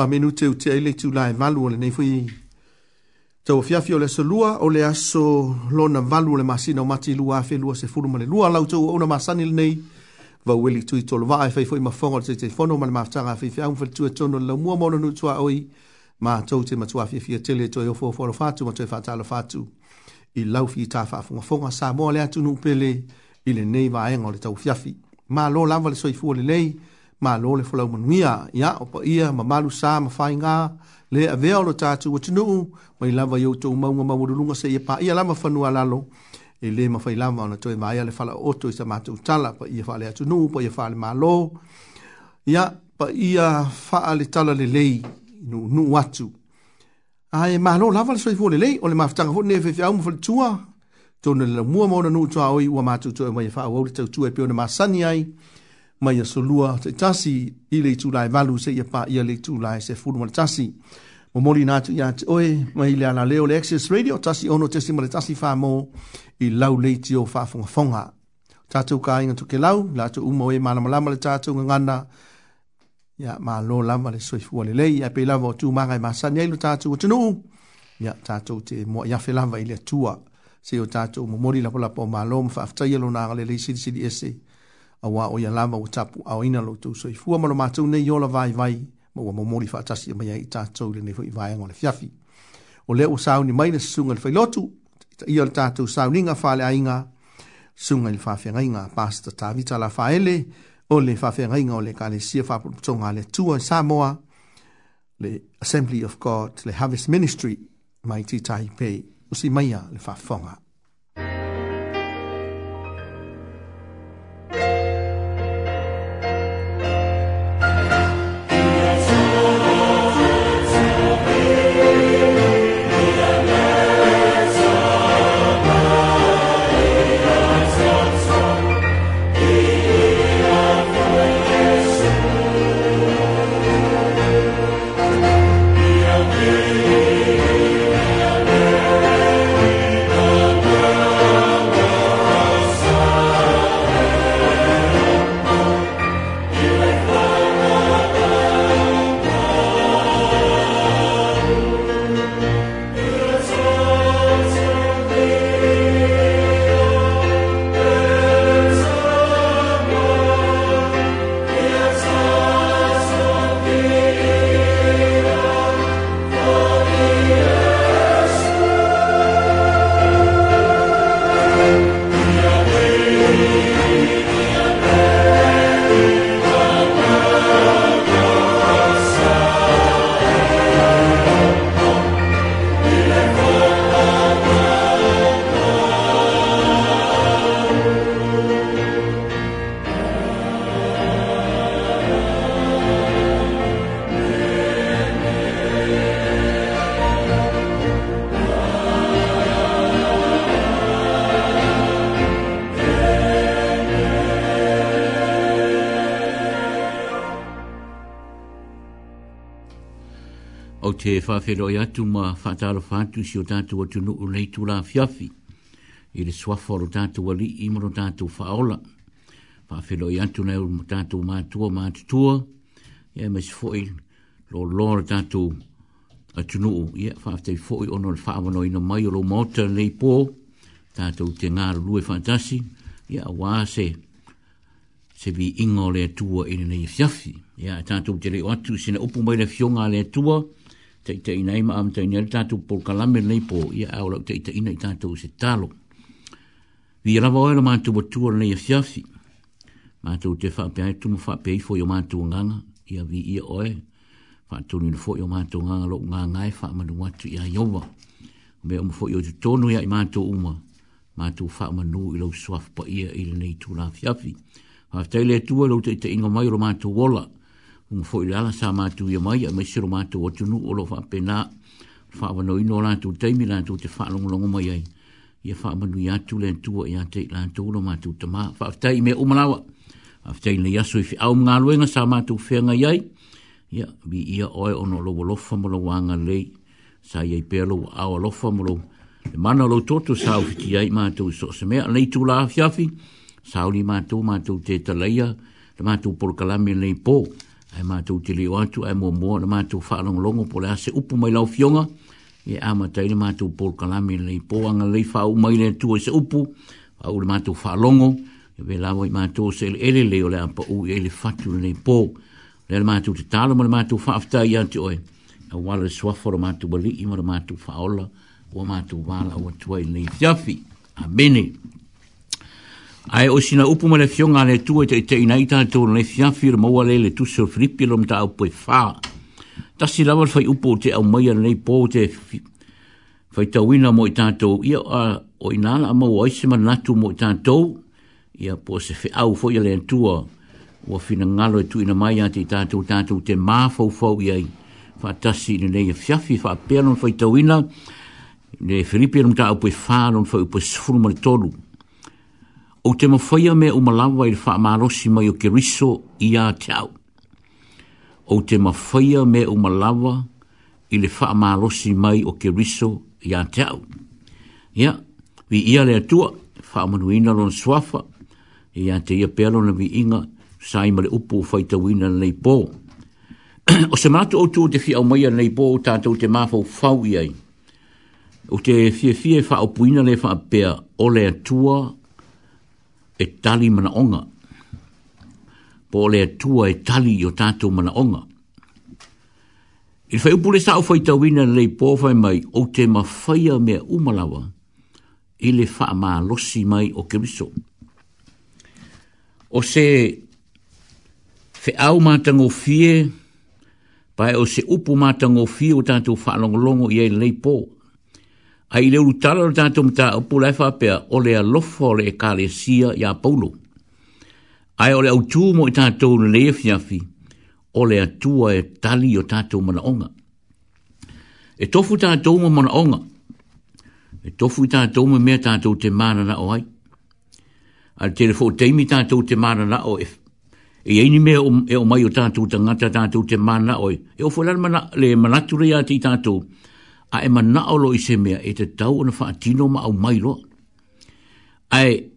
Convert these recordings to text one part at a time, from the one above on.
pa menu te u te aile tu lai valu le nei fui. Tau a fiafi o le so lua o le aso lona valu le masina o mati lua a fe lua se furuma le lua lau tau o una masani le nei. Va ueli tui tolo vaa e fai fai ma fongo te te fono ma le maftanga a fai fai aungfer tu e tono le mua mono nu tua oi. Ma tau te matua fia fia tele toi o fōwhoro fātu ma toi fātala fātu. I lau fi tā whaafunga fonga sā mō le atu nupele i le nei vaenga o le tau fiafi. Mā lō lawa le soifua le lei, ma lo le fola umanui a ia o pa ia ma malu sa ma fai ngā le a vea o lo tātu wa tinu u ma i lava yau tau maunga ma wadurunga se ia pa ia lama fanua lalo e le ma fai lama ona toi ma ia le fala oto i sa mātu utala pa ia fale atu nu pa ia fale ma lo ia pa ia fale tala le lei nu nu watu ai ma lo lava le soi fo le lei o le maftanga fo nefe fi au mfale tua tonu le la mua maona nu tua oi ua mātu tua e ma ia fa au le tau tua e pio na masani ai mai ia solua se tasi i le itulae valu se ia paia le itulae se fulu ma le tasi momoli na atu iā te oe mai le alaleo le access radio tasi ono tasi ma le tasi famo i lau le iti o faafogafoga tatou kaiga tokelau latou uma oe malamalama le tatou gagana ia malo lama le soifua lelei ae pei lava o tumaga e masani ai lo tatou atunuu ia tatou te moai afe lava i le atua se o tatou momoli lapolapa o malo ma faafetaia lona agalelei silisili ese awa o ia lava ua tapu aoina lo tou soifua ma lo matou nei ola vaivai ma ua momoli faatasi a maiai i tatou lenei foi vaeaga o le fiafi o lea ua sauni mai le susuga i le failotu ia o le tatou sauniga faaleaiga susuga i le faafeagaiga pasta tavita la faele o le faafeagaiga o le ekalesia faapolopotoga a le atua i samoa le assembly of god le harvest ministry mai titahi pei usi maia le faafofoga se whawhero i atu ma whataro whatu si o tātou atu nuu nei tu la fiafi. I re swaforo tātou ali i moro tātou whaola. Whawhero i atu nei uru tātou mātua mātutua. E yeah, mes fwoi lo lor tātou atu nuu. E yeah, whawhetei fwoi ono le whaawano ina mai o lo mauta nei pō. Tātou te ngāru lue whantasi. E wāse se vi ingo le atua ina nei fiafi. E yeah, tātou te leo atu sina upu mai le fionga le atua te te ina ima am te ina tatu por kalame nei po ia aula te te ina tatu se talo vi la voe la mantu tu ne fiafi ma tu te fa pe tu fa pe fo yo mantu nganga ia vi ia oe fa tu ni fo yo mantu nganga lo nga nga fa ma watu tu ia yo wa me o fo yo to no ia ma tu uma ma tu fa ma nu lo swaf ia il nei tu la fiafi fa te le tu te te ingo mai ro mantu wola un foi la la sama tu ye mai me sur ma tu tu nu o fa pena fa va no ino la tu te la tu te fa long long mai ye ye fa ma ya tu len tu o ya te la tu lo ma tu te ma fa te me o malawa fa te ya so fi au nga luenga sama tu fe nga ye ya bi ia o o no lo lo fa mo lo wa nga le sa ye pe lo a o lo fa mo lo mana lo to tu sa fi ye ma tu so se me le tu la fi fi sa li ma tu ma tu te te le ya ma tu por kalamin me le po ai ma tu te leo atu ai mo mo na ma tu fa long long po la se upu mai la fionga e ama tai le ma tu pol kalami me le po anga le u mai le tu se upu a u le ma tu fa long e ve la ma tu se ele le leo le apa u ele fatu le po le ma tu te talo mo le ma tu fa afta i atu oi a wala le swa for ma tu bali i mo le ma tu fa ola ma tu wala o tu ai le fiafi amene ai o sina upu mele fionga le tua te te inaita te ono le fiafir maua le le tusio fripi lo mta fa. poe faa. Tasi lawa fai upu o te au maia nei po te fai tawina mo i tātou. Ia a o inala a maua aise ma natu mo i tātou. Ia po se fe au fo ia le antua ua fina ngalo e tu ina mai a te tātou tātou te māfau fau i ai. Fai tasi ni nei a fiafi fai pēlon fai tawina le fripi lo mta au poe faa lo fai upu sifuru ma tolu o te mawhaia mea o malawa i wha marosi mai o keriso i a tau. O te mawhaia mea o malawa i le wha marosi mai o keriso i a tau. Ia, vi ia le atua, wha manu ina lona swafa, i te ia pelo vi inga, sai male upu o whaita wina nei pō. o se mātu o tū te fi au maia nei pō o tātou te māfau fau i O te fie fie wha opuina le wha apea o le atua e tali mana onga. Po le atua e tali i o tātou mana onga. Il whai upule sa o whai tawina lei pōwhai mai o te mawhaia mea umalawa i le wha maa losi mai o kemiso. O se whi au mātango fie pae o se upu mātango fie o tātou whaalongolongo i ei lei pōwhai ai le utala o tātum tā o e whapea o le alofa o le e kāle sia i paulo. Ai o le au tūmo i tātou le le fiafi, o le atua e tali o tātou mana onga. E tofu tātou mo mana onga, e tofu tātou mo mea tātou te mana na o ai. Ai te lefo teimi tātou te mana na o e, e eini mea e o mai o tātou tangata tātou te mana o e. E o fulan le manatu rea te tātou, a e mana o lo i se mea e te tau ona wha atino ma au mai loa. Ai,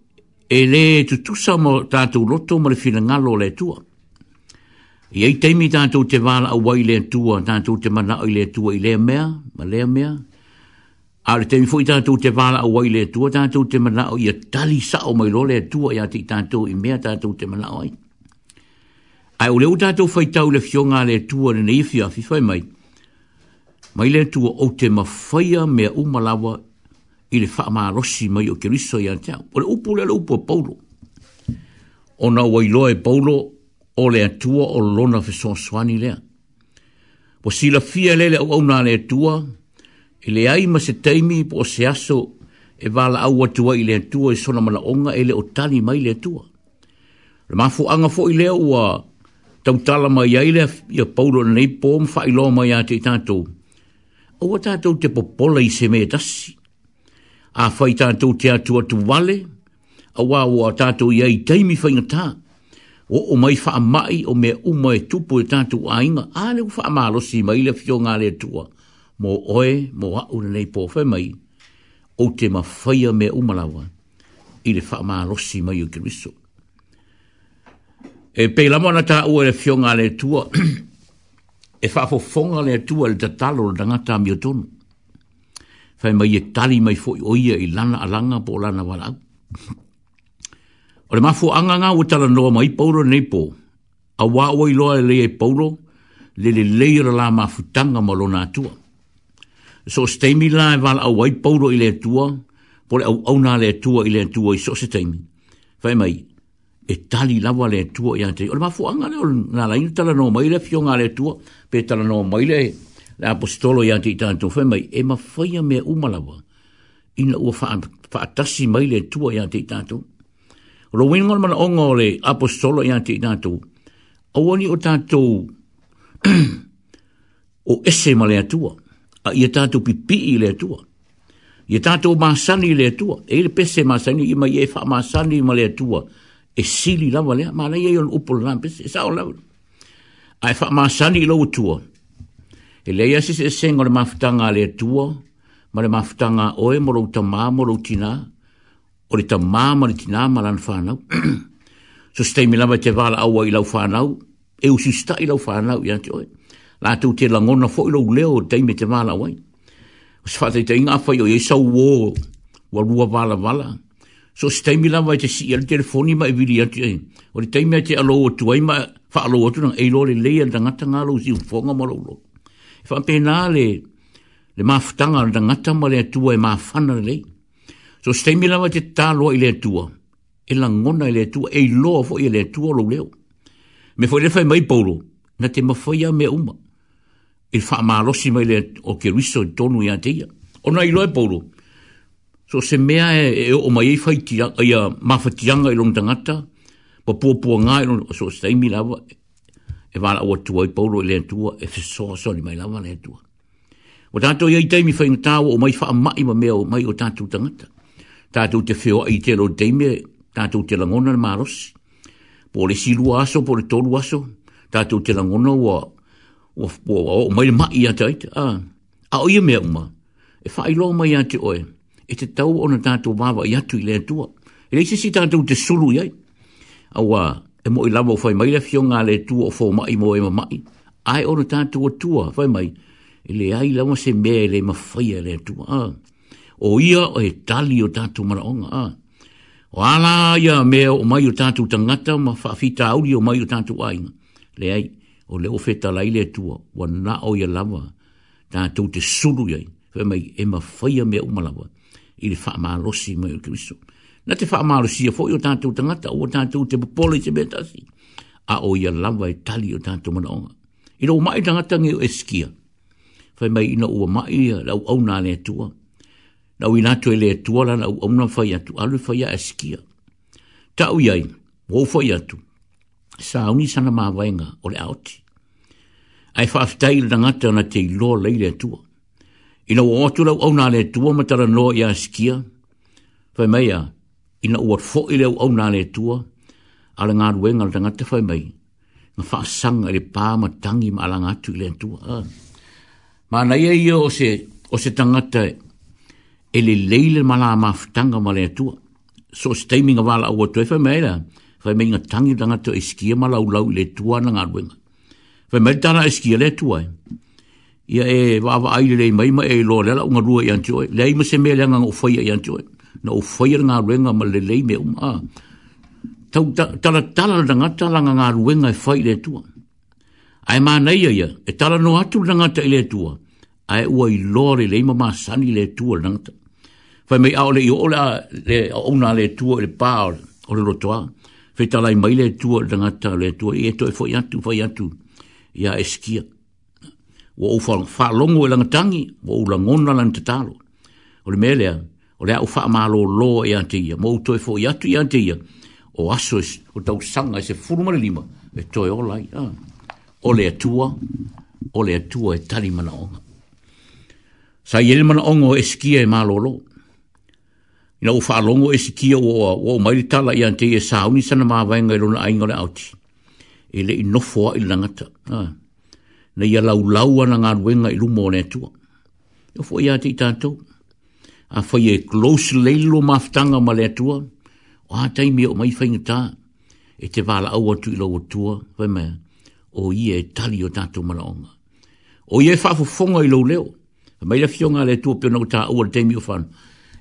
e le tu mo tātou loto ma le whina ngalo le tua. I ei teimi tātou te wāla au wai le tua, tātou te mana o le tua i lea mea, ma lea mea. A le teimi fo i tātou te wāla au wai le tua, tātou te mana o i a tali sa o mai lo le tua i ati tātou i mea tātou te mana ai. Ai, o leo tātou whaitau le fionga le tua, ne neifia, fai mai. Ai, mai le tu o te mafaia me umalawa i le faa maa rosi mai o keriso i antea. O le upu le le upu paulo. O na wailoa e paulo o le atua o lona fe swani lea. Po si la fia le au au na le tua i le ai ma se teimi po o se aso e vala au atua i le atua i e sona malaonga e le otani mai le tua. Le mafu anga fo i lea ua tautala mai ai lea i a paulo na nei po mfa ilo mai a te tatou o wa tātou te popola i se mea tasi. A whai tātou te atu atu wale, a wā o a tātou i ai teimi whai ngatā. O o mai wha mai o mea uma e tupu e tātou a inga, a leu wha amalo si mai le fio ngā le tua. Mō oe, mō hau na nei pōwhai mai, o te ma whaia mea umalawa, i le wha amalo si mai o kiriso. E pei lamana tā ua le fio ngā le tua, e fa fo fonga le tu al te talo le tanga tun mio Fai mai e tali mai fo i oia i lana alanga po lana wala au. O le mafu anga ngā o tala noa mai pauro nei po, a wā oi loa le e pauro, le le leira la mafu tanga ma lona atua. So steimi la e wala au ai pauro i le atua, po le au na le atua i le atua i so se teimi. Fai mai, e tali lava le tua ia te o mafu anga le na la intala no mai le fionga le tua pe tala no mai le le apostolo ia te tanto fe mai e ma faia me uma lava ina u fa fa tasi mai le tua ia te tanto ro win ngol man ongo le apostolo ia te tanto o oni o tanto o esse ma le tua a ia tanto pi le tua ia tanto ma sani le tua e le pese ma sani i mai e fa ma sani ma le tua e sili lava lea, ma lai e yon upo lana, pese, e sao lava. A e wha maasani i lau tua. E lei asis e seng o le le tua, ma le mafutanga oe, mo rau tamā, mo rau tina, o le tamā, mo le tina, ma lan whanau. so stai mi lava te wala awa i lau whanau, e usi sta i lau whanau, i ante oe. La tu te langona fo i lau leo, dai me te wala awa. O se whatei te inga awha i o e sau wō, wa rua wala wala so si taimi lawa i e te si ala e telefoni ma i vili atu e. O le taimi a te alo o tuai ma fa alo o tunang eilo le leia da ngata ngalo si ufonga ma lolo. I fa e pena le le maftanga da ngata ma le atua e mafana le So si taimi lawa te talo i le atua. E la ngona i le atua e ilo a fo i le atua lo leo. Me fo i le fai mai paulo na te mafaya me uma. I fa maalosi mai le o keruiso tonu i ateia. Ona i loe paulo. Ona i loe paulo. So se mea e, e o mai e fai ki e a mawhatianga e longa tangata, pa pua pua ngā e longa, so stai mi lawa, e wala awa tua i paulo e lean tua, e fesoa so, soni mai lawa lean tua. O tātou i aitei mi fai ngatawa o mai wha mai ma mea o mai o tātou tangata. Tātou te feo a i te lo teime, tātou te langona na maros, po le silu aso, po le tolu aso, tātou te langona o, o, o, o, mai le mai i ataita. Ah, a o ia mea uma, e wha i loa mai ate oe, e te tau ona tātou wāwa i atu i lea tua. E leise si tātou te sulu iai. Awa, e mo i lama o whai maira fio ngā le tua o fō mai mo e ma mai. Ai ona tātou o tua, whai mai. E le ai lama se mea e le ma whai a lea tua. A. O ia o e tali o tātou maraonga. A. O ala ia mea o mai o tātou tangata ma whawhita auri o mai o tātou ainga. Le ai, o le ofeta lai le tua, wa na o ia lama. Tātou te suru iai, whai mai e ma whai a mea umalawa. Tātou i le whaamalosi mai o Kristo. Na te whaamalosi a fo i o tātou tangata, o tātou te popole te betasi, a o ia lawa e tali o tātou manaonga. I rau mai tangata ngeo e skia, whai mai ina ua mai ia lau au nā lea tua, na ui nātou e lea tua la au au nā whai atu, alu whai a e skia. Ta ui ai, wau whai atu, sa au ni sana mā wainga o le aoti. Ai whaafitai le tangata na te i loa leile tua, ina o otu lau au nā le tua matara noa i skia. whai meia, ina o fo i leu au nā le tua, ala ngā rue ngā rangata whai mei, ngā wha sanga le pā ma tangi ma ala ngātu i le tua. Mā nei ai e o se, o tangata e le leile malā maftanga ma le tua, so se teimi ngā wala au atu e whai meia, mei ngā tangi rangata e skia ma lau lau le tua na ngā rue ngā. Whai mei tāna e skia le tua e ia e wawa aile le mai mai e lo lela unga rua ian joy le ai mase me le nga o foi ian joy no o foi nga ma le le me uma ah. tau tala tala la tala nga nga ruenga e foi le tua ai ma nei ia e tala no atu ta nga tele tua ai ua i lo le le ma sani le tua nga ta fai me ao le i ola le ona le tua le pa o le rotoa fai tala i mai le tua la ta le tua i eto e foi atu foi atu ia eskia wo o fa fa longo e langa tangi wo o langona lan te talo o le mele o le au fa malo lo e antia mo to e fo ya e antia o aso e o tau sanga e se furuma le lima e to e olai o le atua o le atua e tali mana onga sa i ele mana ongo e skia e malo lo ina u fa longo e skia o o o mai tala e antia e sa unisana ma vainga e lona ainga le auti ele i nofoa i langata ah na ia lau lau ana ngā ruenga i lumo ne tua. E fo ia te i tātou. A whai e close leilo maftanga ma le tua. O hātai mea o mai whainga tā. E te wāla au atu i lau o tua. Vai mea. O ia e tali o tātou malaonga. O ia e whafu fonga i lau leo. A e mai la fionga le tua pio nau tā au ala teimi o whanu.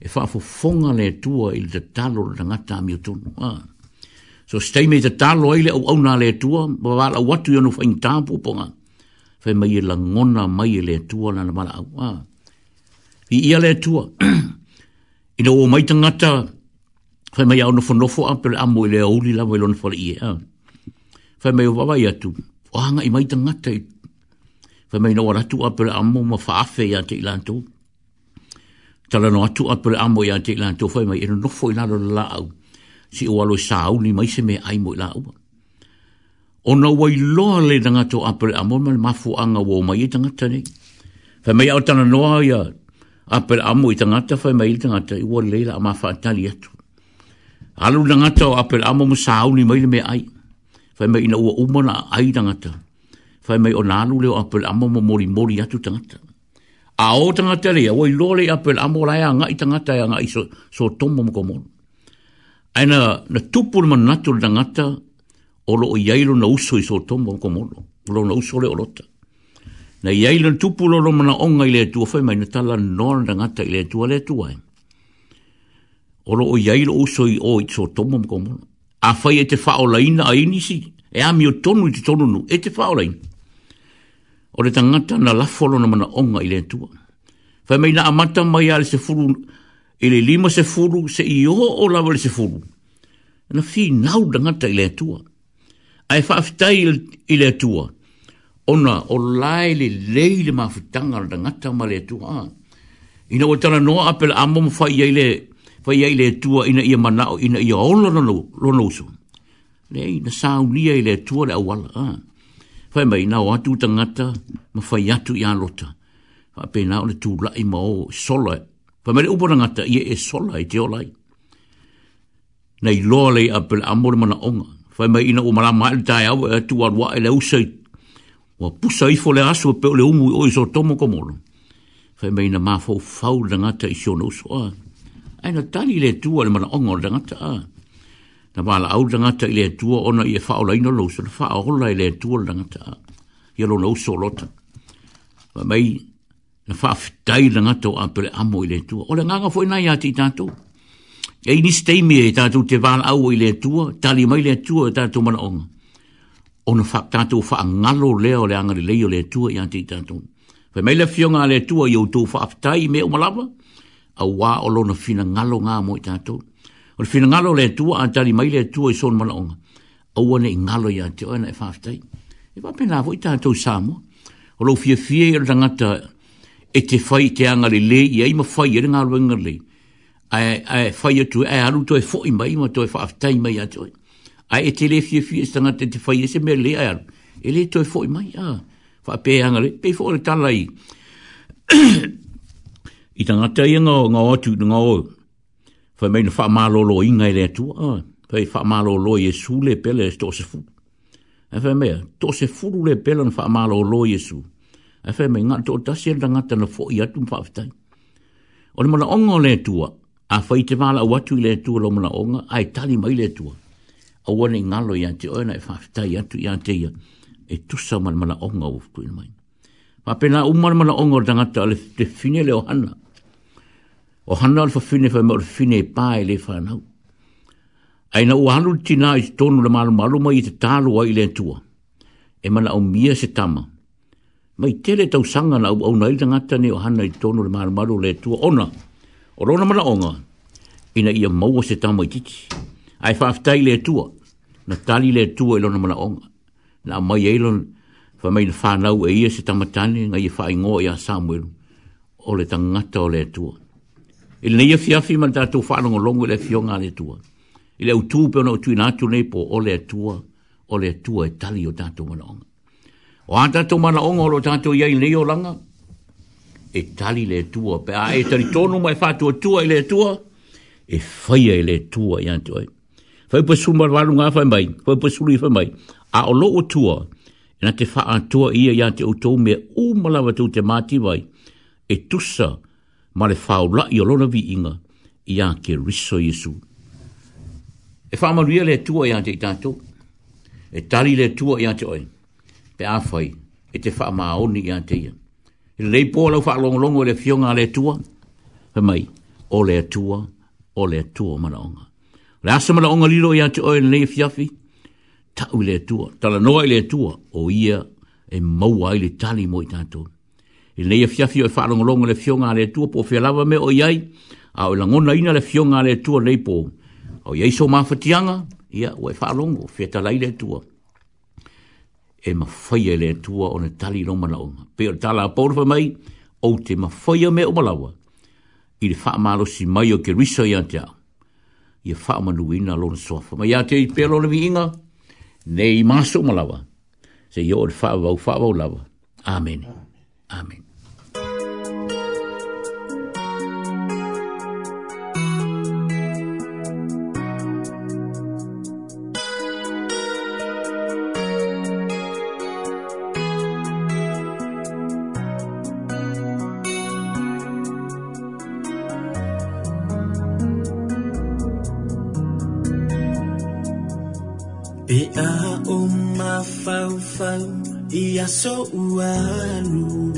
E whafu fonga le tua i le talo le ngata mi o tonu. So stay me te talo aile au au nā le tua. Ba wāla watu i anu whainga tāpupo ngā. Ah fe mai e la ngona mai e le tua na mala au ah. a i ia le tua i no mai tanga ta fe mai au no fo no fo a pel le au li la mo le no fo i a fe ah. mai o vava ia tu o hanga i mai tanga ta fe mai no ratu a pel amo ma fa ya ia te ilanto tala no atu a pel amo ia te ilanto fe mai e no fo i na lo la au si o alo sa au ni mai se me ai mo la au o na wai loa le nangato apere amo ma mafu anga wo mai i tangata ni. Fai mai au tana noa ia apere amo i tangata fai mai i tangata i wale leila ama whaatali atu. Alu nangata o apere amo mo sauni mai le me ai. Fai mai ina ua umana ai tangata. Fai mai o nalu leo apere amo mo mori mori atu tangata. A o tangata rea, wai loa le apere amo lai a ngai tangata ia ngai so, so tomo mo komono. Aina na tupu na natu tangata olo o yailo na uso i sotombo o komono, olo na uso le olota. Na yailo na tupu lolo mana onga i le atua fai, mai na tala nora na ngata i le atua le atua Olo o yailo uso i o i sotombo o komono. A fai e te fao a inisi, e ami tonu i tonu nu, e te fao la ina. O le tangata na lafolo na mana onga i le atua. Fai mai na amata mai a se furu, i le lima se furu, se i o o lawa le se furu. Na fi nau da ngata i le ai whaafitai i le atua. Ona, o lai le lei le mawhitanga na ngata ma le atua. Ah, I na watana noa ape la amom whai ai le, whai ai le atua ina ia manao, ina ia ono rono usu. Lei, na saunia i le atua le awala. Ah. Ha. mai, na o atu ta ngata, ma whai atu i lota. Whai pe na o le tūla i ma o sola. Whai mai le upo na ngata, ia e sola i te olai. Nei loa lei ape la amom mana onga fai mai ina o mara mai le tai au e atu arua e le usai wa pusa ifo le aso e pe o le umu o iso tomo ka molo fai mai ina ma fau fau le ngata i siona uso a ah, aina tani le tua le mara onga le ngata a ah. na wala au le ngata i le tua ona i e fao la ino lo so le fao hola i le tua le ngata a ah. i alo na uso lota fai mai na fai fitai le ngata o ampele amo i le tua o le nganga fo ina i ati tatu e ni steimi e tātou te wāna au i lea tua, tali mai lea tua e tātou mana onga. Ona wha, tātou wha a ngalo lea o lea angari leio lea tua i ante i tātou. Whai mei lea fionga lea tua i outou wha aftai me umalawa, a wā o lona fina ngalo ngā mo i tātou. Ona fina ngalo lea tua a tāli mai lea tua i sona mana onga. A wane i ngalo i ante ena e wha aftai. E wā pena avu i tātou sāmo. O lo fia fia i rangata e te whai te angari leio, i aima whai i rangaro ingari leio ai ai fai tu ai aru to e foi mai mo to e e e foi fa mai a to ai te le fi fi sta te te fai se me le ai ele to foi mai ah fa pe anga le pe foi le talai i tanga te i ngā ngā atu ngā o fai mei na wha mālolo i ngai le atu fai wha mālolo i e su le pele to se fu e fai mea to se furu le pele fa wha mālolo i e su e fai mei ngā to tasi e ranga tana fo i atu mwha o le mana ongo le atu a fai te mala watu i le tua lo mana onga, a tali mai le tua. A wane ngalo i ante oena e whaftai atu i ante ia, e tusa mana mana onga o fukui na mai. Ma pena umana mana onga o tangata ale te fine le ohana. Ohana ale fa fine fa mao fine e pā e le whanau. Aina ua hanu tina i tonu le malu malu mai i te tālua i le tua. E mana o mia se tama. Mai tele tau sanga na au nai tangata ne ohana i tonu le malu malu le tua Ona. O rona mana onga, ina ia maua se tamo i titi. Ai whaftai le tua, na tali le tua i e rona mana onga. Na mai eilo, wha mei na whanau e ia se tamatane, nga ia e wha ingoa e ia Samuel, o le tangata o le tua. I le neia fiafi man tātou whanau longo le fionga le tua. I le utu peona utu i nātou nei po o le tua, o le tua e tali o tātou mana onga. O a tātou mana onga o lo tātou iai neio langa, e tali le tua, pe a e tali tonu mai fatua tua i le tua, e whaia i le tua i antua. Fai pa suma lalu ngā whai mai, whai pa suri whai mai, a o loo tua, e na te whaa tua ia i antua utou mea umalawa tu te mati vai, e tusa ma le whaula i o vi inga i a ke riso Jesu. E whaa maria le tua i antua i tātou, e tali le tua i antua oi, pe a whai, e te whaa maa oni i antua Le lei po lau fa long long le fionga le tua. Pe mai, o le tua, o le tua mana onga. Le asa mana onga lilo ia te oe le lei fiafi, ta u le tua, ta la noa le tua, o ia e maua ai le tali mo i tātou. Le lei fiafi o e fa long long le fionga le tua, po fia lava me o iai, a o na ina le fionga le tua lei po. O iai so mafatianga, ia o e fa long o fia talai le tua e ma fai e le tua o ne tali no ma Pe o tala a mai, o te ma fai me o malawa, i le wha si mai o ke risa i ante au. I a wha manu ina lona soa mai. Ia te i pelo le inga, nei i maso malawa. Se i o le wha wau, wha wau lawa. Amen. Amen. so uwalu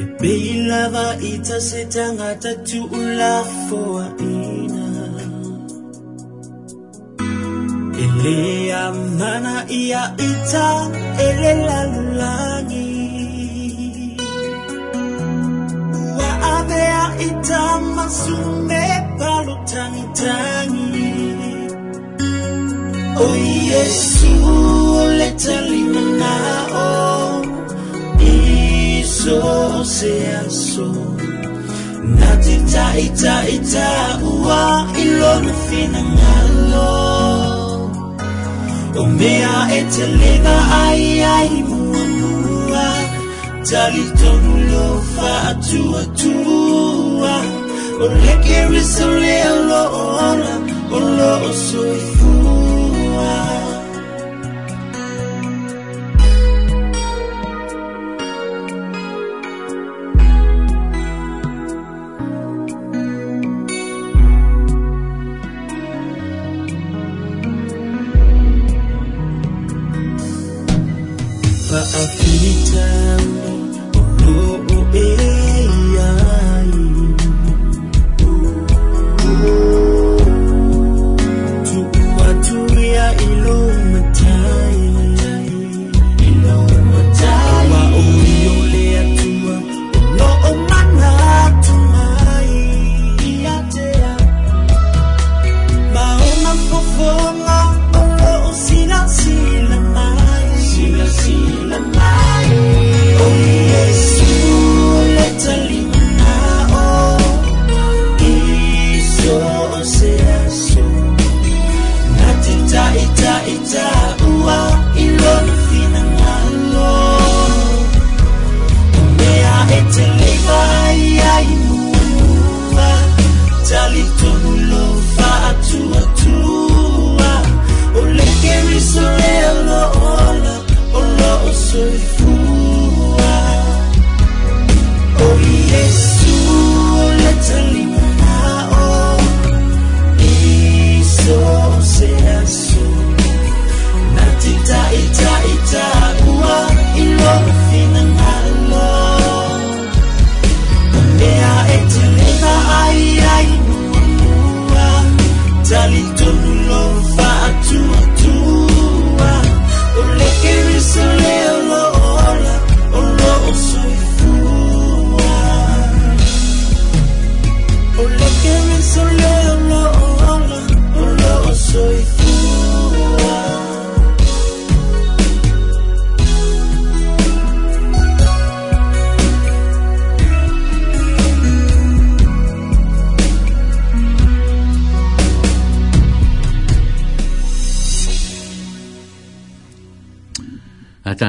ebeilava itasetangata ulafoa ina elea mana ia ita elelalulani waavea ita masume palutangitangi o oh, Jesus letterly now iso sea so nati ta ita ita ua ilo fina ngalo o mea e te lega ai ai mua tali tonu lo fa atua tua o leke riso leo lo ona o lo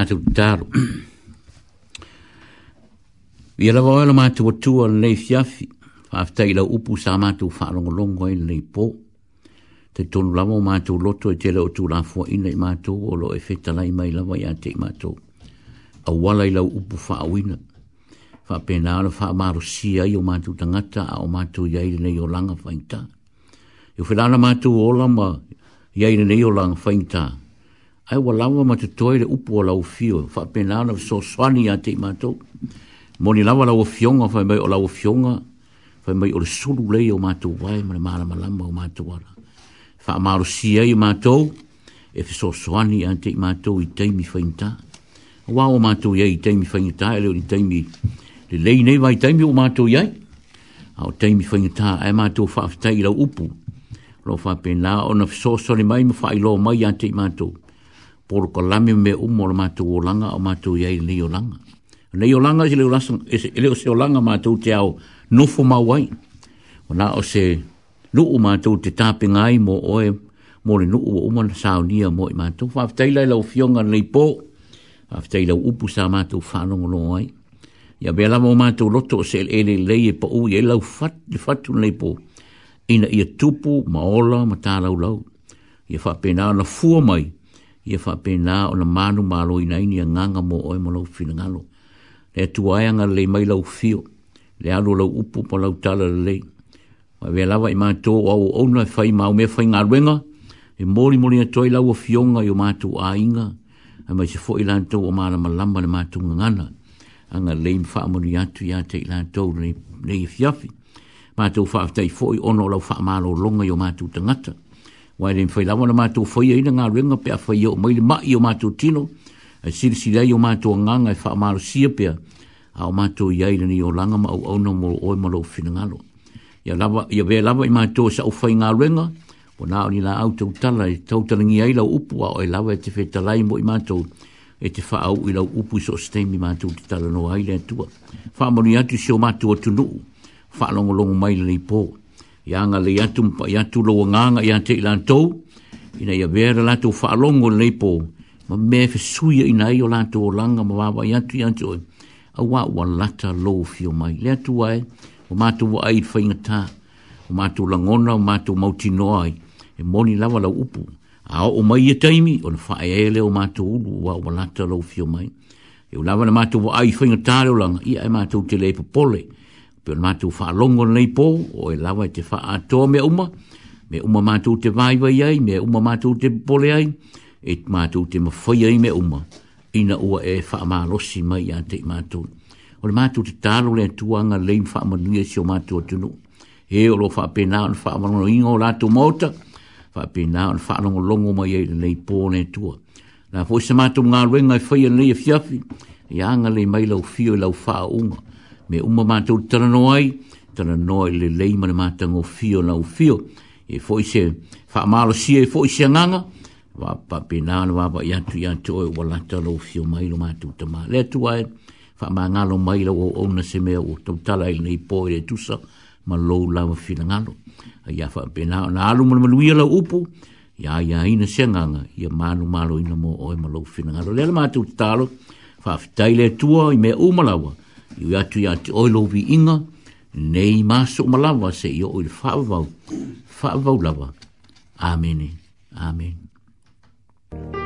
matu taro. Vi ala wa ala matu watua lei fiafi, fafta ila upu sa matu whaarongolongo e lei po, te tonu lawa o matu loto e te leo tu lafua ina i matu, o lo e feta lai mai lawa i ate i matu. A wala ila upu whaawina, whapena ala wha maro si i o matu tangata, a o matu iaire nei o langa whaingta. Yo whenana matu o lama, iaire nei o langa whaingta, ai wa lawa ma te toi le upu o lau fio, wha penana so swani a te mātou. Mo ni lawa lau fionga, wha mai o lau fionga, wha mai o le sulu lei o mātou wai, ma le mara malama o mātou ara. Wha maro si ei mātou, e fi so swani a te mātou i teimi whainta. Wa o mātou iei i teimi whainta, e leo ni teimi, le lei nei vai teimi o mātou iei. A o teimi whainta, e mātou wha aftai lau upu, lo wha penana, o na fi so swani mai, ma wha ilo mai a te mātou. por kalame me umo le mātou o langa o mātou iai le o langa. Le o langa i le o lasa, i le o se o langa mātou te au nofo mawai. O la o se nuu mātou te tāpe ngai mo oe, mo le nuu o umana saunia mo i mātou. Whaftai lai lau fionga nei pō, whaftai lau upu sa mātou whanongo no ai. Ia bea lama o mātou loto o se ele lei e pa u, e lau fat, fatu nei pō. Ina ia tupu, maola, ma tā lau lau. Ia whapena na fua mai, ia fa pe na o na manu malo ina ini nganga mo o mo lo fina ngalo le tu ai nga le mai lo fio le alo lo upu po lo tala le ma ve la vai ma to o au o na fai ma o me fai nga ruenga e mori mori na toi la o fionga yo ma tu ai nga a mai se fo ina to o ma na malamba na ma tu ngana anga le fa mo ni atu ya te la to le le fiafi ma tu fa fa fo i ono lo fa ma lo longa yo ma tu tangata wai rin fai lawa na mātou fai aina ngā pe pia fai o maile mai o mātou tino, e siri sila i o mātou nganga e wha amaro sia pia, a o mātou i aina ni o langa ma au au na molo oi malo fina ngalo. Ia, lava, ia vea lawa i mātou sa au fai ngā renga, o nā o ni la au tau tala, e tau talangi ai lau upu a o lawa e te fe talai mo i mātou, e te wha au i lau upu i so stemi mātou te tala no aile atua. Wha amaru i atu si o mātou atu nuu, wha longolongo maile ni pōu yang ali le atu yang tu lo nga nga ia te ilan ina ya vera la tu fa longo lepo ma me fe suia ina yo la tu langa ma wa ia tu ia tu a wa wa la ta lo fi o mai le tu ai o ma tu wa ai fa ta o ma tu langona o ma tu mau ti e moni lava la upu a o mai e taimi on fa ai le o ma e tu wa wa la ta lo fi o mai e lava na ma tu wa ai fa ta lo langa ai e ma tu te le pole pe ma tu fa longo nei po o e lava te fa a to uma me uma ma te vai vai ai me uma ma te pole ai e ma te ma foi ai me uma ina ua e fa ma rossi mai ia te ma tu o le ma te talo le tuanga le fa ma ni si o ma tu te no e o lo fa pe na o fa ma no ingo la tu mota fa pe na o longo longo mai ai nei po ne tu na fo se ma tu ngā ruenga i e whaia nei e fiafi, i e anga le mai lau fio i e lau wha unga me uma mātou tana noai, tana noai le leima le mātango fio na fio, e foi se whaamalo sia e foi se nganga, wapa penana wapa i atu i atu oi wala tala o e fio mailo mātou tama. Lea tu ae, whaamā ngalo mailo o ona se mea o tau tala i nei poe re tusa, ma lou lawa fila ngalo. Ia wha penana, na alu mana manuia la upu, ya ya ina se nganga, ia manu malo ina mo oi e ma lou fila ngalo. Lea le mātou talo, whaafitai le tua i mea umalawa, iu atu ia te oilo vi inga, nei maso malawa se iu oil fa'avau, fa'avau lawa. Amen. Amen. Amen.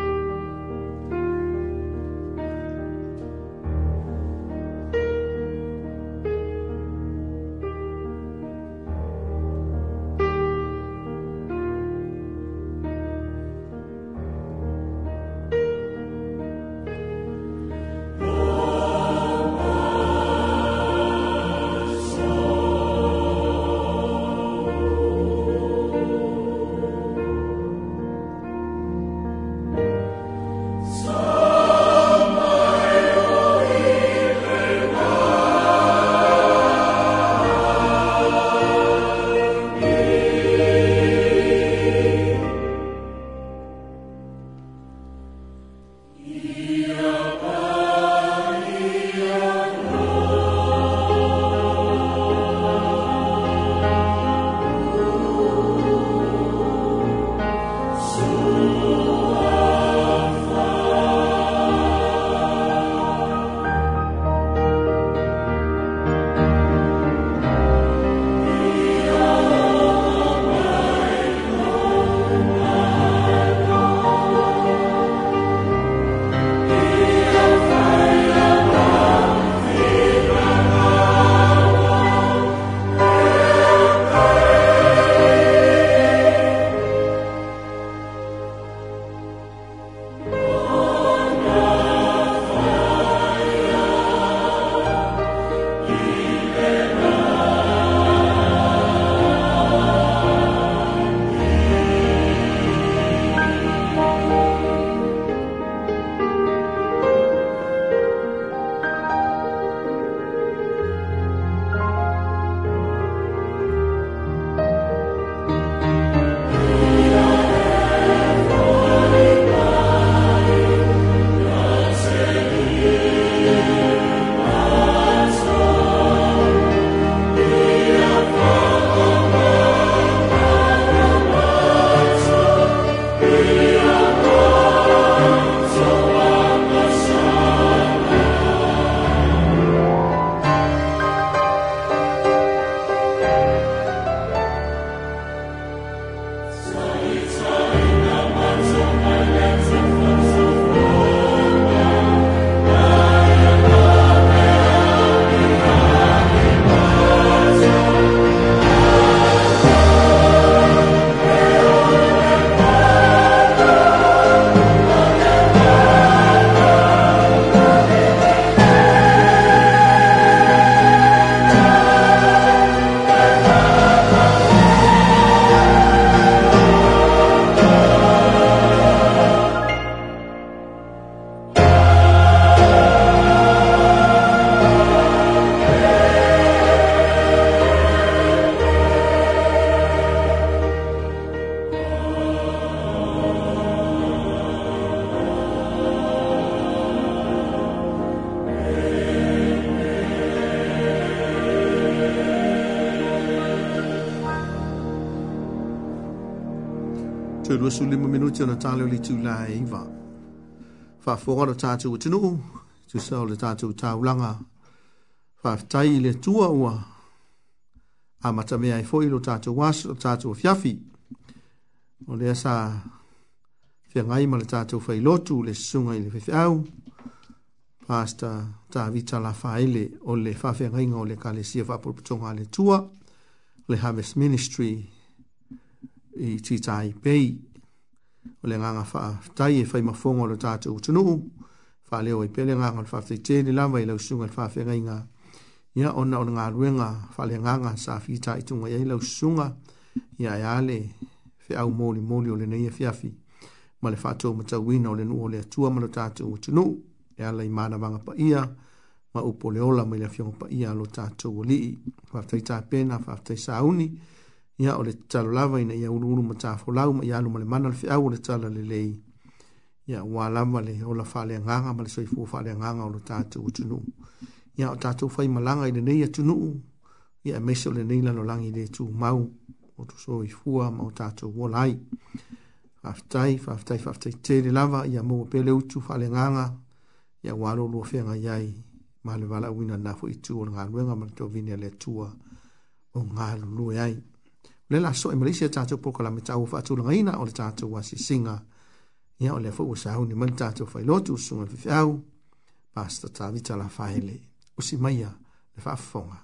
su lima minuti ona tale li tu la e iva. Fa fora da tatu u tinu, tu sao le tatu u tau langa. Fa tai le tua ua. A matamea e foilo tatu wasu, tatu u fiafi. O lea sa fia ngai ma le tatu fai lotu le sunga i le fefeau. Pasta ta vita la faile o le fa fia ngai ngau le kalesia fa purputonga le tua. Le Harvest Ministry i titai pei o le nganga faa tai e fai mafongo lo tata utunuhu faa leo i pele nganga le faa fite le lava i lausunga le faa fenga inga ia ona o nga ruenga faa le nganga sa fita i tunga i sunga ia e ale fe au moli moli o le neia fiafi e ma le faa tau mata wina o le nuo le atua ma lo tata utunuhu e ala i mana vanga pa ia ma upo le ola ma ila fionga pa ia lo tata uoli faa fite ta pena faa fite sa unii ia o le tatalo lava ina ia uluulu ma tafolau ma ia alu ma le mana le feau o le tatala lelei ia ua lava le ola faaleagaga ma le soifua faaleagaga o lo tatou atunuu ia o tatou fai malaga i lenei atunuu ia e mese o lenei lalolagi i le mau o tusoifua ma o tatou ola ai faafetai faafetai faafetaitele lava ia mou e pele utu faaleagaga ia ua aloolua fenga ai ma le valauina lna foʻi tu o le galuega ma le tovini le atua o galulue ai le la so e Malaysia ta tu pokala me tau fa tu ngaina o le ta tu wasi singa ya o le fo sa hu ni manta tu fa lo tu sunga fi au pasta ta vita la faile o si maya le fa fonga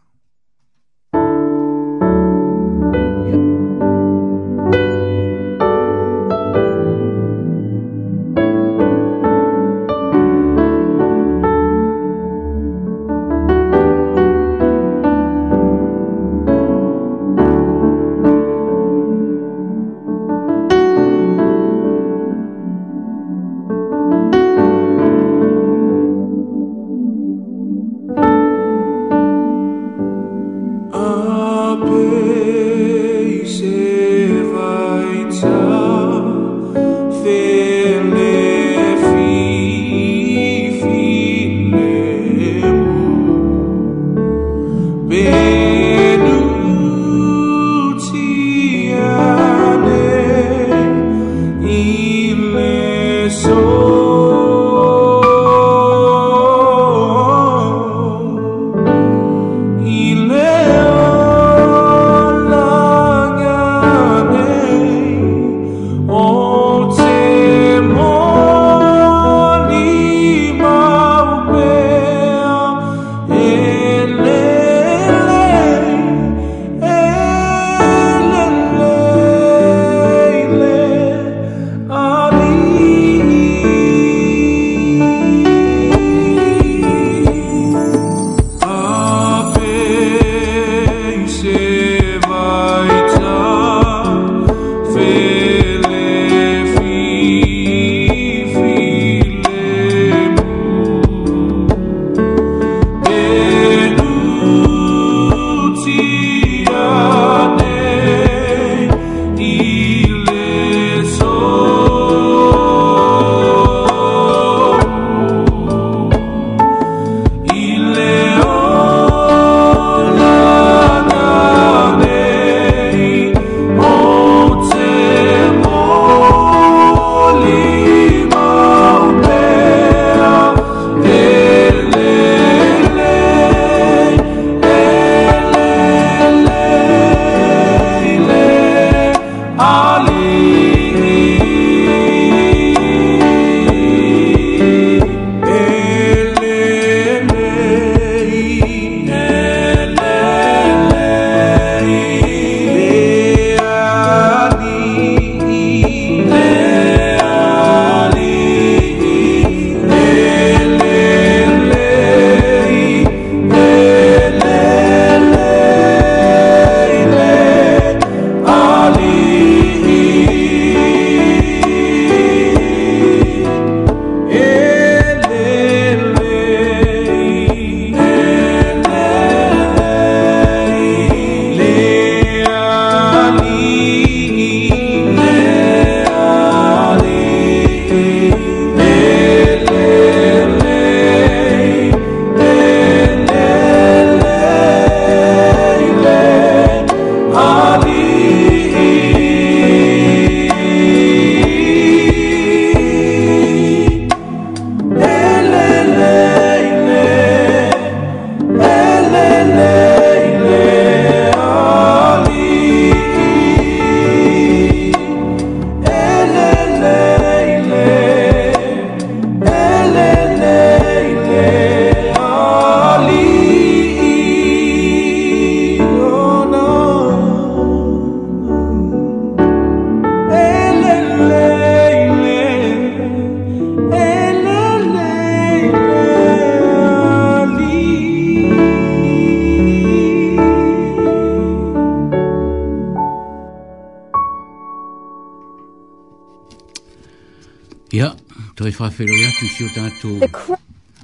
E si o tātou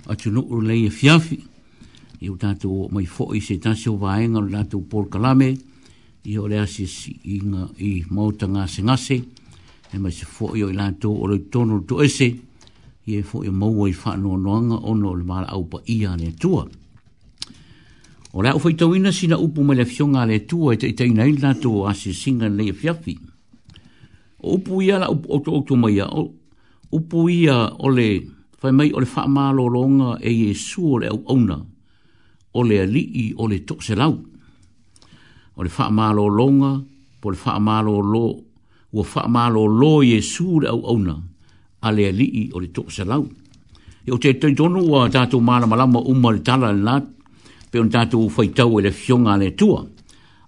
atu no o lei fiafi i o tātou o mai fo i se tāse o vāenga o tātou Paul Kalame i o le asi i, ngā, i mauta ngase ngase e mai se fo i o i lātou o le tono to ese i e fo i maua i whaano o noanga o no le mara au pa i a le tua o le au feitau ina si na upu mai le fionga le tua e te i teina i lātou o asi singa le e fiafi o upu i ala upu o to o to mai a o upu ia ole fai mai o le wha malo longa e Yesu o le au auna, o le alii o le tok se lau. O le wha malo longa, po le wha malo lo, ua wha malo lo Yesu le au auna, a le alii o le tok se lau. E o te tei tonu a tātou mana malama umma le tala le nat, pe on tātou whaitau e le fionga le tua.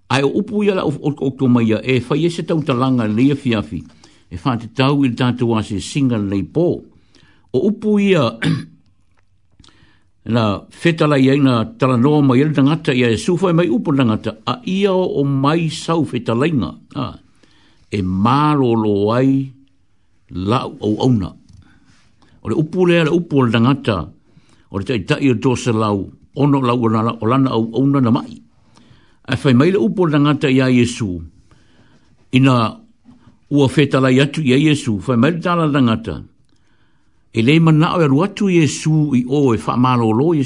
Ai o upu ia la o kokto mai e whaiese tau talanga le fiafi, e whaite tau i le tātou a se singa le pōu o upu ia na fetala ia ina talanoa mai ele tangata ia e sufa e mai upu tangata a ia o mai sau fetala inga ah. e malolo ai lau au auna o le upu lea le upu le tangata o le tai tai o tosa lau ono lau o lana au auna na mai a fai mai le upu le tangata ia Yesu ina ua fetala iatu ia Yesu fai mai le tala tangata ia e le mana o e aru atu Iesu i o e wha malo lo i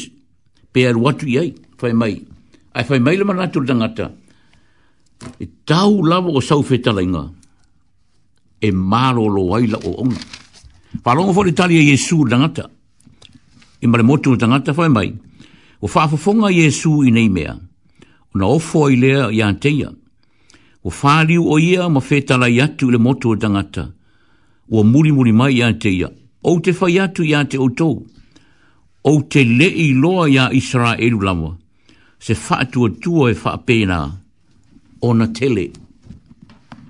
pe aru atu i ai, whai mai. Ai whai mai le mana atu tangata. E tau lava o sau whetalainga, e malo lo ai la o onga. Whalongo fori tali a Iesu tangata, i male motu o tangata whai mai, o whafafonga Iesu i nei mea, o na ofo i lea i anteia, o whaliu o ia ma whetalai atu le motu o tangata, o muri muri mai i anteia, o te whai atu ia te outou, o te le loa ia Israelu lawa, se whaatua tua e whaapena o na tele.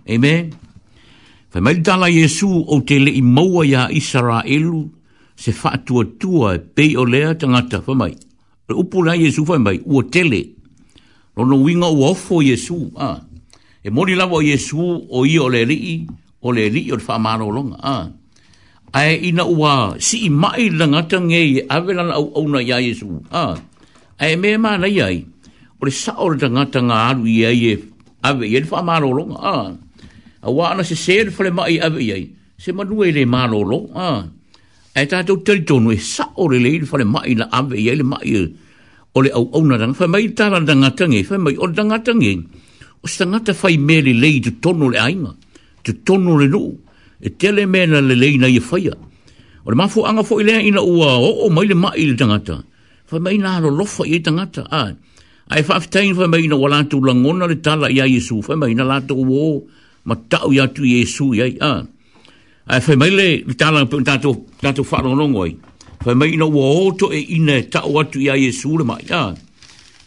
Amen. Whai mai tala Jesu o te le i maua ia Israelu, se whaatua tua e pei o lea tangata whai mai. Le upu na Jesu whai ua tele. Rono winga ua ofo Jesu, a. E mori lawa Jesu o i o le rii, o le rii o te whaamaro longa, a. Ah ae ina ua si i mai langata nge awelana au au na Iesu. Ha. Ae mea mana i ai, o le sa ora tangata ngā aru i ai e awe i ai, wha mālōlonga. Ha. A wāna se se e whale mai awe i ai, se manu e le mālōlo. Ha. Ae tātou tari tonu e sa ora le i whale mai la awe i ai le mai e o le au au na tanga. Whai mai tāra tangata nge, whai mai o tangata nge. O se tangata fai mele le i tu tonu le ainga, tu tonu le nuu. No e tele mena le leina i faia. O le mafu anga fo i lea ina ua o o maile ma i le tangata. Fa mai na halo lofa i le tangata. Ai, ai fa aftain fa mai na wala tu langona le tala ia Yesu. Fa mai na lato uo ma tau ia tu Yesu ia i Ai fa mai le tala pe tato tato fa lo Fa mai na ua o to e ina e tau atu ia Yesu le mai ia.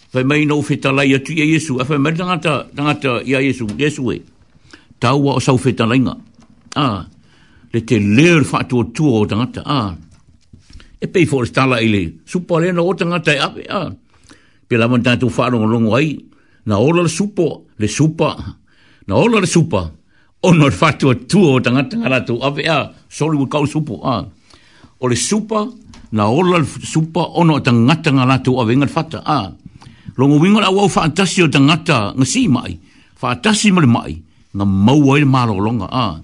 Fa mai na ufe tala ia tu ia Yesu. Fa mai tangata tangata ia Yesu. Yesu e. Tau wa o sau fe tala inga. Fa a ah, le te leur fa to to o tangata a ah. e pe for stala ile supo le no tangata ngata e pe a ah. pe la monta tu faro no longo ai na ola le supo le supa na ola le supa o no fa to to o tangata ngala tu a pe a solo ko supo a o le supa na ola le supa o no tangata ngala tu a vinga fata a longo wingo la wo fantasio o tangata ngasi mai fantasi mai mai na mau ai malo longa a ah.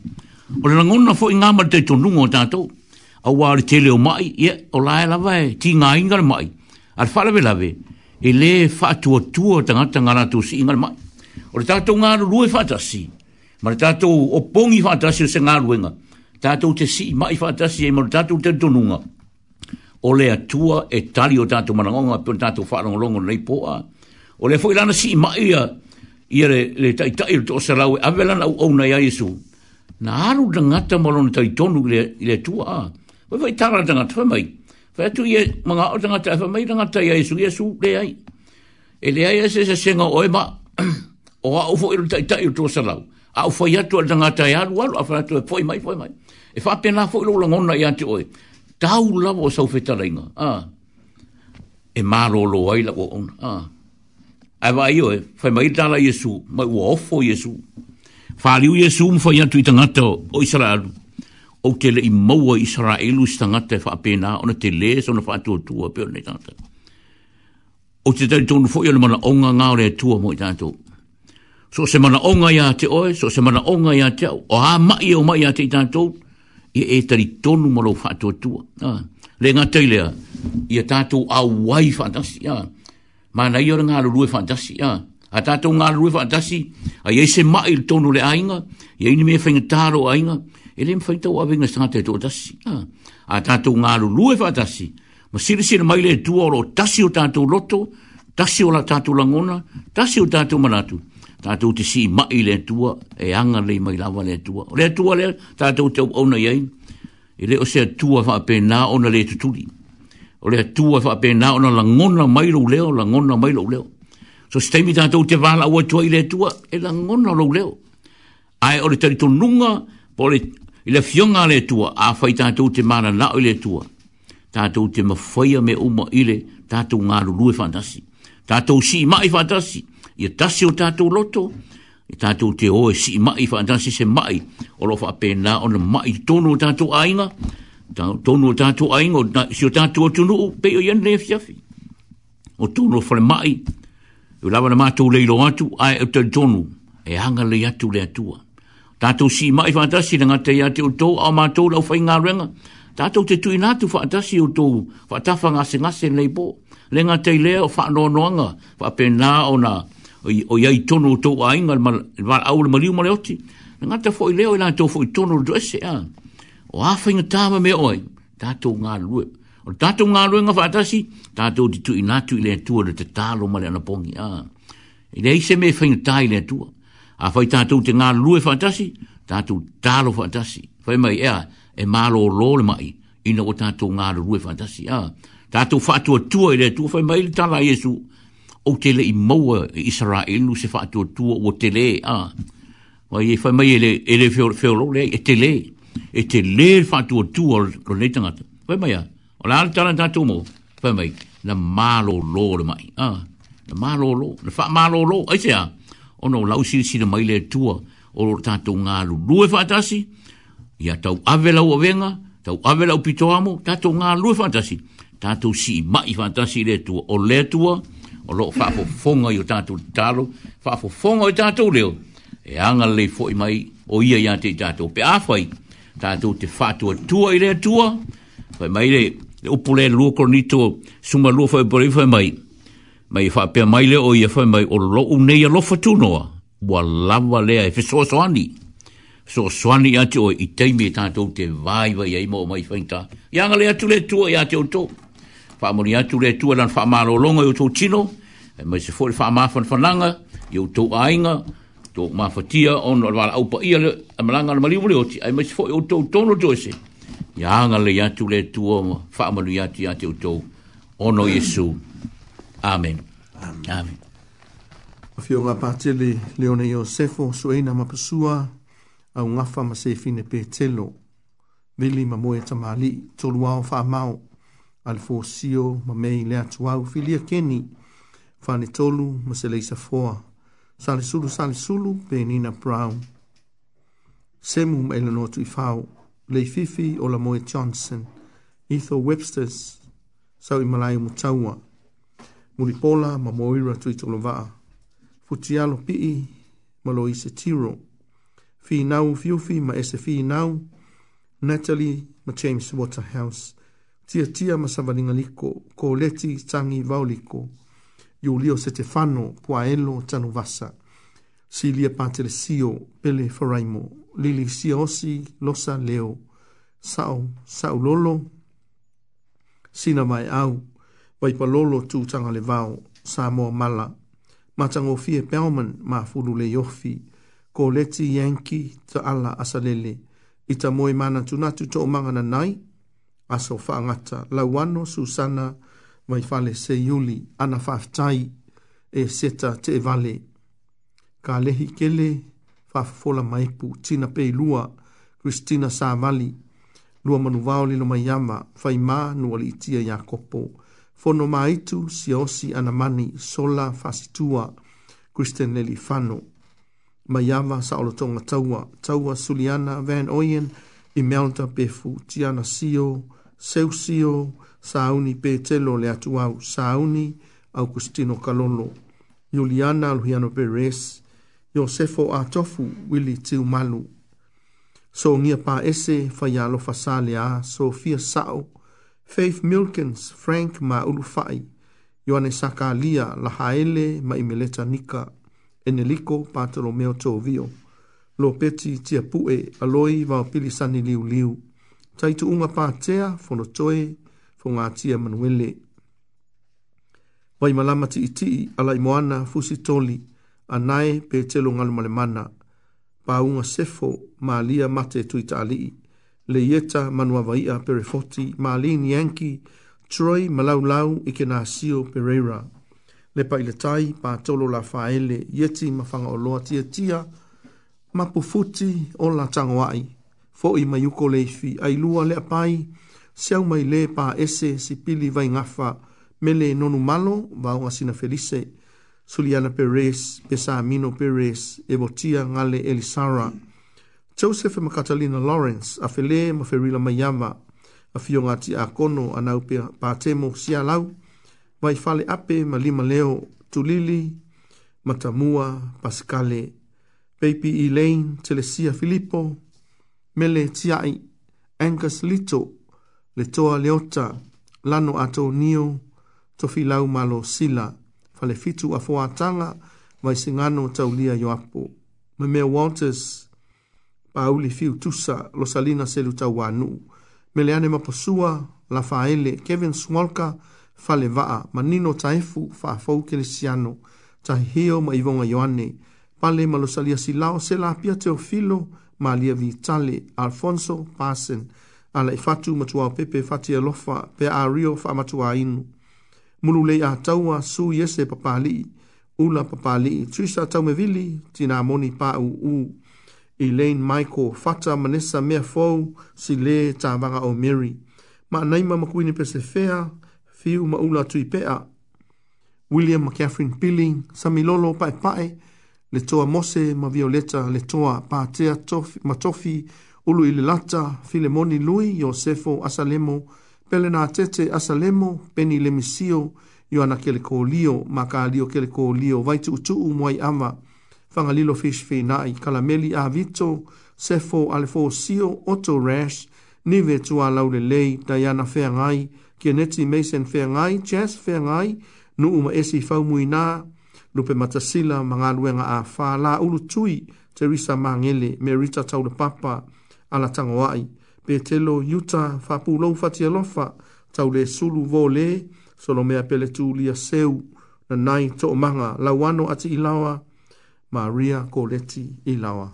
O le langona fo inga mar te tonungo tātou. A wā re tele mai, ia, o lai lawa e, ti ngā inga mai. A le whalawe lawe, e le whātua tua tangata ngā rātou si inga mai. O le tātou ngā rue whātasi, ma le tātou o pongi whātasi o se ngā ruenga. Tātou te si mai whātasi e ma le tātou te tonunga. O le atua e tali o tātou marangonga, pion tātou whārongolongo nei poa. O le fo si mai ia, ia le taitai o tō se rau e avelana au au nei a Iesu na aru te ngata malo na tai tonu le, le tua a. Wai wai tara te ngata whamai. Wai atu ia e mga o te ngata whamai te ngata ia Iesu, Iesu le ai. E le ai e se se senga oe ma, o a ufo iru tai tai utu salau. A ufo i atu a te ngata ia aru aru, a whan atu e poi mai, poi mai. E wha pena fo ilo langona i ante oe. Tau lavo o sau whetara inga. Ah. E maro lo ai la o ona. Ah. Ai wai oe, whai mai tala yesu, mai ua ofo yesu. Whāliu Iesu umwha i atu i tangata o Israel, O te le i maua Israelu i tangata e whaapena, ona te le, so na whaatua tua peo nei tangata. O te tari tonu fo i mana onga ngā re tua mo i tangata. So se mana onga i te oe, so se mana onga i te au. O ha mai e o mai a te i tangata, i e tari tonu malo whaatua tua. Ah. Le ngā teilea, i a tangata au wai fantasi, ah. mana i ora ngā lulu fantasi, ah, a tātou ngā rue whaatasi, a iei se mai il tonu le ainga, iei ni mea whainga tāro ainga, e le mwhaitau a wenga sanga te tōtasi. A tātou ngā rue whaatasi, ma siri siri mai le tua oro tasi o tātou loto, tasi o la tātou langona, tasi o tātou manatu. Tātou te si mai le tua, e anga le mai lawa le tua. Le tua le, tātou te ona iei, e le o se tua whaapena ona le tuturi. O le tua whaapena ona langona mai lo leo, langona mai lo leo so stay mi tanto te vala o tu ile tu e la ngona lo leo ai ole tari tu nunga pole ile fionga le tu a fai tanto te mana na ile tu tanto te ma foi me uma ile tanto nga lu lu fantasi tanto si mai fantasi ye tasi o tanto loto e tanto te o si mai fantasi se mai o lo fa pena o no mai tonu tanto ainga tonu tanto ainga si tanto tu no pe yo ne fiafi o tonu fo mai u lava na le leilo atu, ai e te tonu, e hanga le atu le atu. Tātou si mai whātasi na ngata ia te utou, au mātou lo whai ngā renga, tātou te tui nātu whātasi utou, whātafa ngase ngase lei bō, le ngata i lea o no noanga, fa pena ona o iai tonu utou a inga, au le maliu male oti, na ngata fo i leo i lātou fo i tonu utou ese, o afinga tama me oi, tātou ngā lue, O tātou ngā ruenga whātasi, tātou di tu inatu i lea tua le te tālo male ana pongi. Ah. I lei se me whaina tāi lea tua. A whai tātou te ngā lue whātasi, tatou tālo whātasi. Whai mai ea, e mālo role mai, ina o tātou ngā lue whātasi. Ah. Tatou whātua tua i lea tua, whai mai le la Iesu. O te le i maua i Israelu se whātua tua o te le. Ah. Whai e whai mai ele, ele feo, feo lo le, e te le. E te le whātua tua lo le Whai mai ea. O la ala tala tatu mo, pa mai, na malo lo le mai. Ah, na malo lo, na fa malo lo, ai se a. O no, lau si si na mai le tua, o lo tatu ngā lu lue fatasi, ia tau ave lau avenga, tau ave lau pito amo, tatu ngā lue fatasi. Tatu si mai fatasi le tua, o le tua, o lo fa fo fonga yo tatu talo, fa fo fonga yo tatu leo. E anga le fo i mai, o ia ia te tatu, pe afai, tatu te fatua tua i le tua, Pai mai o pule lua ko ni tō suma lua e bori whai mai. Mai fa whapea mai le o i whai mai o lo u nei a lo whatunoa. Wa la wa lea e whesoa soani. So soani ya o i teimi e tātou te vai vai e ima o mai whainta. Ianga le atu le tua i ati o tō. Whamori atu le tua fa whamalo longa i o tō tino. E mai se ma whamafan whananga i yo to ainga. to Tō mafatia ono alwala aupa ia le amalanga na maliwuleoti. E mai se fori o to tono tō jo se ia anga le atu le tua whaamalu iati ate utou ono Yesu Amen Amen A fio ngā pātele Leone Iosefo so eina ma pasua au ngafa ma se fine pe telo vili ma moe ta mali tolu au wha mau al fosio ma mei le atu au filia keni whane tolu ma se leisa foa sale sulu sale sulu pe nina brown semu ma ele no tui whao le fifi o la moe Johnson, Itho Webster's, sau i malai mo taua. Muli ma moira tui tolo vaa. Futialo pii, malo i se tiro. Fi nau ma ese fi Natalie ma James Waterhouse. Tia tia ma savalinga liko, ko leti tangi vauliko. Iulio se te fano, puaelo tanu Silia pantele sio, pele Pele foraimo lili siosi losa leo sao sao lolo sina mai au vai pa lolo tu tanga le vao sa mo mala ma tango fie pelman ma fulu le yofi ko leti yanki ta ala asalele i ta moe mana tunatu to manga na nai aso whaangata lawano susana mai fale se yuli ana faftai e seta te vale ka lehi kele fafola maipu tina pei lua Kristina Savali lua manu vao lilo mai ama fai ma nua li itia ya kopo fono maitu si osi anamani sola fasitua Kristen Lely Fano mai ama sa olotonga taua taua Suliana Van Oyen imelta pefu tiana sio seu sio sauni petelo le atuau sauni Augustino Calolo Juliana Luhiano Perez Yosefo a tofu wili tiu malu. So ngia pa ese fa yalo fasale a Sofia Sao, Faith Milkins, Frank ma ulufai, Yoane Sakalia la haele ma imeleta nika, Eneliko pa Tolomeo Tovio, lo peti tia pue aloi va pili sani liu liu, taitu unga pa tea fono toe fo ngā tia manuele. Vai malamati iti alai moana fusi toli, anai pe telo ngalo male mana, pa sefo ma lia mate tu itali, le ieta manua vaia pere foti, ma li nianki, troi malau lau ike na sio pereira, le pa ile tai pa tolo la faele, yeti mafanga oloa tia tia, ma pufuti o la tangwai, fo i mayuko le fi, ai lua le apai, seau mai le pa ese si pili vai ngafa, mele nonu malo, vaunga sina felice, felice, Suliana Perez, Besa Amino Perez, Ebotia Ngale Elisara, Joseph and Catalina Lawrence, Afele Maferila Mayama, Afiongati Akono, Anaupe Patemo Sialau, Vaifale Ape, Malima Leo, Tulili, Matamua, Pascale, Baby Elaine, Telesia Filippo, Mele Tiai, Angus Lito, Letoa Leota, Lano Atonio, Tofilau Malo Sila, fale fitu a fo atanga mai singano tau lia yo apo. Me me Walters pauli fiu tusa lo salina selu tau wanu. Me leane mapasua la faele Kevin Swalka fale vaa manino taifu faa fau kelesiano tahi hio ma ivonga yoane. Pale malosalia silao se la pia teofilo ma lia vitale Alfonso Parson ala ifatu matua pepe fatia lofa pe a rio fa matua inu mulu le a taua su yese papali ula papali tuisa tau me vili tina moni pa u u Elaine Michael fata manessa mea fou si le tawanga o Mary ma naima makuini pese fea fiu ma ula tui pea William ma Catherine Pilling sami lolo pae pae le toa mose ma violeta le toa pa tea tofi, ma tofi ulu ili lata file moni lui yosefo asalemo asalemo pele na tete asa lemo peni le misio yo ana kele ko lio ma lio kele ko lio vai tu tu moi ama fanga lilo fish fe na i a vito se fo sio oto rash ni ve tu ala ule lei tayana fe ngai ke neti mason fe ngai chess fe ngai nu uma esi fa mui na lupe matasila manga luenga a fa la ulu tui Teresa Mangele, Merita Taulapapa, Alatangawai. Alatangawai petelo yuta fapulou fatialofa taule sulu vole solo solomea pele tulia seu na to nanai toʻomaga lauano ati ilawa maria koleti ilawa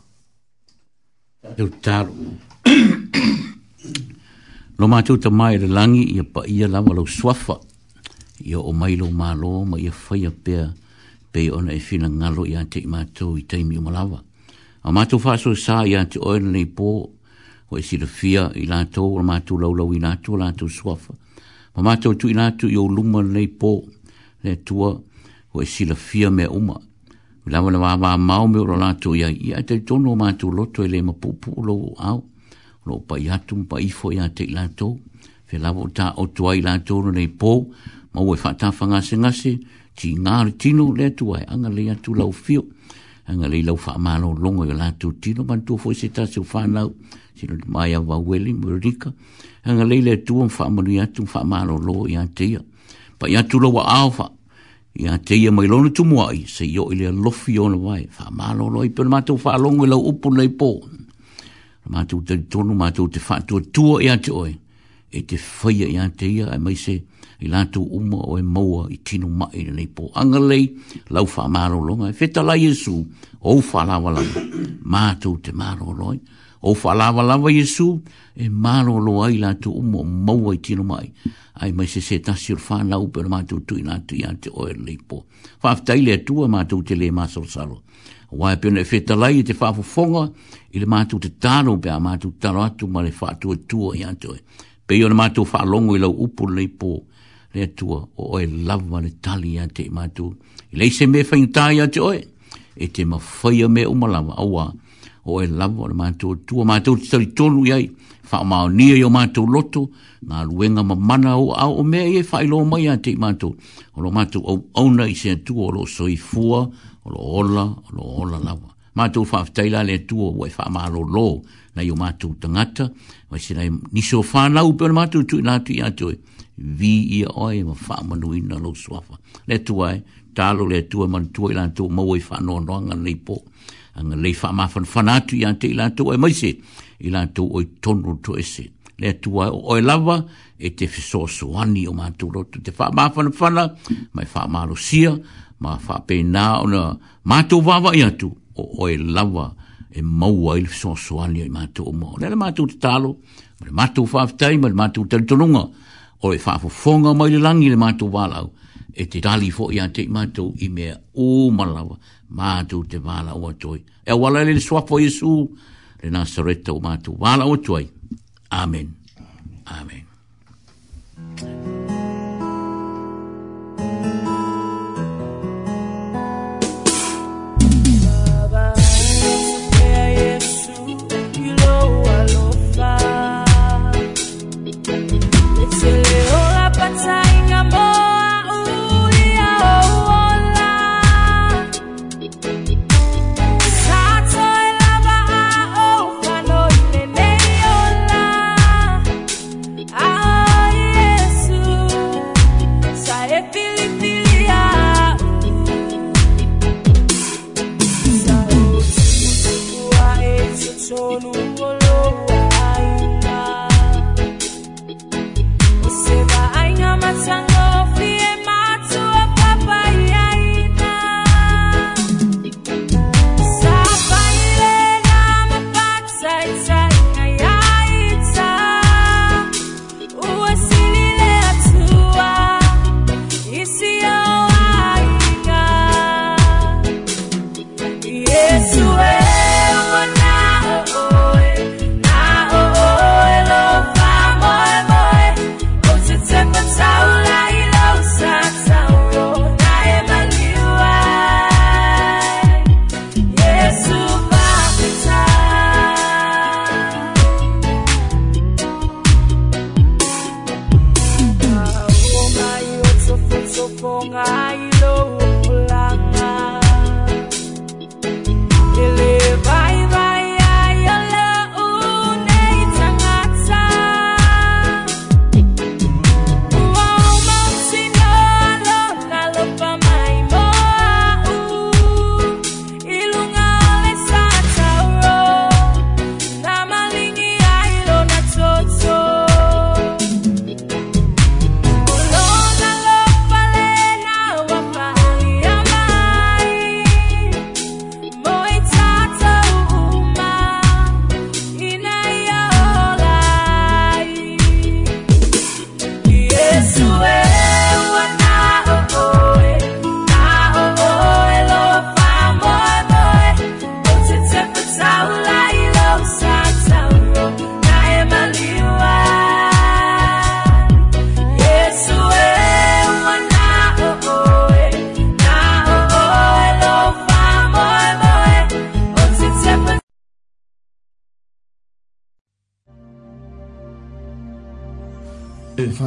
lo matou tamā i le lagi ia paia lava lau suafa ia o mai lou mālō ma ia faia pea pe ona e finagalo iā te i matou i taimi uma lava a matou faasoesā iā te oe lenei pō o e sirafia i lātou o mātou laulau i lātou o lātou suafa. Ma mātou tu i lātou i o luma nei pō le tua o e sirafia mea uma. I lawa na wāwā māo me o la lātou i ai. Ia te tono o mātou loto e le ma pūpū o lau au. Lo pa i hatu mpa i fo i ate i lātou. Fe lawa o tā o tua i lātou no nei pō. Ma ue whātāwha ngase ngase. Ti ngāri tino le tua e anga le atu lau fio. Anga le lau whaamālo longo i lātou tino. Mantua fo i se tāse o whānau sino le mai ava ueli murika hanga leile tu un fa mo tu fa ma lo lo tia pa ya tu lo wa alfa ya tia mai lo tu mo ai se yo ile lo fi on vai fa ma lo lo i per ma tu fa lo ngue upu nei po ma te tonu ma te fa tu tu ya oi e te fai ya tia ai mai se i la uma o e moa i tino mai nei po anga lei lau fa ma lo lo feta e la yesu o fa la wala ma te ma lo lo o falava lava Jesu e malo lo ai la tu mo mo ai tino mai ai mai se se tasir fa na u per matu tu na tu ya te oer e le po fa ftaile tu ma tu te le masor salo wa pe ne feta lai te fa fonga il ma tu te tano pe ma tu taro atu ma le fa tu tu ya tu pe yo ma tu fa longo i lo upu le le tu o e lava le tali ya te ma tu le se me fa intaya te oe e te ma fa me o malava awa o e lava o le mātou tua mātou te tari tonu iai whaamaonia i o mātou loto ngā luenga ma mana o au o mea iai e whailo mai a te mātou o lo mātou au auna i se atua o lo soi fua o lo ola o lo ola lava mātou whaafteila le atua o e whaamaro lo lo na i o mātou tangata wai sina i niso whanau pe o le mātou tui nātu i atoe vi i a oi ma whaamanuina lo suafa le atua e talo le atua manatua i lantou maua i e whanoa noanga nei po anga lei fa mafan fanatu i te ilan tu e maise ilan tu o tonu tu ese le tu o e lava e te fiso suani o mātou rotu te fa mafan fana mai fa malo sia ma fa pe na o na mātou vava i atu o o e e maua i fiso suani o mātou o mo le mātou te talo le mātou faftai ma le mātou talitonunga o e fafofonga mai le langi le mātou walau e te tali i ante i mātou i mea o malawa mātou te wāla o toi. E wala le swafo Yesu, le Nasareta o mātou wāla o toi. Amen. Amen. Amen.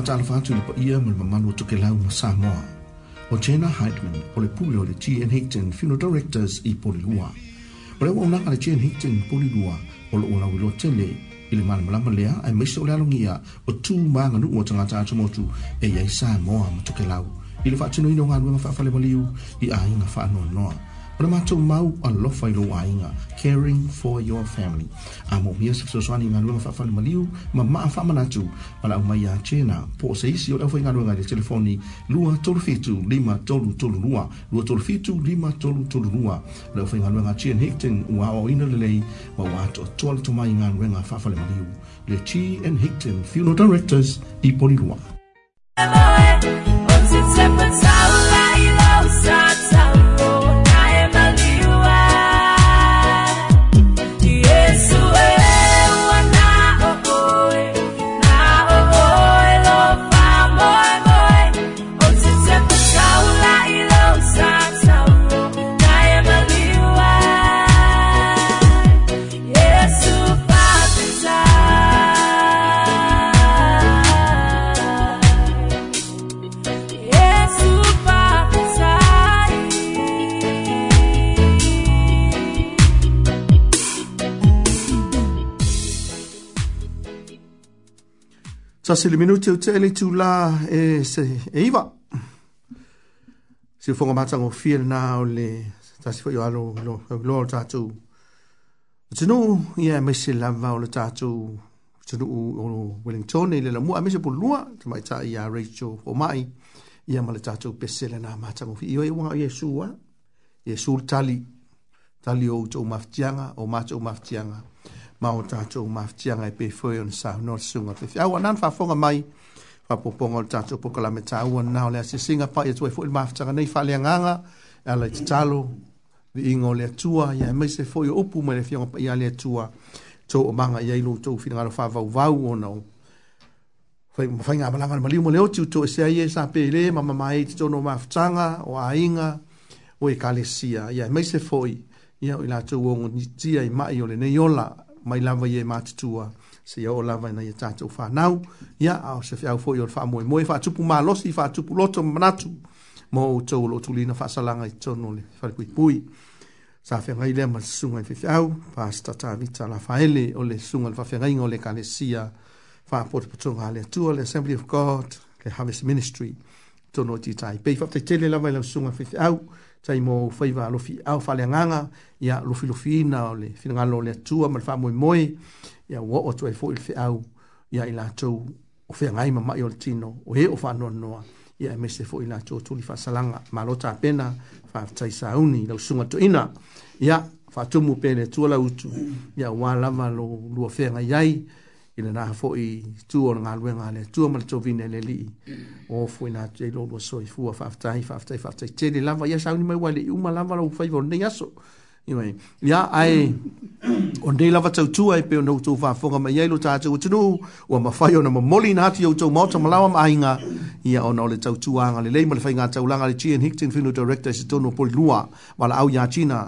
าจารย์ฟ้าจุลปียมันประมาณวัตถุเกล้ามาสามวันโอเชน่าไฮท์แมนโอเลพูเลโอเลจีเอ็นฮิกเจนฟิโนดิเรกเตอร์สอีโปลิลัวเพราะว่าองค์การเชนฮิกเจนโปลิลัวโอเลโอลาวิโรเจเลอิลิมันมาลามาเลียไอเมสโซเลลงียาอตูมางานุวังงาจาชมอจูเอเยซามอวัตถุเกล้าอิลิฟาชินุยนงานเวมาฟาฟาเลมาลิวอีอาอิงาฟ้าโนนนอ O le mātou mau alofa i lo ainga, caring for your family. A mo mia sa fisoswani ngā luenga whawhani maliu, ma maa whamanatu, ma lau mai a tēnā. Po se isi o le awhai ngā luenga telefoni, lua tolu fitu, lima tolu tolu lua, lua tolu fitu, lima tolu tolu lua. Le awhai ngā luenga Chian Hickton, ua o ina lelei, ma ua ato tolu tomai ngā luenga whawhani maliu. Le Chi and Hickton Funeral Directors i Polilua. Hello, once it's separate, so I love, so, so. Sa se le minuti o te ele tu la e se e iwa. Se fonga matang o fiel na o le ta si fwoyo alo lo o tatu. O tenu ia me se lava o le tatu o tenu o Wellington e le la mua me se po lua te mai ta ia Rachel o mai ia ma le tatu pesele na matang o fi. Iwa iwa o Yesu wa. Yesu tali tali o utou mafitianga o matou mafitianga. Yesu ma o tatou mafitiaga e pefoi ona saunoasuga fefeau ana na fonga mai faapoopoga o le tatou pokalame taua na o le asiasiga pai atuai foi le mafitaga nei faaleagaga e ala i tatalo viiga o le atua ia e se foi o upu mai le fioga paia le atua tou omaga iai loutou finagalo faavauvau ona faiga malaga le maliu ma le oti uto ese ai e sa le, ma mamae i totono mafutaga o aiga o ekalesia ia e se foi ia o i latou ogotia i maʻi o ne yola mai lava ye matutua se ia o lava ina e ia tatou fanau ia ao se feau foʻi o le faamoemoe faatupu malosi faatupu loto manatu mo outou o loo tulina faasalaga i tono le falekuipui sa fegai lea ma le susuga i fefeau pasta tavita lafaele o le susuga le faafegaiga o le ekalesia faapotopotoga a le atua le assembly of god le harvest ministry tono i titaipei faataitele lava i lau susuga i fefeau tai mo fai va lo fi au fa le nganga ya lo fi lo fi na le fi nga lo le tu am fa mo mo ya wo o tue fo il fi au ya ila tu o fi nga ima ma yo tino o he o fa no no ya me se fo ila tu tu li fa salanga ma lo ta pena fa tai sa uni lo sunga tu ina ya fa tu mo pe le tu la utu ya wa la ma lo lo fi nga yai i le naha fo'i tu o ngā luenga le tu o malato vina le li o fu i nga te lolo so i fua whaftai whaftai whaftai te le lava yes auni mai wale i uma lava la ufai vore nei aso i mai ya ai o nei lava tau tua i peo nou tau whafonga ma yeilo tātou o tunu o ma whai o na ma moli nga ati o tau mauta malawa ma ainga i a ona o le tau tua anga le leima le whai ngā tau langa le Chien Hickton Whino Director i se tono poli lua wala au ya China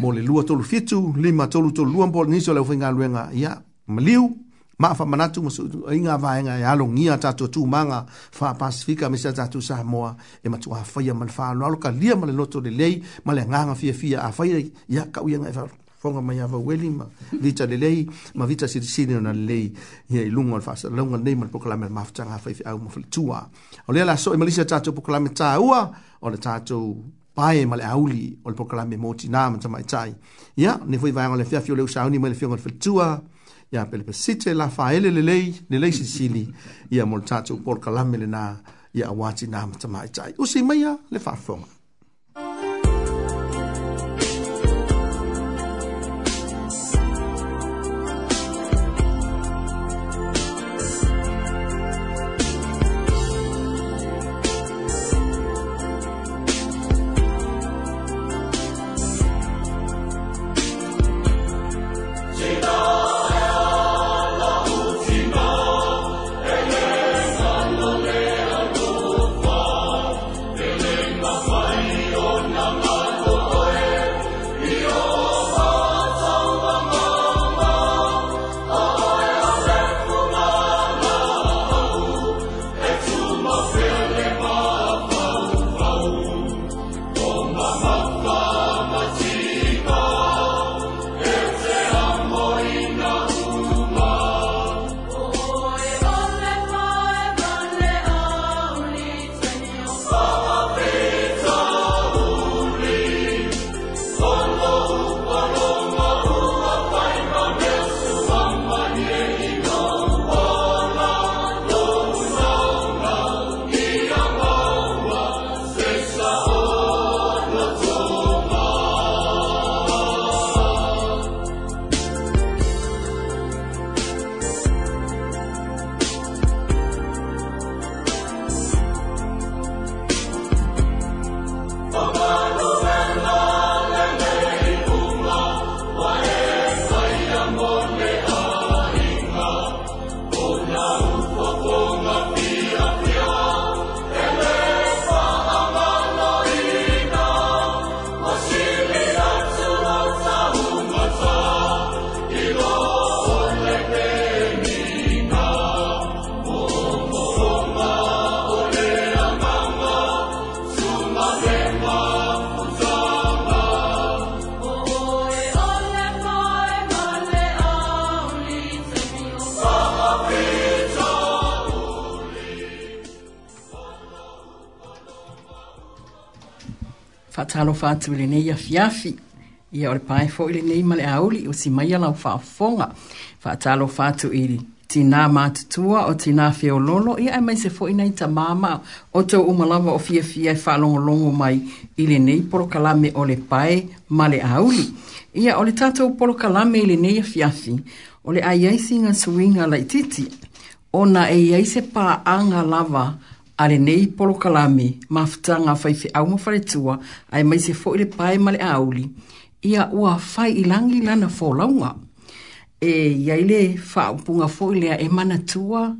mo le lua tolu fitu lima tolu tolu lua mpola nisio le uwhai ngā luenga ya Maliu, ma fa manatu mo inga va inga ya e lo ngia ta to tu manga fa pasifika mi sa ta tu sa moa e ma tu a fa ya man fa lo ka lia ma le loto le lei ma le nga nga fia fia a fa ya ka u ya nga fonga ma ya va weli ma vita le lei ma vita si si na le lei ya i lungo fa sa lungo nei ma pokala ma fa changa fa fia mo fa tua o le la so e ma lisa ta tu pokala ma ta ua o le ta tu pae ma le auli o le pokala ma mo ti na ma ta mai tai ya ne foi va ngale fia fia le usauni ma le fia ngale fa tua ya pelpe sitte la faele le lei le lei sicili ya moltato por calamelena ya awati na tama tai usi maya le fafonga fatalo fatu le nei a fiafi ia ole pae fo ile nei male auli o si mai ala fa fonga fatalo fatu ili tina matutua o tina feololo ia ai mai se fo inai ta mama o to umalava o fia fia e falongo longo mai ile nei polo kalame ole pae male auli ia ole tato polo kalame ile nei a fiafi ole ai ai singa suinga lai titi ona e ai se pa anga lava ale nei polo kalame ma fitanga fai fe au mawhare tua ai mai se fo ile pae male auli ia ua fai ilangi lana fo launga e ia ile fa upunga fo ile a emana tua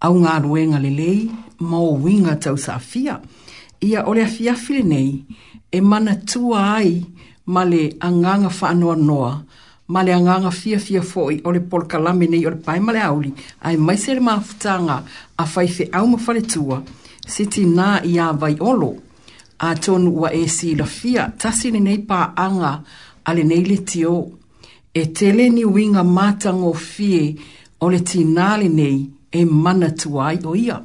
au ngā ruenga lelei ma o winga tau sa fia ia ole afia fia file nei emana tua ai male anganga fa anua noa noa ma le agaga fiafia foʻi o le polokalame nei o le pae ma le auli ae mai se le mafutaga a faifeʻau ma faletua sitinā iā vaiolo atonu ua e silafia tasi lenei anga a lenei le tio e tele niuiga matagofie o le tinā lenei e mana tua o ia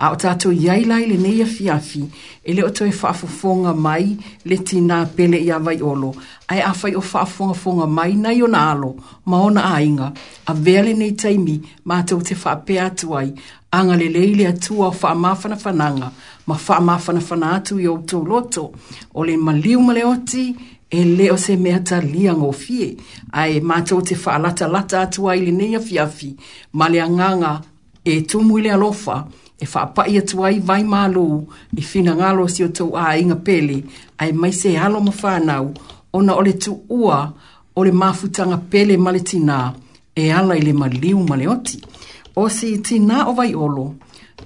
a o tātou iai lai le neia fiafi e le o toi e whaafofonga mai le tina pele ia awai olo ai a whai o whaafonga mai nei o na alo ma ona ainga a vele nei taimi ma mātou te whaape atu ai anga le leile atua o whaamafana whananga ma whaamafana whana atu i outou loto o le maliu male oti e le o se mea ta lia ngofie ai mātou te whaalata lata atu ai le neia fiafi ma le anganga e tumu i alofa e whaapai atu ai vai mālō i whina ngālo si o tau a inga pele ai mai se alo ma whānau ona ole tu ua ole mafutanga pele male tina e ala ile le maliu male oti. O si tina o vai olo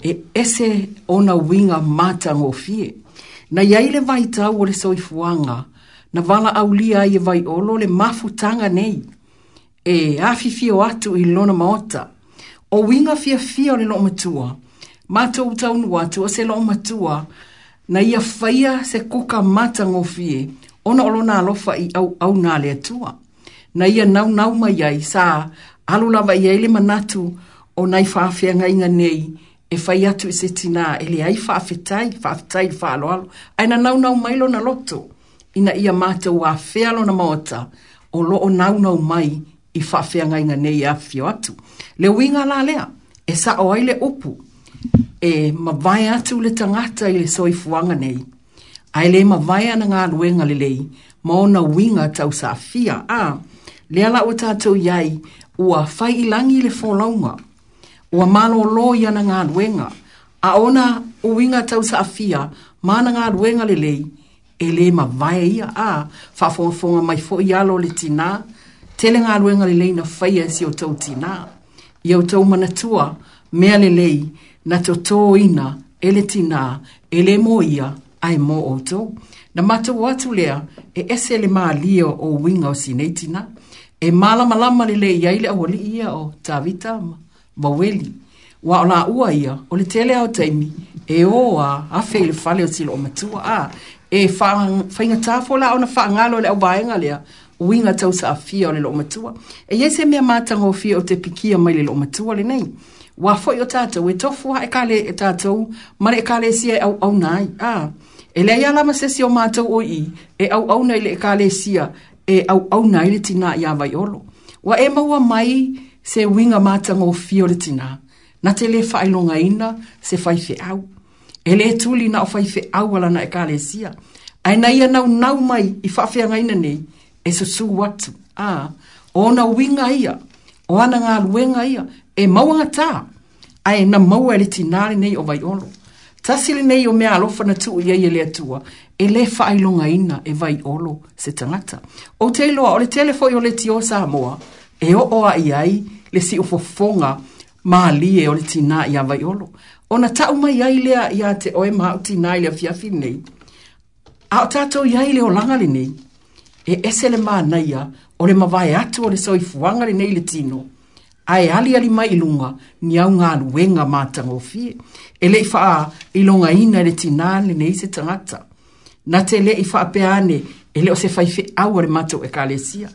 e ese ona winga mātango fie. Na iai le vai tau ole soifuanga na wala au lia i e vai olo le mafutanga nei e afifio atu i lona maota o winga fia fia ole lo matua. No Mātou taunu watu o se loo matua na ia faia se kuka mata ngofie ona olo na alofa i au, au nā lea tua. Na ia nau nau mai ai sa alu lava i ele manatu o nai whaafia ngai nga nei e fai tu i se tina e le ai whaafetai, whaafetai i whaalo alo. Aina nau nau mai lo na loto ina ia mātou a lo na maota o loo nau nau mai i whaafia ngai nga nei a whio atu. Le winga lā lea e sa o aile upu e mawai atu le tangata i le soifuanga nei. Ai le mawai ana ngā luenga le lei, maona winga tau sa fia. A, le ala o tātou iai, ua fai ilangi le fōlaunga, ua malo loi ana ngā luenga, a ona o winga tau sa fia, mana ngā luenga le lei, e le mawai ia a, fafongafonga mai fo i alo le tina, tele ngā luenga le lei na fai e si o tau tina. Iau tau manatua, mea le lei, na to tō ina ele tina ele mo ia ai mō oto. Na mato watu lea e ese le maa lia o winga o sineitina, e malama lama le le iaile a wali ia o tavita maweli. Wa ola ua ia, o le tele ao taimi, e oa a fele fale o tilo o matua a, e fainga tafo la o na whaangalo le au baenga lea, winga tau sa afia o le lo matua. E yese mea mātanga o fia o te pikia mai le lo matua le nei wa fo yo tata we tofu ha kale e tata ma le kale si e au au nai a e le ia la ma se si o mata o i e au au nai le e kale si e au au nai le tina ya vai olo wa e maua mai se winga mata ngo fio le tina na te le fai longa ina se fai fe au e le tuli na o fai fe au ala na e kale si a na ia nau nau mai i fa fe ngaina nei e susu watu a ona winga ia o ana ngā luenga ia, e mawanga tā, ai na maua e le tinari nei o vai olo. Tasili nei o mea alofa na tu iei e lea tua, e le whaailonga ina e vai olo se tangata. O te iloa, o le telefoi o le ti o sa moa, e o oa ai le si ufofonga maa lie o le tina i a vai olo. O na tau mai ai lea i a te oe maa uti nai lea fiafi nei, a o tatou iai le o langa le nei, e ese le maa naia o le mawai atu o le soifuanga le nei le tino, ae ali ali mai ilunga lunga ni au ngā ruenga mātanga o fie. E lei faa i ina le tina le nei se tangata. Na te le i faa peane e le o se faife au le mātou e kālesia.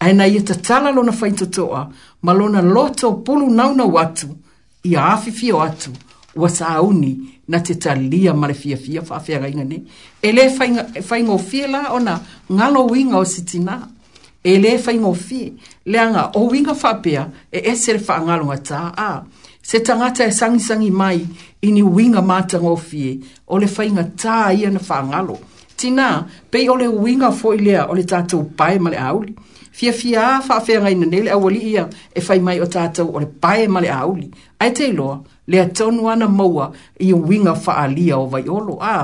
Ae na i e tatala lona faitotoa ma lona loto pulu nauna watu i a afifio atu wa sauni na te talia ma le fia fia faa fia gainga ne. E le faingo fie la ona ngalo winga o sitina. E le faingo fie leanga o winga whapea e esere whaangalonga tā a. Se tangata e sangi mai ini winga mātanga o fie o le whainga tā ia na whaangalo. Tina, pei ole le winga fōi lea o le tātou pae male auli. Fia fia a whaafea ngai na nele awali ia e whai mai o tātou o le pae male auli. Ai te loa, lea tonu ana maua i o winga whaalia o vai olo. A,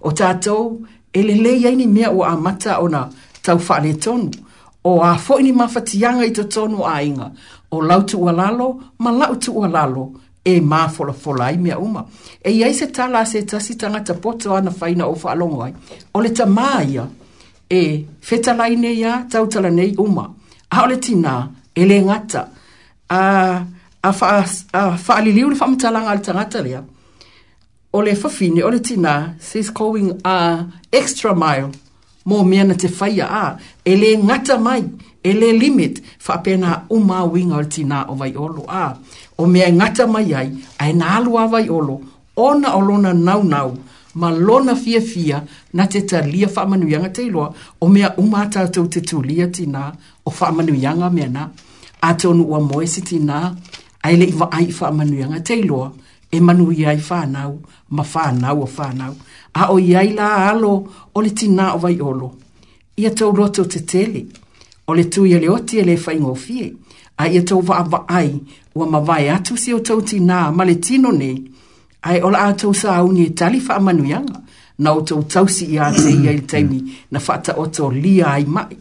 o tātou, ele leia ini mea o amata ona tau whaale tonu o a foi ni mafatianga i te tonu a inga. O lautu ua lalo, ma lautu ua lalo, e mā fola fola ai mea uma. E iai se tala se tasi tangata poto ana whaina o whaalongo ai. O le ta mā ia, e fetalai nei a tautala nei uma. A o le tina, e le ngata, a, a, fa, a whaaliliu le whamitalanga le tangata lea. O le fafine, o le tina, she's going a uh, extra mile mo mea na te whaia a, e le ngata mai, e le limit, wha pēna uma winga o tina o vai olo a, o mea ngata mai ai, a e nālu a vai olo, ona o lona nau nau, ma lona fia fia na te talia wha manu yanga te iloa, o mea uma tātou te tulia tina o wha manu yanga mea na, a tonu ua moesi tina, a ele iwa ai wha manu yanga te iloa, e manu i ai whanau, ma whanau o whanau, a o i ai la alo o le tina o vai olo. Ia tau roto te tele, o le tui ele oti ele fai ngofie, a ia tau wa awa ai, ua ma vai atu si o tau tina ma le tino nei, ai ola atu sa au nye tali wha manu yanga, na o tau tau si i ate i ai taimi, na whata o tau lia ai mai,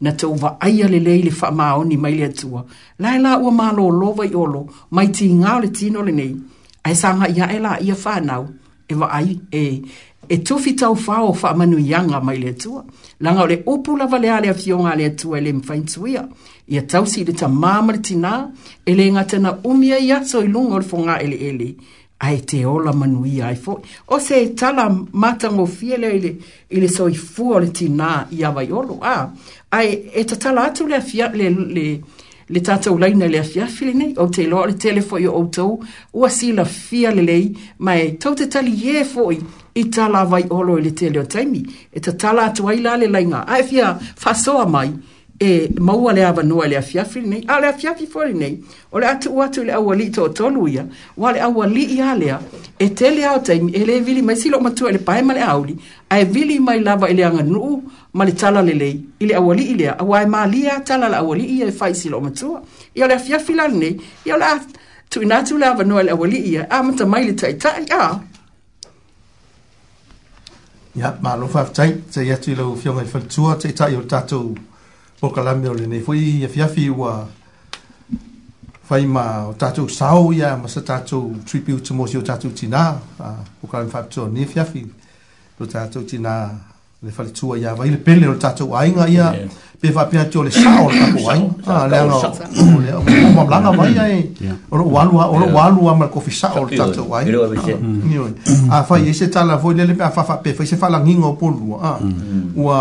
na tau wa ai ale lei le wha maoni mai le atua, lai la ua ma lo lo vai olo, mai ti ngā le tino le nei, ai sanga ia ela ia fa nau e va ai e e tu fi tau fa o fa manu yanga mai le tua langa ole upu la vale ale afionga le tua ele mfain tuia ia tau si ele ta mama tina e le ngata umia ia so ilunga le fonga ele ele ai te ola manu ia ai fo o se e tala matango fie le ele ele so i fua le tina ia vai olo ai e ta tala atu le afia le le, le le tatou laina le afia lenei ou te iloa o le telefoi o outou ua lei lelei mae tou te tali ē e foʻi i tala vai olo i le tele o taimi e tatala atu ai la le laiga ae fia faasoa mai e maua le avanoa i le afia lenei a le afiafi foi lenei o le atuu atu i le auali'i toʻatolu ia ua le auali'i a lea e tele a taimi e lē vili mai silo matua le paema le auli ae vili mai lava i le aganuu ma le tala lelei i le auali'i lea auā e malia tala le auali'i ai faisi loo matua ia o le afiafi lalenei ia o le a tuuina atu le avanoa i le auali'i ia amata mai le taʻitaʻi a ia malo faafetai tai atu i lau fioga i faletua taʻitaʻi o le tatou pokalame o lenei foi iafiafi ua fai ma o tatou sao ia ma sa tatou tribute mo si o tatou tinā pokalame faafetua o nei afiafi lo tatou tinā le faletua ia vai le pele o le tatou aiga ia pe faapea atu o le ah le tapou aigaleaomamalaga vai mm. ae oloo loo alua ma le kofi sao le tatou aiga afai ai se tala foi lele mea pe fai se faalagiga o polua a ah, mm. ua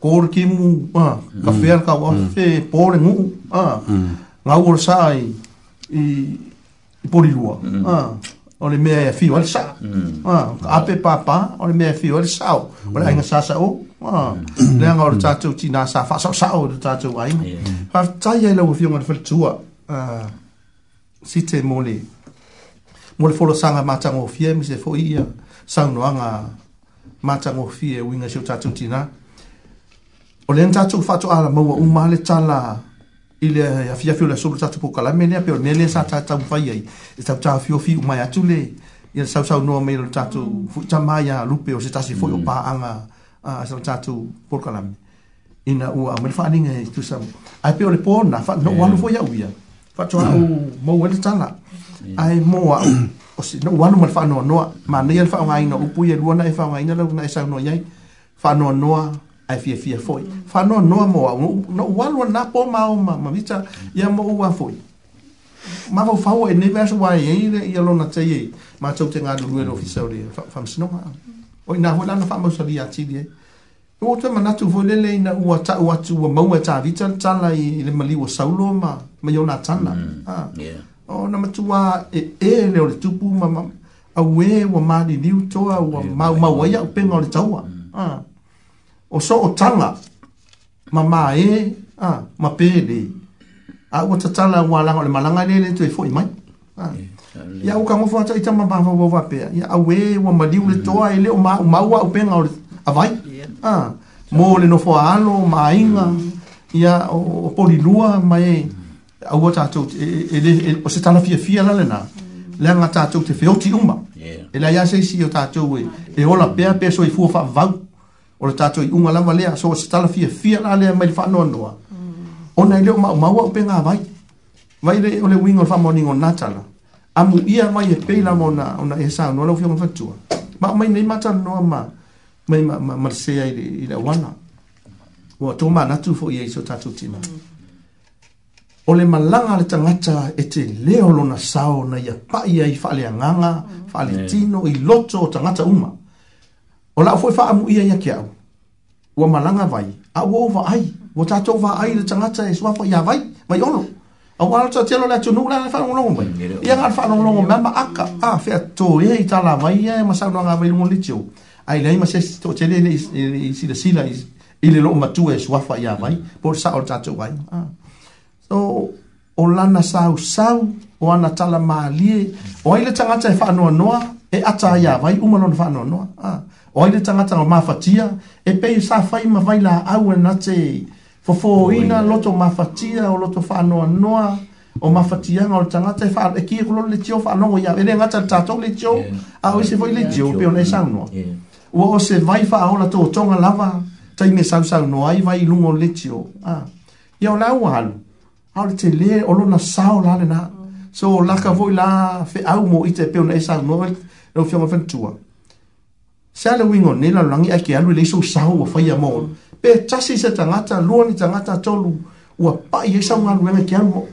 kolekimu a kafea le kau afe po le gu'u ah, mm. ah gau o le saa i i polilua ah, o le mea e fio ale sao. Mm. Ah, ape papa, o le mea e fio ale sao. O le ah, mm. ainga sa sa o. Le anga o ti nā sa fa sao sao o le tatou ainga. Fa tai ai lau fio e ngā le whaletua. Uh, ah, si te mō le, mō le folo sanga mātango o fie, mi se fo ia sang noanga mātango o fie uinga si o tatou ti nā. O le anga tatou ala maua umale tala ile ya eh, fia fio la sobre tatu poka la mene ape o nele sa tata mfai ai e tatu tata fio fi umai atu le ya sau sau noa meilo tatu fuita maya lupe o se tasi foi o mm. paanga asal tatu poka la mene ina ua amel fa aninga e tu sa ape o le pona fa no wano foi au ia fa tua au mo mm. wale e tala ai mo wa o se no wanu mal fa no noa ma ne yel fa unha ina upu ye luona e fa unha na la na e sa unha yai fa no noa ai fia fia foi fa no no mo no walo na po ma o ma ma vita ia mo wa foi ma vo fa o e ne ve so wai ei ia lo na tei ma tso te nga du ru no fiso de fa fa no ma mm, ah. o na ho la na fa mo so dia ti de o te ma na tu vo le le na u ta u tu u mo ta vita ta la i le ma o sa lo ma ma yo na ta na ah o na ma tu wa e le o le tu pu ma ma a we wa ma di di u a wa ma ma wa ya pe no le tawa ah o so o tanga ma ma e a ma pe le a o ta tala wa la le malanga le le tui foi mai ya u kamo fa tsa ma ba va va pe ya a we wa e, ma diu le mm. toa e le o ma o ma wa o pe nga a vai a mo le no foa alo ma inga ya mm. o poli lua ma e a u ta tu e le e, o se tala fia fia la le na mm. le nga ta tu te feoti uma e ya sei si o ta tu e, e ola pe pe so i fu fa vau o le tatou i uga lava lea so se talafiafia la lea mai le faanoanoa ona i lea o maumaua o pega vai vai le ole le uiga o le natala. Amu ia mai e pei lava ona ona e saunoa lau fioga fatua ma mai nei matalanoa ma mai ma le i le auana ua tomanatu foʻi ai so tatou tima o le malaga le tangata e telē o lona sao na ia paʻi ai faaleagaga faaletino mm. i loto o tangata uma O la fwe faa mu ia ia kia au. Ua malanga vai. A ua ova ai. Ua tato va ai le tangata e suafo ia vai. Mai ono. A ua ala tato tielo le atu nuku lana whanong longo mai. Ia ngā whanong longo mea ma aka. A fea tō ia i tala vai ia e masau nga vai lungo litio. Ai lei ma se tō tele i sila sila i le loo matua e suafo ia vai. Po sa o tato vai. So, o lana sau sau. O ana tala maa lie. O ai le tangata e whanong noa e ata ya vai uma non fa no ah o de tanga tanga ma fatia e pe sa fai ma vai la au na te fo fo ina loto ma fatia o loto fa no o ma fatia ngol tanga te fa e ki e ko le tio fa no ia e nga tsa tsa le tio a o se foi le tio pe ona sa no o o se vai fa o la to tonga lava tai me sa sa no ai vai lu lungo le tio ah ia la wan a o te le o lo na sa o la le na mm. so la ka voi la fe au mo ite pe ona sa no le o fiaga fanatua se aleuiga onei lalolagi ai ke alu i le isou sau ua faia mo pe tasi se tagata lua ni tagata atolu ua paʻi ai e saugaluega e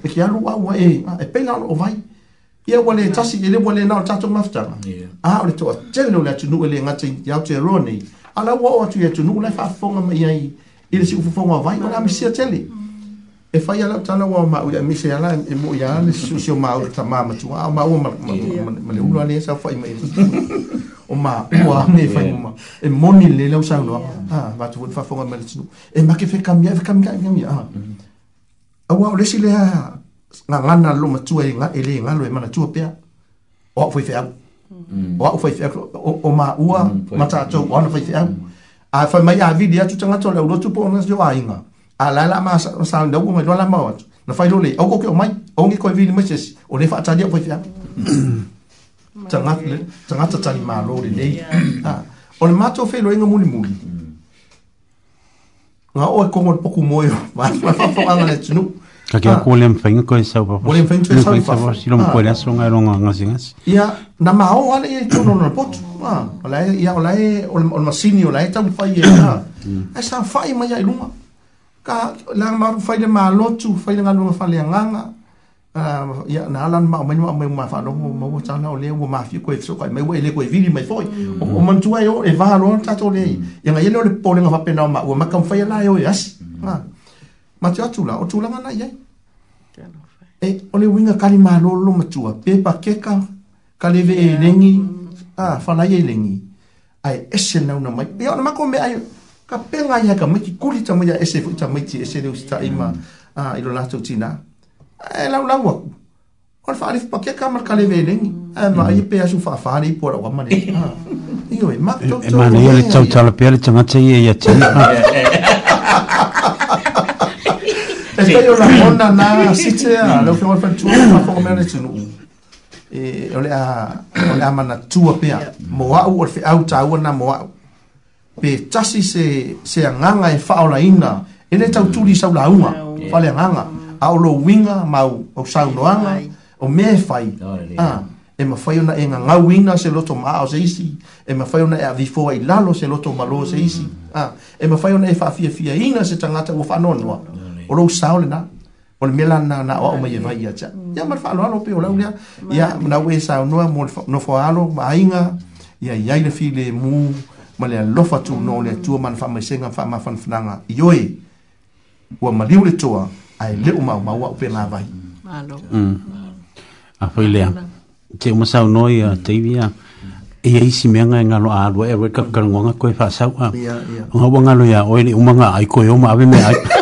ke alu au ae e, e peila o vai ia ua lē tasi e le ua lenao le tatou mafutaga a o le toʻatele e o le atunuu e le gata iau te aroa nei ala ua oo atu i atunuu lai faafofoga mai ai i le siʻufofoga o vai o le amisia tele mm -hmm. e fai ala tala wa ma ya mi se ala e mo ya le su se ma u ta ma ma tu ma ma ma ma le ulo ale sa fai ma o ma o a me fai ma e mo ni le le sa no ah va tu fa fonga ma le tu e ma ke fe cambia fe cambia cambia ah wa le si le ha nga na lo ma tu e eh, nga e eh, le nga lo e ma na tu pe o fo fe o fo fe o ma o mm-hmm. ma ta tu o na foi fe a fa ma ya vidi a tu tanga to le ulo tu po na jo ainga ala la ma sa nda uma lo la ma na fai le au ko ke mai au ngi ko vi ni meses o le fa ta dia foi fia tanga tanga ta tali ma lo le ha o le mato fe lo inga muli muli nga o ko mo poku moyo ma fa fa fa le tunu ka ke ko le mfainga ko sa ba ko le mfainga ko sa ba si lo mo le aso nga ronga nga singa ia na ma o ale e tuno no pot ma o la ia o la o le masini o la ta fai ia ai sa fai ma ia lunga ka la ah, ma fa de ma lo tu fa de ngalo fa le nganga ya na ala ma ma ma ma ma fa lo ma wo cha na o le wo ma fi ko e so ko me wo ele ko e vi mai foi o man tu ayo e va lo ta to le ya ngai le po le fa pe na ma wo ma kam fa ya la yo yes ma tu atu la o tu la ma na ye e o le winga kali ma lo lo ma tu a pe pa ke ka ka le ve e lengi a fa na ye lengi ai esse na na mai ya na ma ko me ai ka penga ia ka miki kuli ta mai ese fu ta mai ti ese le usta ima mm. a ilo la tu tina e la la wa on fa alif pakia ka mar ka le vele ni e ma mm. ai pe asu fa fa ni po la wa mani ha io e ah, ma to e, e ma ni le tau tala pe le tanga te ia ia te ni e sta io la onna na si te a lo fa fa tu ma fa come ne tu e ole a ole a mana tu pe mo au o fe au tau na mo au pe tasi se se anganga e fa ola ina ele tau tuli sa ola uma fa le anganga a o lo winga mau o sa o anga o me fai a e ma fai ona e nga winga se loto ma o se isi e ma fai ona e avifo ai lalo se loto ma lo se isi a e ma fai ona e fa fia fia ina se tangata o fa no no o lo sa ole na o le mela na na o ma ye vai ya cha ya mm. ma fa lo lo pe o la ulia ya na we sa no mo no fo alo ma inga ya ya ile fi le mu mm ma le alofa tuunoa o le atua ma na faamaisega ma faamafanafanaga i oe ua maliu le toa ae leʻu maumau aʻu pe lavai afai mm. lea teu masaunoa ia taivi ia ia isi meaga e galo aluaʻe aruai kakalagoaga koe faasauʻa ogaua galo ia oe le uma ga aikoe oma ave meaa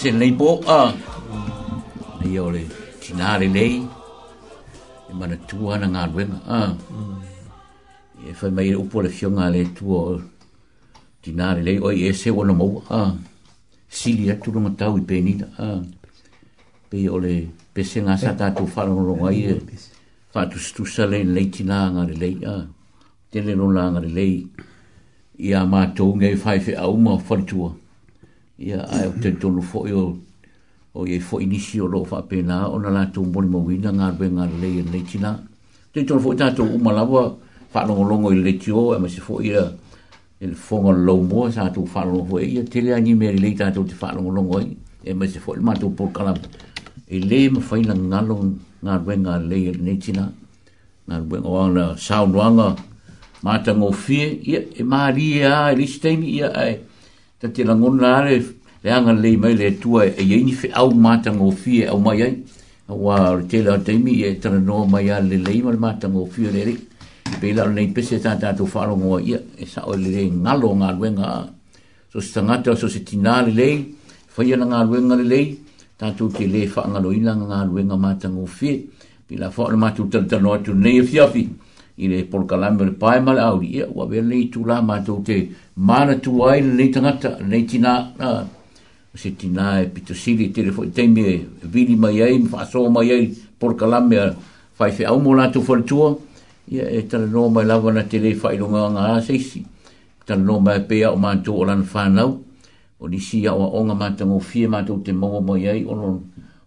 se nei po a nei ole tinare nei e mana tua na ngā ruenga e fai mai upo le fionga le tua tinare nei oi e se wana mou a sili atu runga tau i penina a pe ole pese ngā sa tātou whanonga i e fatu stusa le nei tina ngā rilei a tele nō ngā rilei i a mātou ngai whaife au ma whanitua ia ai o te tonu fo o o ye fo inisi o lo fa pena ona la tu mo mo wina nga be nga le le china te tonu fo ta to mm. umalawa fa longo longo le tio e ma se fo ia il e fongo lo mo sa tu fa longo fo ia te le ani me le ta tu te fa longo longo e ma se fo ma tu por kala e le ma fa ina nga lo nga be nga le le china nga be o ana sa wanga ma ta ngofie ia e maria e, e listemi ia ai ta te la ngona le le anga le mai le tua e ye ni fe au mata ngo fie au mai ai wa te la te mi e tra no mai a le le mai mata ngo fie le le pe la nei pese ta ta tu fa ngo ia e sa o le ngalo nga luenga so stangata so se tina le fa ia nga le le ta tu te le fa nga nga luenga mata ngo fie pe la fa o mata tu tu i le polkalame le pae male au ia ua vea nei tula matou te manatu ai lenei tagata lenei tinā se tinā e pitosili telefoni taimi e vili mai ai ma faasoa mai ai polkalame a faifeau mo latou faletua ia e talanoa mai lava na tele faailogaga a seisi talanoa mai pea o matou o lana fanau o nisi aʻoaʻoga matagofie matou te maua mai ai o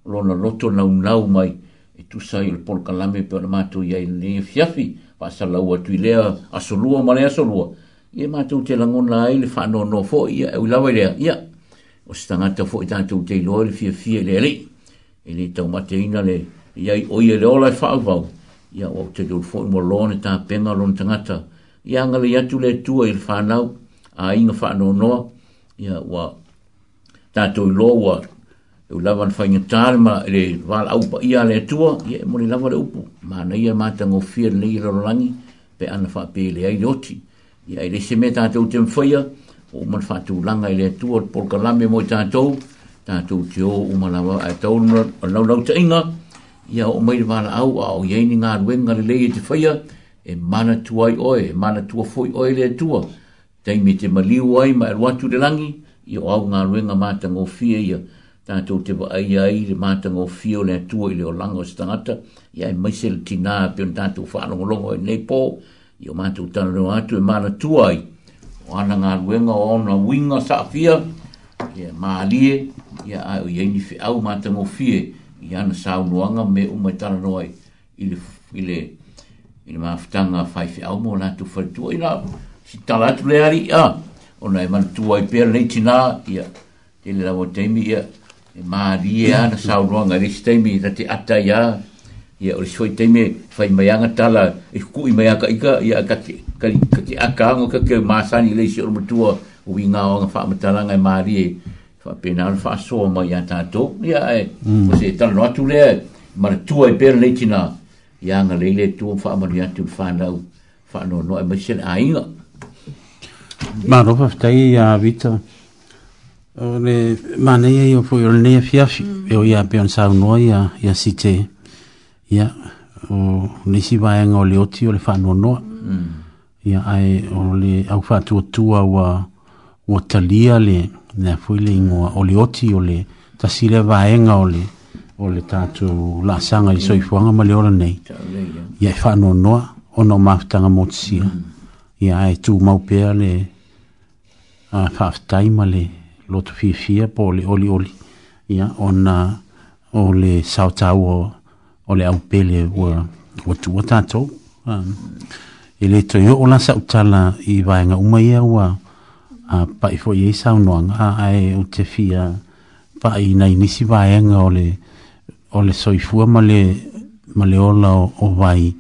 lona loto naunau mai e tusa i le polokalame per ona matou iai lenei fiafi pa sa la tui lea a so lua ma lea so lua. ma tau te langon la ai le wha no no fo ia e ulawa lea. Ia, o se tangata fo i tātou te loa le fia fia lea lei. E le tau mate ina le iai oia le ola e wha au Ia o te dole fo i mo loa ne tā penga lo tangata. Ia angale iatu le tua i le wha nau a inga wha no Ia wa tātou loa wa u lava le faiga tale ma le valaupa ia le atua ia e mo le lava le upu manaia matagofia lenei langi pe ana pe le oti ia i lese mea tatou te mafaia uma le faatulaga i le atua le polokalame mo i tatou tatou teō uma lava atau laulau taʻiga ia oo mai le valaau au iai ni galuega lelei e te faia e manatu ai oe e manatua foi oe le atua taimi te maliu ai ma e lu atu le lagi ia o au galuega matagofia ia tātou te wa ai ai re mātanga o fio le atua i leo lango o e stangata i ai e maisele tina api on tātou whaarongo longo e nei pō i o mātou tano reo atu e mana tuai o ana ngā ruenga o ona winga sa fia i a maalie i a ai o ieni fi au mātanga o fie i ana sa unuanga me umai tano reo ai i le i le i le maafutanga fai fi au mo nātou whaitua i nā si tala atu le ari a ona e mana tuai pēr nei tina i a Ele lavou o time e e maria ana mm. sau no nga risi taimi ra te ata ia ia o risoi taimi fai mai anga tala e ku i mai aka ika ia ka te ka te aka anga ka ke maasani le si oru matua ui ngā o nga wha amatala ngai e maria fa pena ana wha soa mai a tato ia e mm. o se tala no atu lea mara tua e pera leitina ia anga leile tua wha amari atu wha nau wha no no e maisena a inga Mā rupa, tei a Vita. Ore le ia ai o foi o lenei afiafi mm. e o ia pe ona saunoa ia ia site ia o nisi vaega o le oti o le faanoanoa mm. ia ai o le au faatuatua ua ua talia le na foi le igoa o le mm. oti o le tasi lea vaega o le o le tatou laasaga i soifoaga ma le ola nei ia e faanoanoa ona o mafataga motisia ia ae tumau pea le a faafetai ma le lotu fi fi po oli oli ya on o le sautau ole o le aupele ua watua tatou um, i le toio o i vaega uma ia ua a pai foi e sa no nga ai utefia pa i nei ni si vai nga ole ole soi fu ma le ma le ola o, vai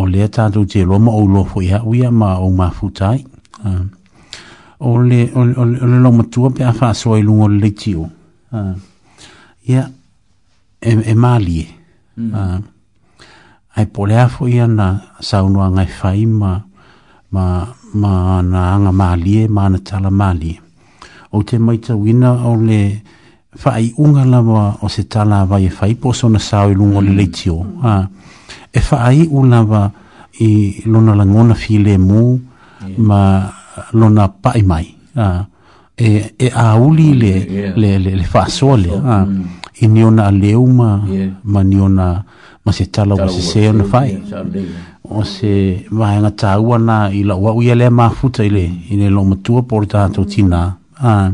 ole ta do te lo mo lo fo ya u ma o ma futai um, ole ole ole ole lo mo tuo pe afa so ilu ngol le tio ah ya e e mali hmm. ah ai polea afo ia na sa uno anga fai ma ma ma na anga mali ma na tala mali o te mai te wina o le fai unga lawa o se tala vai fai po so na sa ilu ngol le tio mm. ah e fai unawa i lona langona fi mu ma lona pai mai a ah, e e a uli le le le, fa sole a ah, mm. niona leuma yeah. ma o se se on fai o se va nga tawa na i la wa uya le ma futa ile i le lo matua porta to tina a ah.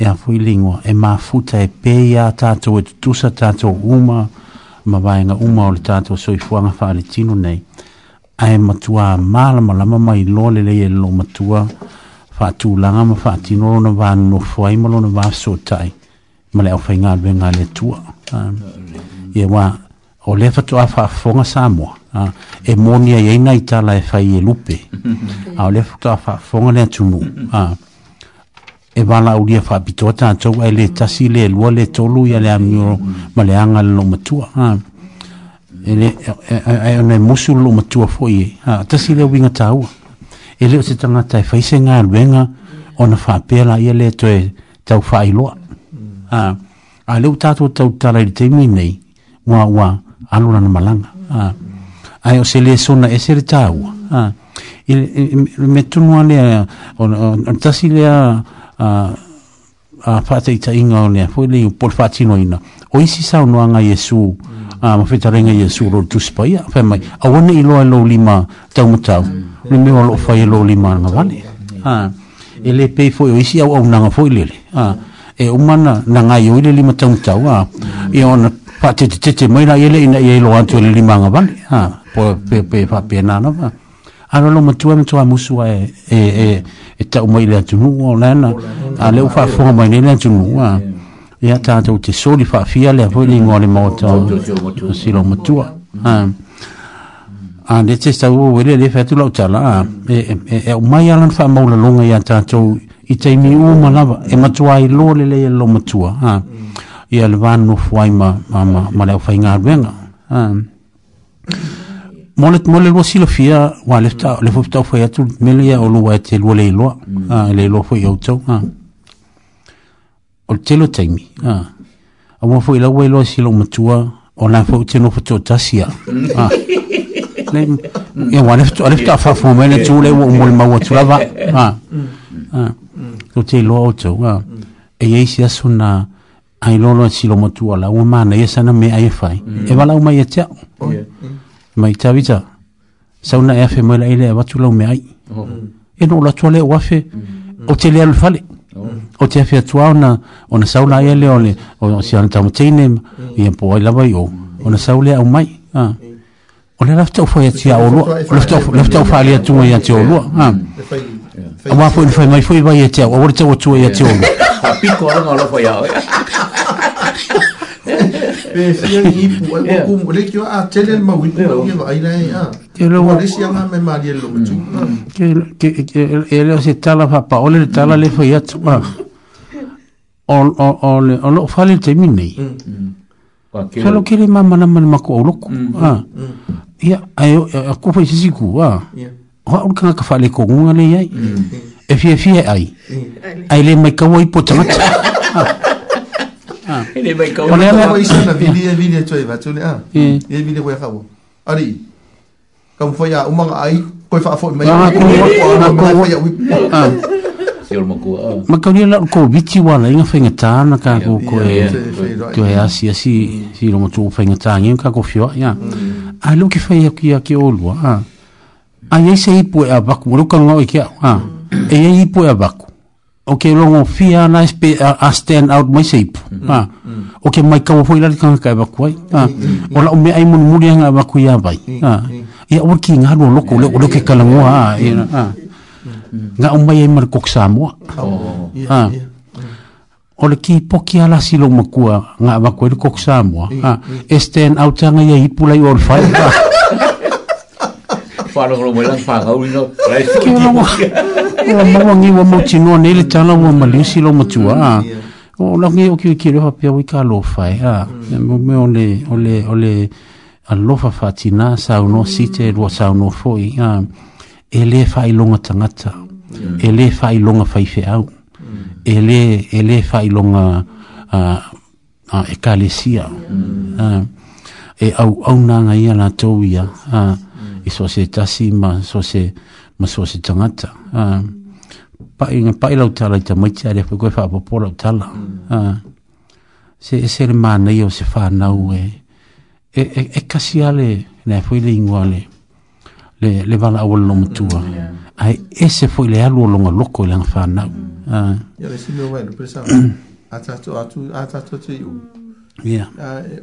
e a fui lingua e ma futa e pe ya tato e tusa tato uma ma va nga uma o le tato soifuanga fa le tino nei ae matua malamalama mai lole lei e lo matua faatulaga ma faatino lona vanonofo ai ma lona vasotai ma le aofaigaluega a le atua ia ua o lea fatoa faafofoga sa moa e moni ai ai nai tala e fai e lupe a o lea fatoa faafofoga le atunuu e valaaulia faapitoa tatou ae le tasi le alua le tolu ia le amio ma le aga le lou matua ah ele ai e, e, e, ona musulu matua foi ha tasi le winga tau ele se tanga tai fai se nga wenga ona fa pela ia le toe tau fai lo ha a le tatu tau tala i te mine wa wa alura na malanga ha ai o se le sona e se tau ha ele me tunua le ona tasi le a a fatai ta inga ona foi le por tino ina oisi sa sao noa Yesu, a uh, mawhetare ngai Yesu lo tuspaia, whae mai, a wane i loa lo lima tau matau, mm. ni me lo whae lo lima nga wane. Mm. ha ele pe le pei fo, o isi au au nanga fo lele, ah, e umana na nga o ile lima tau matau, ah, i ona pa te te te mai na ile ina ia i loa antu ile lima nga wane, ha po pe pe pa pe na no wa. Ano lo matua matua musu e, e, e, e tau mai le atunu, o lana, a le ufa fonga mai le atunu, ah, yeah ia tatou te soli faafia lea foi ligoa le e, e, e, maotasilo matua a le tesau ou ele le featulau tala e au mai ala na faamaulaloga ia tatou i taimi ua ma lava e matuā i loa lelei alelo matua ia le vanonofo ai ma le aufaigaluega mo le mo le lo silafia ua le fetau fai atu mele ia o lua e te lua le iloa e le iloa foi i outau o le telo taimi ah. aua foi laua iloa e silo matua o na fo tino fo to tasia ah le e wa le to le ta fa fo mele tu le wo mo le ma wo tu la va mm. ah ah to te lo o to wa ah. e ye si aso na ai lo lo silo matu ala wa ma na yesa na me ai fa e wa la uma ye tia mai ta vita sa una e fe mo le ile wa tu lo me ai e, mm. e, e oh. no la to oh. le wa fe mm. o te le al fale o te afia tua ona ona saula ia le ole o si ona tamu teine ia po ai lava i o ona saule au mai o le lafta ufai ati a olua lafta ufai ali atunga ia te olua a wafo ina fai mai fai vai ia te au awari tau atua ia te olua a piko aranga lafa ia o ia pe fia i ipu ai yeah. kumu le kio a tele ma wi kumu i wa aina ea e mm. ke lo wa lesi anga me ma lielo me tu ke lo ke e lo se tala fa pa ole tala le fa yatu ma ole ole ole fa le te minei fa mm, mm. lo kere ma mana mana ma ko oloku ha ia ayo a kupa i sisi ku ha ha ole kanga ka fa le ko ngunga le yai e fia fia ai ai le mai kawai po tamata ha Ele vai calma. Ele vai na vida, vida tu vai, tu lá. E ele vai acabar. Ali. Como foi a uma aí, foi fa foi mais. Ah, como foi a uma. Ah. Ma kau ni nak kau bici wala ingat fengetan nak aku kau kau ya si si si lo mahu fengetan ingat aku fio ya. Hmm. Alu kau fio kau kau olwa. Ayah saya ipu abak, mulu kau ngau ikia. Ayah hmm. ipu abak o ke rongo fia na spe a stand out my shape ha o ke mai ka foi la ka ka ba kuai ha o la me ai mun muri nga ba kuia bai ha ya mm-hmm. ah. o ki nga ro loko le o ke ka la ha nga o mai mar kok sa mo ha o le ki poki ala si lo makua nga ba kuai kok sa mo ha stand out nga ya hipulai or ha whanau kono mwela ngā whanau ino. Rai suki kia. Mawa ngi wa mochi noa nele tāna wa malisi lo matua. O la ngi o kiwi kire hoa pia wika lo fai. Mwme mm. ole, ole, ole, alofa fatina sa uno site lo sa uno foi a ele fa ilonga tangata mm. ele fa ilonga fai fe au mm. ele ele fa ilonga a a ekalesia e au au na ngai ala toia a i so se tasi ma so se ma so se tangata uh, ah, pa i ngā pai lau tala i ta maiti are koe koe whaapopo lau tala uh, se e se le mana i o se whanau e e, e, e kasi ale nea e fwi le ingo ale le, le wala awa lo mtua mm, ai e se fwi le alu o longa loko i langa whanau mm. ah. ya le sime wain upresa atato atu atato te iu ya yeah. uh,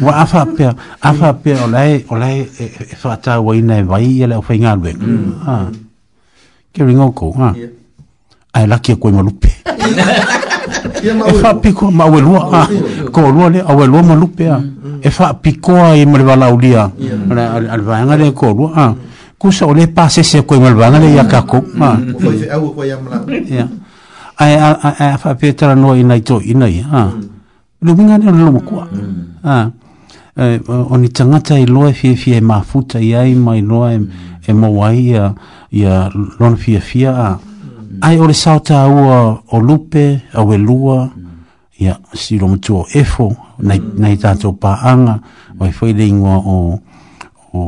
wa afa pe afa pe olai olai e fa ta wa ina vai ya le ofinga lwe mm. ah ke ringo ko ha ah. ai la ki ko ma lupe e fa piko ma we lua ah ko lua le awe lua mo lupe ah. mm, mm. e fa piko e ma le bala ulia al al va ngale ko ha. Ah. Ku so le pase se ko ma bala ngale ya ka ko ma ai a a fa petra no ina to ina ya ha. lu mingane ne lu ko Ha eh, oni tangata i loe fia fia e mafuta i ai mai loa e, e mawai i a, a lona fia fia a. Ai ore sao tā ua o lupe, a we lua, i a siro matua o efo, nei, nei tātou pāanga, wai o, o,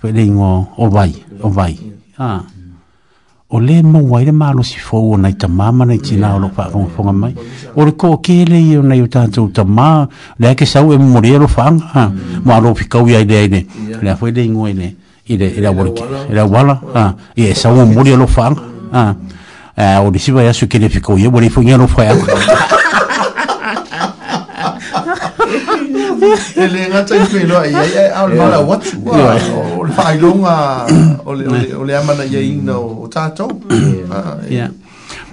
fai ingoa o vai, o vai. Ah o le mauai le malosifou o nai tamāma nai tinā o loo faafogafoga mai o le ko ke koakelei o nai o tatou tamā lea kesau e momolia lo fang ma lo fikau iai leai le lea foi leigua i le ile la wala ke la wala ha ye sa wo e mo lo fang ha eh o disi ba ya e su ke le fiko ye wo le fo ye lo fa ya e le ai ai au mala what o le fai longa o le o le amana ia ina o tato ah,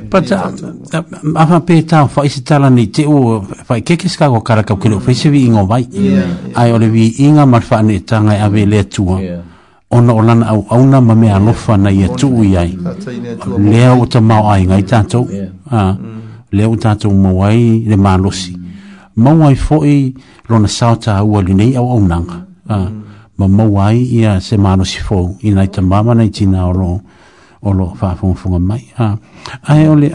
but I'm uh, uh, a pe ta fa isi tala ni te o fa ke ke ska ko kara ka mm. ko I isi be ingo vai ai o le vi inga mar fa ni ta ngai e ave le tua ona ona na au au na mame ano fa na ia tu i ai le o te mau ai ngai tato a le o tato mo ai le malosi maua i foʻi lona saota aua lenei au aunaga mm. Ah, ma maua ai ia se malosifou inai tamama nai tina o loo o loo faafogafoga mai uh, ae ole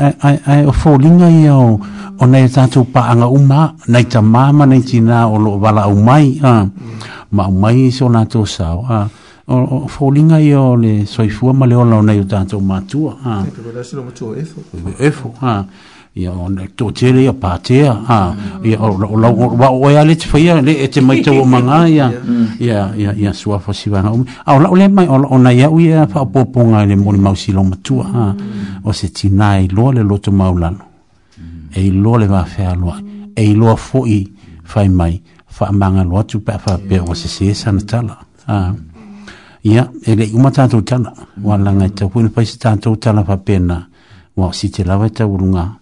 ae o foliga ia o o nei tatou paaga uma nai tamama nai tina o loo valaau mai ah, mm. ma au mai so latou sao uh, o o folinga yo le soifua ma le ona nei tanto matua ha e e ah. e ia on na to tele ia pa ha a ia o o o wa o ia le tfi ia le te mai te o manga ia ia ia ia sua fa si vanga a o le mai o na ia ia fa poponga le mo mau si lo matu a o se tinai e lo le lo to mau lan e i lo le va fe a lo e i lo fo i fa mai fa manga lo tu pa fa pe o se se san tala a ia e le uma tanto tana wa langa te pu ni pa si tanto tana fa pena wa si te lava te urunga ia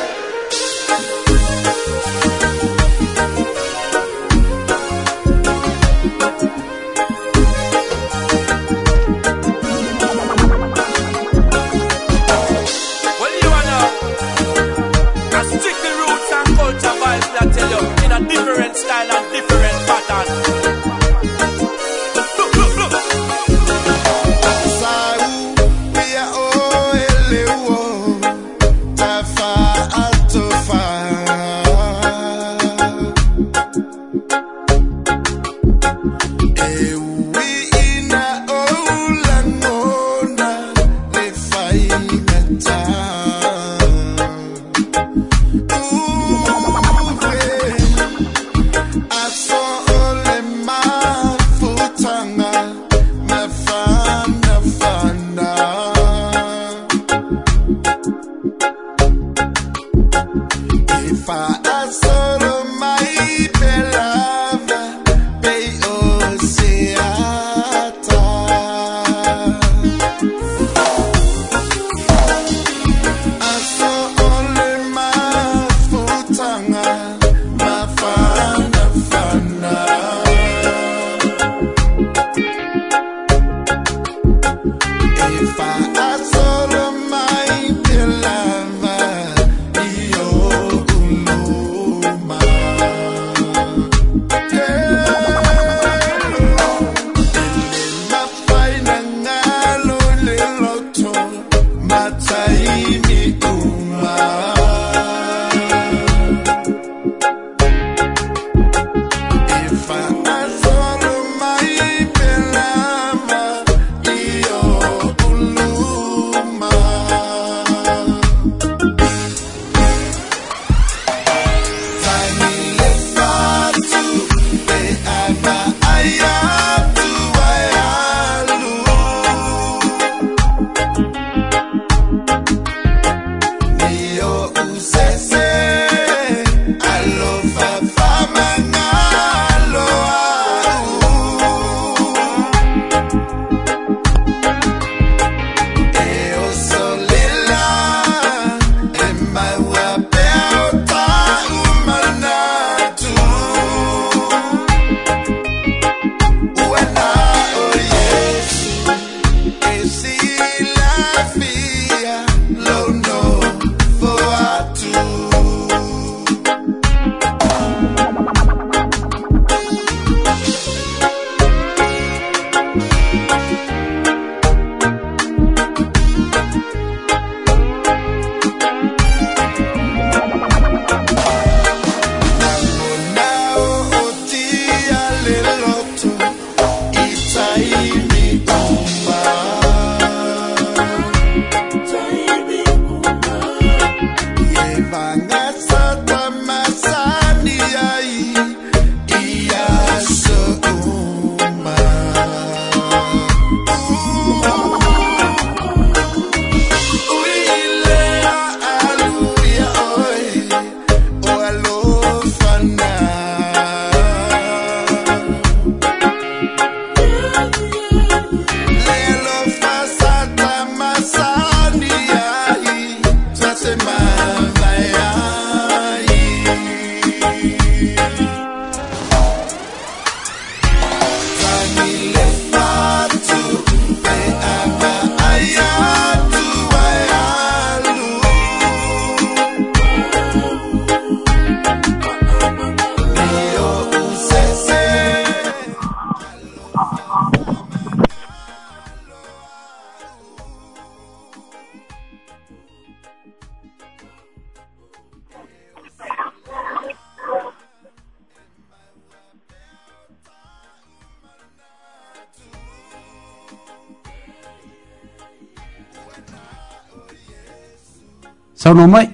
tanıma então,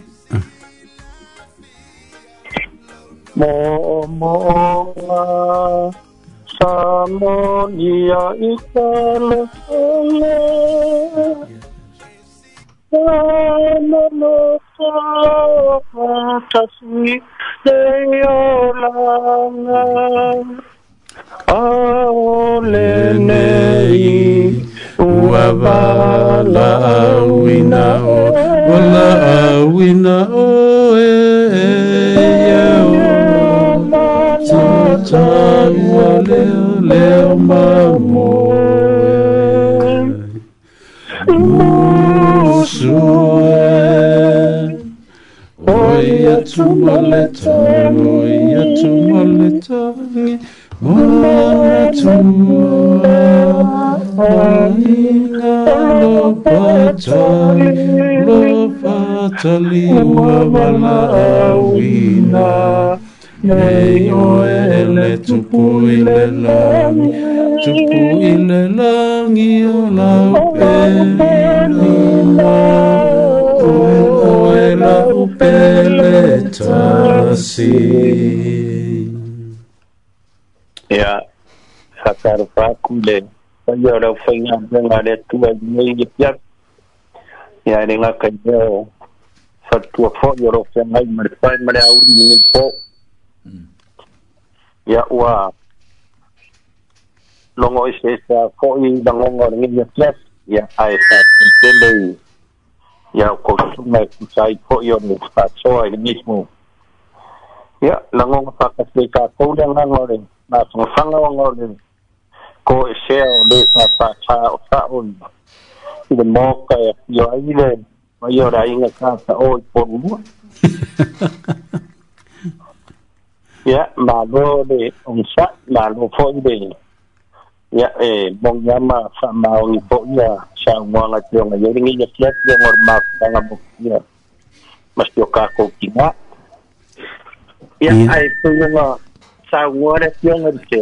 tu ni yip yap ya ni la ka yo sa tu fo yo ro fe mai mer fa mer au ni po ya wa longo ise sa fo i da longo ni yip yap ya ai sa tende ya ko su mai ku sai fo yo ni fa so ai ni mu ya longo fa ka se ka ko le ngor ni na so sanga ngor ni ko e sheo le sa pa cha o sa o i de mo ka yo ai le ma yo ra inga ka sa o i po mu ya ma lo le on sa ma lo fo i de ya e bong ya ma sa ma o i po ya sa mo la yo nga yo ni ya klet yo ngor ma ka nga mo kia, mas yo ka ko ki ma ya ai po yo nga sa wo re yo nga de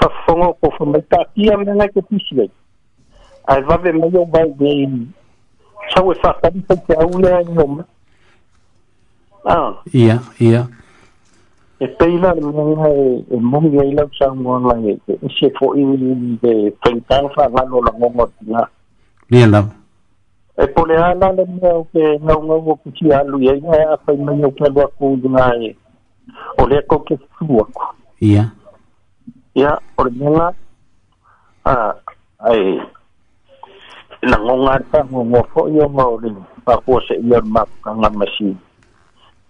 fafongo ko fa mai ta ia me nga ke pisle ai va ve mai o ba de sa we fa ta pe ta una no ma ah ia ia e pe ila me nga e mo mi ga ila sa mo na e se fo i ni de fa fa va no la mo mo na ni la e pole ala le me o ke na un ovo ku ti alu ia ia fa mai o ke ba ku na e o le ko ke fu ko ia yeah. いや、俺もが、あ、はい。nangongata mo mo po yung mauling ako sa iyon map kang masin.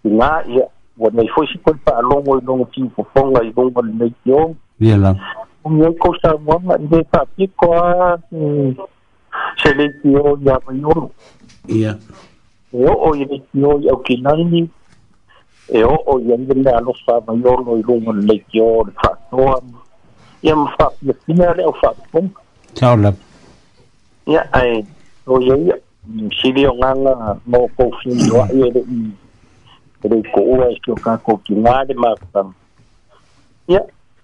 Nga, iya, wala yung fosi ko pa along o ilong tipo po nga ilong o ilong yung. Iya lang. Kung yung ko sa mga hindi pa piko ha, sa lekiyo ya pa yun. Iya. Iyo o lekiyo ya kinani. Iyo o yan din na alos pa mayon o ilong o lekiyo o fatuan. يم فاق بالسنة أو فاق بكم تعلم يا أي هو يي شيلي يونغان مو كوفين وعيه rei ko ua e kio ka ko ki ngāre mākam. Ia,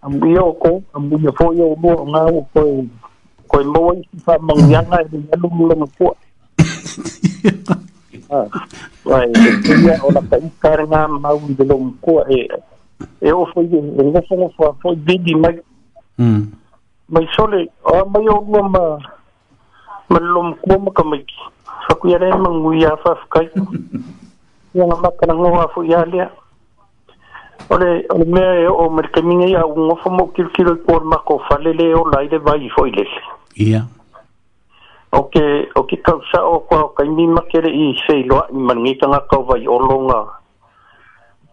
ambu i ko, ambu i fōi o mua ngā u koe, koe maua i si wha mangianga e ringa lumulama kua. Wai, ia o laka i kāre ngā mau i te lomu kua e, e o fōi e ngofo ngofo a fōi vidi mai Mm. mai sole a mai o ngom ma ma lom ko ma kamai fa ku yare ma ngui ya fa fa kai ya ngam ka na ngwa fu ya le ole ole me e o mer ke minga ya un ofo mo kil kil por ma ko fa le le o lai de vai fo ile ya o ke o ke ka sa o ko ka mi ma kere i se lo ma ngi ka nga ka vai o longa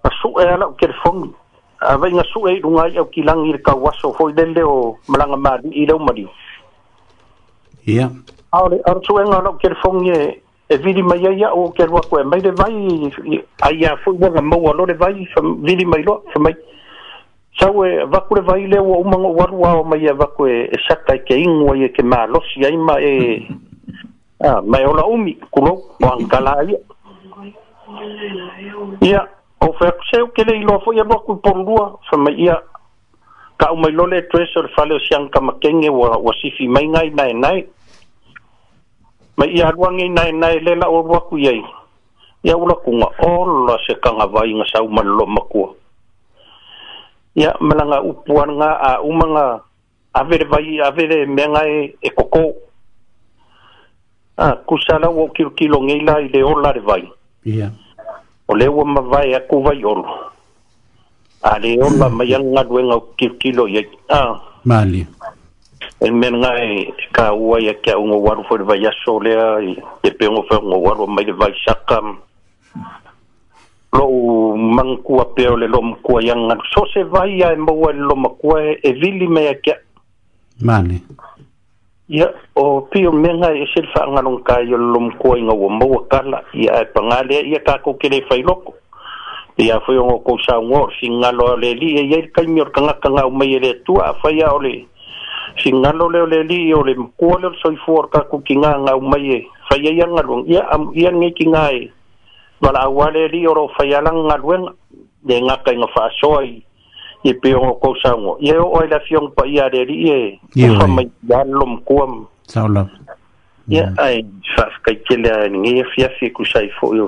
pasu e ala ke fongi mm a ah, vai nga sue runga ia kilang ir ka waso foi dende o malanga ma i lo mari ia ar tu sue nga lo ker fong ye e, e vidi mai ia o ker wa ko mai de vai ai ia foi wa nga mau lo de vai vidi mai lo fa mai sau e va vai le o umanga wa ru o mai ia va ku e, e sakai e ke ingo ye ke malos lo ima ai e ah mai ola umi ku lo wan kala ia ia o fe ko se o ke le ilo fo ye ba ku por rua fa ma ia ka o mai lole e tresor fa le sian ka ma kenge wa wa si fi mai ngai nai nai ma ia rua ngai nai nai le la o rua ku ye ia ula ku nga o la se ka nga vai nga sa o ma lo ma ku ia malanga upuan nga a umanga avere vai avere menga e, e koko ah kusala wo kilo kilo ngai la ile o la re vai ia yeah. o le ua mavae aku olo a le ola hmm. mai agaluega o kilokilo iai a mali e mea gae kāua ia ke auga foi le aso lea i te pego feauga ualu mai le vaisaka lo'u magakua pea o le lo makua i agalu so se vai e maua i le lomakua e vili mea keaʻu mali ia o pio menga e se whaangalong ka i lom kua inga ua maua kala ia e pangalea ia kako kere whai loko ia foi o ko sa ngor singalo le li e ia kai mior kanga kanga o mai le tu a fai a ole singalo le le li o le ko le soi for ka ku kinga nga o mai fai ia ngalo ia am ia nge kinga e wala awale li o ro fai ala ngalo le nga kai nga fa soi e pe o ko sango ye o la fiong pa ia de ri e fa mai dan lom kuam saula ye mm. ai fa ka kele ni ye fia fi ku sai fo yo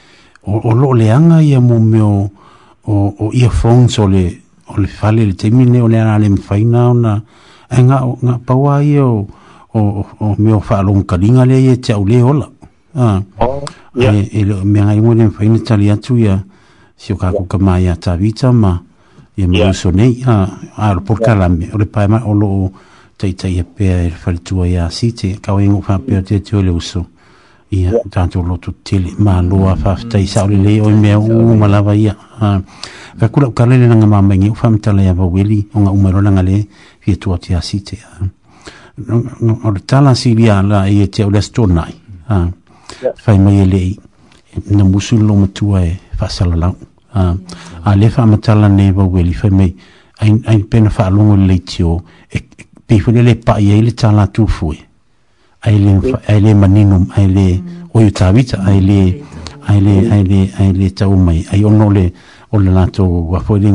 o lo le anga ia mo me o o ia fong so le o le fale le temine o le ana le mwhaina o na nga, nga paua ia o o, o me o wha alo le ia te au le ola ah. oh, yeah. e, e me anga ingo le mwhaina tali atu ia si o kako yeah. kama ia tawita ma ia mo yeah. nei a ah, alo porka o le paema o lo o teitai ia pe e whalitua ia a site kawa ingo wha pēr te teo le uso ia tatou lotu tele maloa faafetai saʻolelē oi mea uma lava ia fakulaukala le naga mamaigi u faamatala ia vaueli o ga uma ilona gale fiatua te asite o le tala silia la i e teʻo le asitonai faimai e leʻi na musu lo matua e fa faasalalau a le faamatala ne vaueli faimai ai pena faalogo e, e, i leleitio pifoli le paʻi ai le talatufue ai le ai le manino ai le o yu ai le ai le ai le ai le tau mai ai ono le o le nato wa fo le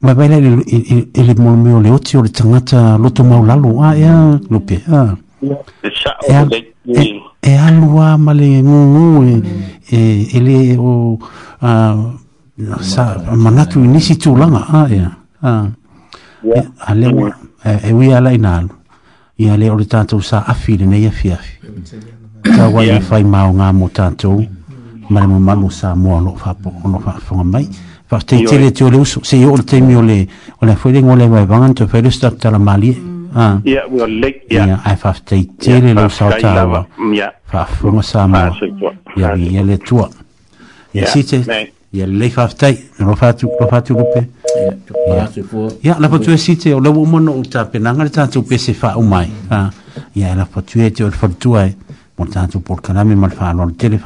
ma vai le le le mo me o le otio le tangata loto mau lalo a ya e lupe a e e, e alua ma le ngungu e e, e o a sa manatu nisi tu a ya a a le e wi ala inalo ia le o le tatou sa afi lenei afiafi taua i fai maoga mo tatou ma le mamalu sa moa o loo faapoono faafoga mai faateitele te o le uso se io o le taimi o le afoilega o le aevaevaga na toe faile sta talamalie ah. ia ae faafeteitele lo sao tāua faafoga sa moa ia ia le tua ia si te ia no fa tu lelei faafetai pe ia la lapa tue site o lau umana ou tapenaga le tatou se fa ai ia la lapa tue te o le falatua e, e mo le tatou polokalame ma le faaaloa le tele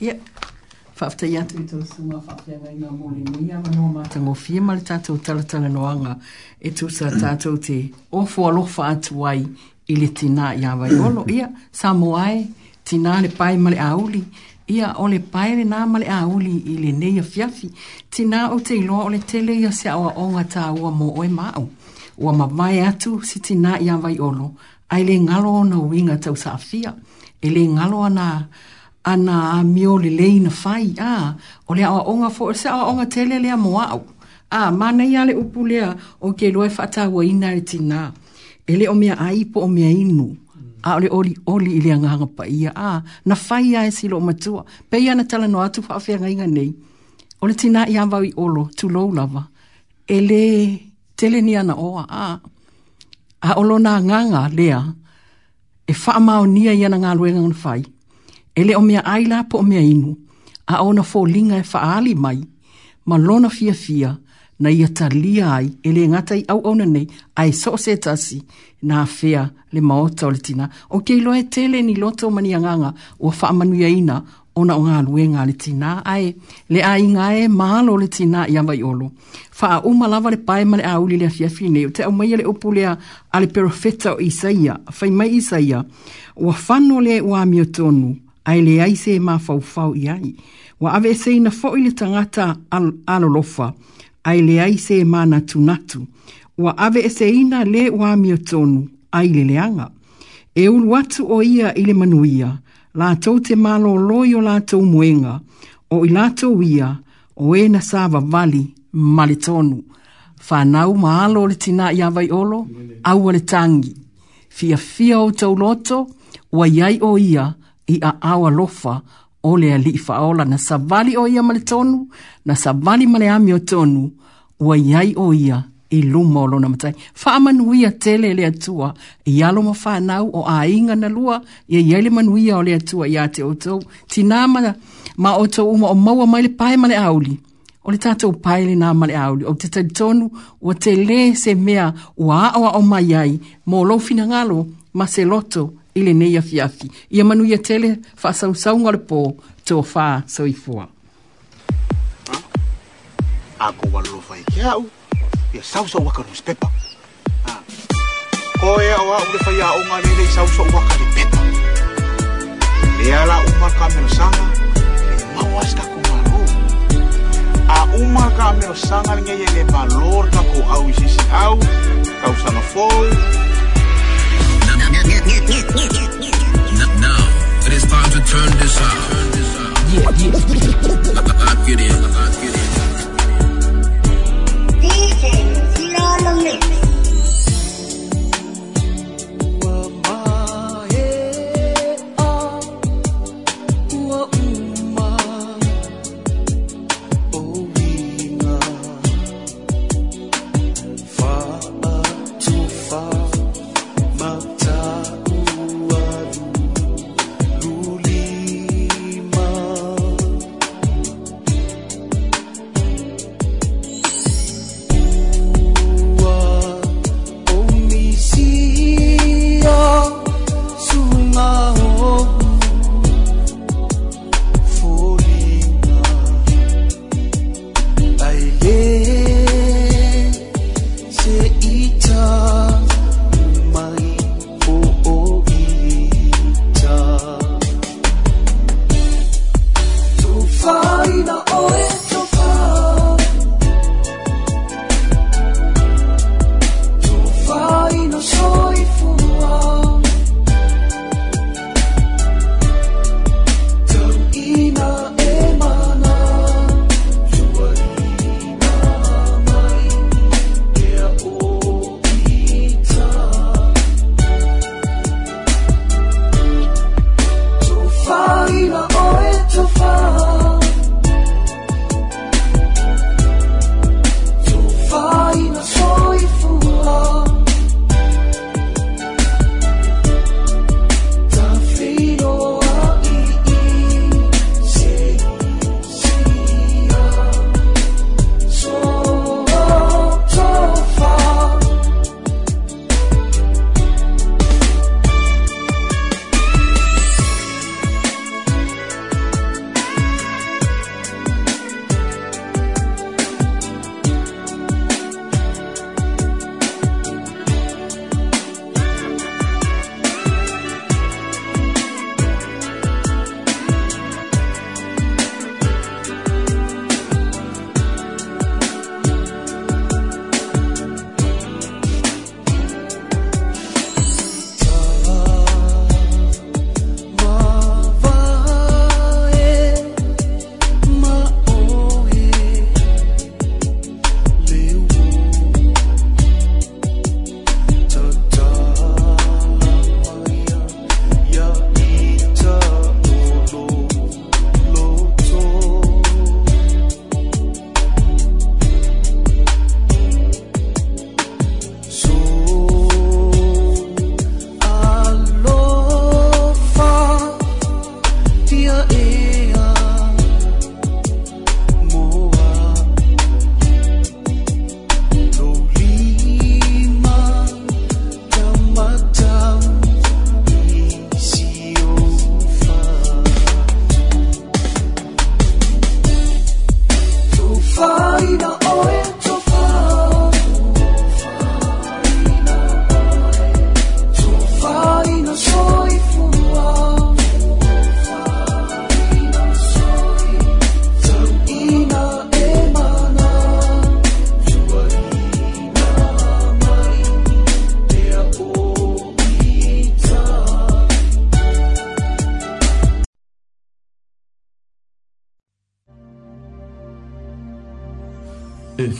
ia faafetai atu i tausuga faafeagaina molenia manoa matagofia ma le tatou talatalanoaga e tusa mm. tatou te ofoalofa atu ai i le tinā iā vaiolo ia sa moae tinā le pae ma le auli ia o le paere nā male a uli i le neia fiafi, tina o te iloa o le tele ia se awa o ngā tā ua mō oe māu. Ua mamae atu si te i awai olo, ai le ngalo na winga tau sa afia, e ngalo ana ana a mio le le ina fai, a, ole le awa o ngā fo, se awa o ngā tele lea mo au. A, mana ia le upu lea o ke loe fata ua ina e tina, e o mea aipo o mea inu, a oli oli ile anga pa ia a na fai ia e silo matua pe ia na tala no atu fa fa nga nei ole tina ia mba olo tu lou lava ele tele ni ana oa a a olo na nganga lea e fa mao nia ia na nga luenga na fai ele o mea aila po o mea inu a ona fo linga e fa ali mai ma lona fia fia na ia talia ai e le ngata au au na ai so se tasi na fea le maota o le tina. O ke ilo e tele ni loto mani anganga o wha manu ya ina o na o ngā luenga le tina ai le ai ngā e maalo le tina i awa i olo. Wha a lava le pae male a uli le a fiafi o te au maia le upu le a le perofeta o Isaia, fai mai Isaia, o whano le o miotonu ai le ai se mafau fau fau i ai. Wa ave e se ina fo i tangata al alolofa. Al ai le ai se mana tunatu. Wa ave e se ina le wa mia tonu, ai le leanga. E ulu atu o ia ile manuia, la tau te malo loio la tau muenga, o i la o e na sava vali, male tonu. Whanau maalo le tina i avai olo, au le tangi. Fia fia o tau loto, wa iai o ia, i a awa lofa, o le alii faaola na savali o ia ma le tonu na savali ma le ami o tonu ua iai o ia i luma o lona matai faamanuia tele e le atua i alo fanau o aiga na lua ia iai le manuia o le atua iā te outou tinā ma, ma outou uma o maua mai le pae ma le auli o le tatou pae lenā ma le auli ou te talitonu ua telē se mea ua aʻoaʻo mai ai mo lou finagalo ma se loto i lenei afiafi ia manuia tele faasausauga o le pō tofā soifua akou alolofa e keaʻu ia sausauaka newspepa ko e ao aʻu le faiaʻoga lelei sausauaka le pepa lea la uma kamelosaga le mau asi a uma kamelosaga ligaiai le malo le takou au i sisiau tausaga foi Now, it is time to turn this out. Yeah, yeah. I, get in. I, I get in. DJ, Lolo Mix.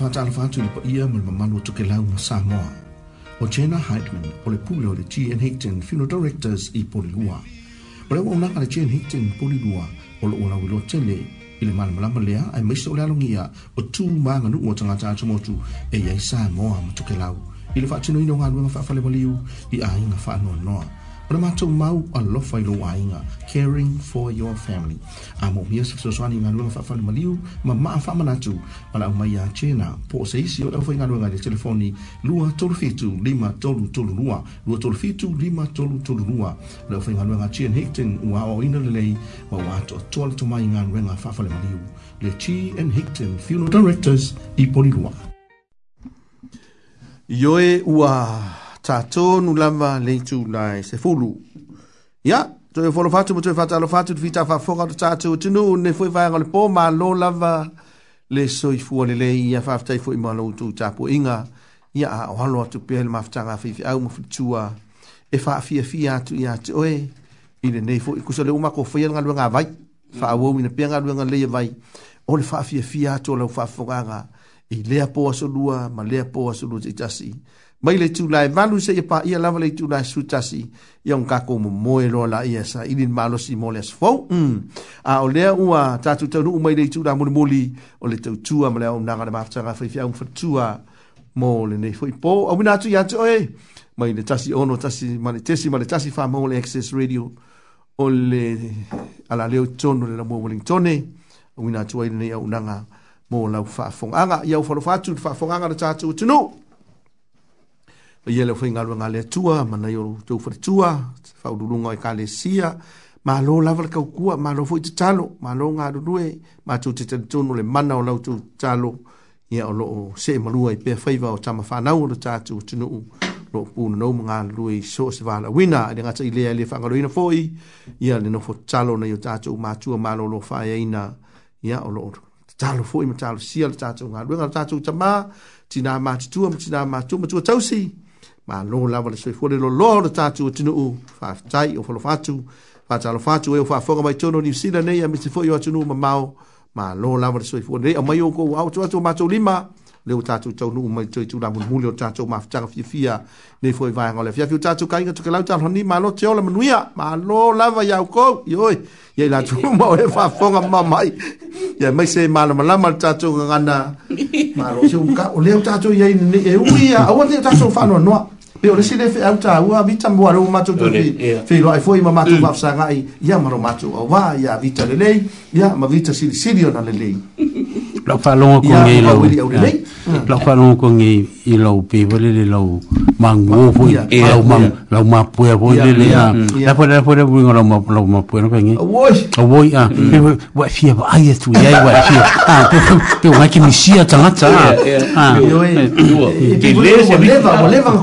whātala atu i le paia ma le mamalu o lau ma Samoa. O Jenna Heidman o le pule o le G.N. Hickton Funeral Directors i Polilua. O lewa unaka le G.N. Hickton Polilua o lo ua wilo tele i le malamalama lea ai maise o le alogia o tū māga nuu o tagata atumotu e iai Samoa ma tokelau i le faatinoina o galuega faafalemaliu i aiga faanoanoa o le matou mau alofa i lou aiga caring for your family a moomia se fesoasoani i galuega faafalemaliu ma maa faamanatu ala mai a chena po se isi ola fo ngalo ngale telefoni lua tolu fitu lima tolu tolu lua lua tolu fitu lima tolu tolu lua ola fo ngalo ngale chen hekten wa o ina le wa wa to tolu to mai ngan renga fa fa le maliu le chi en hekten funeral directors i poli lua yo e wa ta to nu lava le tu lai se fulu ya to e fo lo fatu mo to fatu lo fatu fitu fa fo ga ta to tu nu ne fo va ngale po ma lo lava le soifua lelei ia faafetai foʻi ma loutou tapuaʻiga ia aʻoalo atu pea e i le mafetaga faifeʻau ma fetutua e faafiafia atu iā te oe i lenei foʻi kusa le ua makofaia le galuega avai faauau ina pea galuega lelei avai o le faafiafia atu o lau faafofogaga i lea po asolua ma lea po asolua taʻitasi mai le tu lai valu se ia e pa ia lava le tu lai sutasi ia un kako mo moe lo la sa ili malo si mo le sfo mm. a o lea ua tatu tau mai le tu la mo moli o le tautua tua ma le au nanga le mafutanga fai fia mo le nei po au mina tu ia mai le tasi ono tasi ma le tesi ma le tasi fa le access radio o le ala leo le la mo Wellingtone au mina tu ai le nei au nanga mo lau fa fonga ia u falo fatu fa fonga le tatu tunu Ma yele fwe ngalwa ngale tua, ma na yoro tau fwe tua, fwa ululunga e kale sia, ma lo lawa le kaukua, ma lo fwe tatalo, ma lo nga rurue, ma tau te tatono le mana o lau tau tatalo, ia o loo se malua i pia faiwa o tama whanau o tatu o tinu u. Lo puna nou mga lue i so se wala wina, ade ngata i lea i le whangaro ina fwe, ia le nofo tatalo na yo tatu o matua ma lo lo fwe ina, ia o loo tatalo fwe ma tatalo sia le tatu o ngalwe, ngalwe tatu o tamaa, tina matutua, tina matutua, matutua tausi, malo lava le soifuale loloa o le tatou atunuu faafetai o falofa atu faatalofa atu e o faafoga maitono niusila nei a misi foʻi o atunuu mamao malo lava le soifuale nei aumai ou kou aoto atu o matou lima le o tatou taunuu mai toe tulamulimuli o tatou mafutaga fiafia nei foʻi vaega o le afiafi o tatou kaiga tokelau talohani malote o la manuia malo lava iau kou ioe iai latou ma oe faafoga mamai ia mai se malamalama le tatou gagana malo seukao lea o tatou iai nenei e ui aua lea o tatou faanoanoa Pero o le sile agua el vita matu tu fi fi el ma matu i ia maro vita le lei ma vita le lei la ko ngi i le e la mang le le la la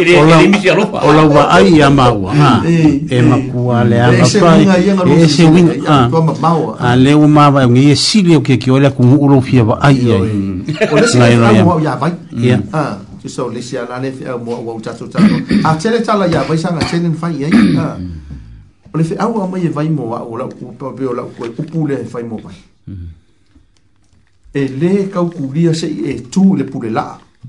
ele ele me tirou pa ola va ai a maua ha eh, ah, eh, e eh. ma pua le a pa ah. ah, e se win a a le u ma va ngi e si le o que que ola com u lo fia va ai ai ola mm. se ai no ya vai ya a que so le se ala le fia mo wa u tatu tatu a tele tala ya vai sanga tele en fai ai ha ola fe au a mai e vai mo va ola u pa be ola ko ku e pule fai mo vai mm. e le kau kuria se e tu le pule la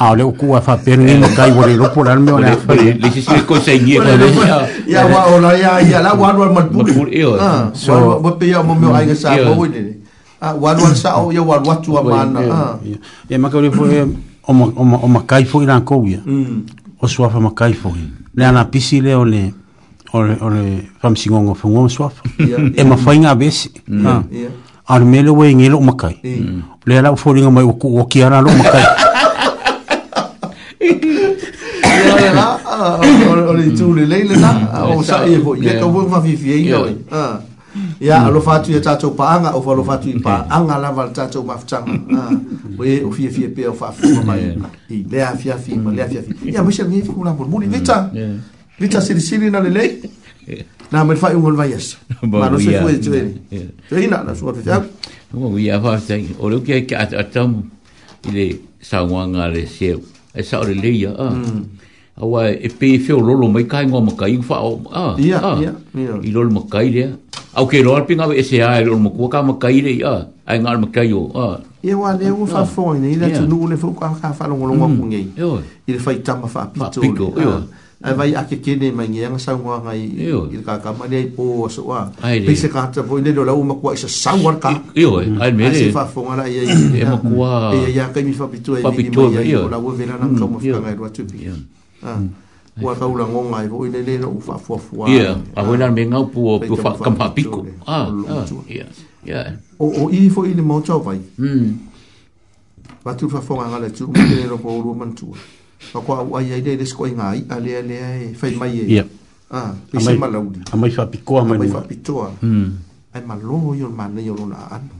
ao le uku fa pe ni ka i wori ro por me ona fa le si se ni conseñe ya wa ona ya ya la wa wa mat buri so wa pe ya mo me ai sa po ni a wa wa sa o ya wa wa tu ma na ya ma ka ni fo o ma o ma o ma kai fo ina ko ya o swa fa ma kai fo le ana pisi le o le ole ole fam singongo fo ngom swa e ma fa inga besi mm. ah. ar mele we ngelo makai le la fo ringa mai o ki ara lo makai le tu le le na o sa e ho ia ka wo ma vi vi ia oi ia lo fatu ia tatou paanga o fa lo fatu i paanga la val tatou maftanga o e o fie fie pe o fa fu mai i le afia fi ma le afia fi ia mo se vi ku la mo ni vita vita siri siri na le le na me fa un vai yes ma no se puede tu ele tu ina la suerte ya mo ia fa sai o lo que que atam ile sa wanga le seu esa o le ia ah awa e pe fe o lolo mai kai ngoma kai fa o ah ya ya i lolo mai kai le au ke e lolo pinga e se ai lolo mai kuka mai kai le ya ai ngal mai kai o ah ye wa le u fa fo ni le tu nu le fo ka ka fa lo lo mai mm. kungi i le fa tama fa pito pito yo ai vai a ke ke ne mai ngeng sa ngwa ngai i ka mm. e ka mai ai po so wa pe se mm, ka ta po le lo u mai kwa sa sa war ka yo ai me le se fa fo ngala ye e mai kwa ye ya ka mi fa pito ai ni mai ye la u ve la na ka mo fa ngai lo tu pito Ah, Ua tau la ngonga e woi le le no ufa fua yeah. Ia, a woi na mea ngau pua pua Ah, ah, ia, ia. O i fo i le mau tau vai. fa mm. fonga ngale tu, mi le ro pa urua mantua. Ma kua au ai ai le le skoi ngā ale a le le fai e mai Yeah. Ah, i malaudi. malau di. fa pikoa mai nua. fa pitoa. Mm. Ai malo yon mane yon ona anu.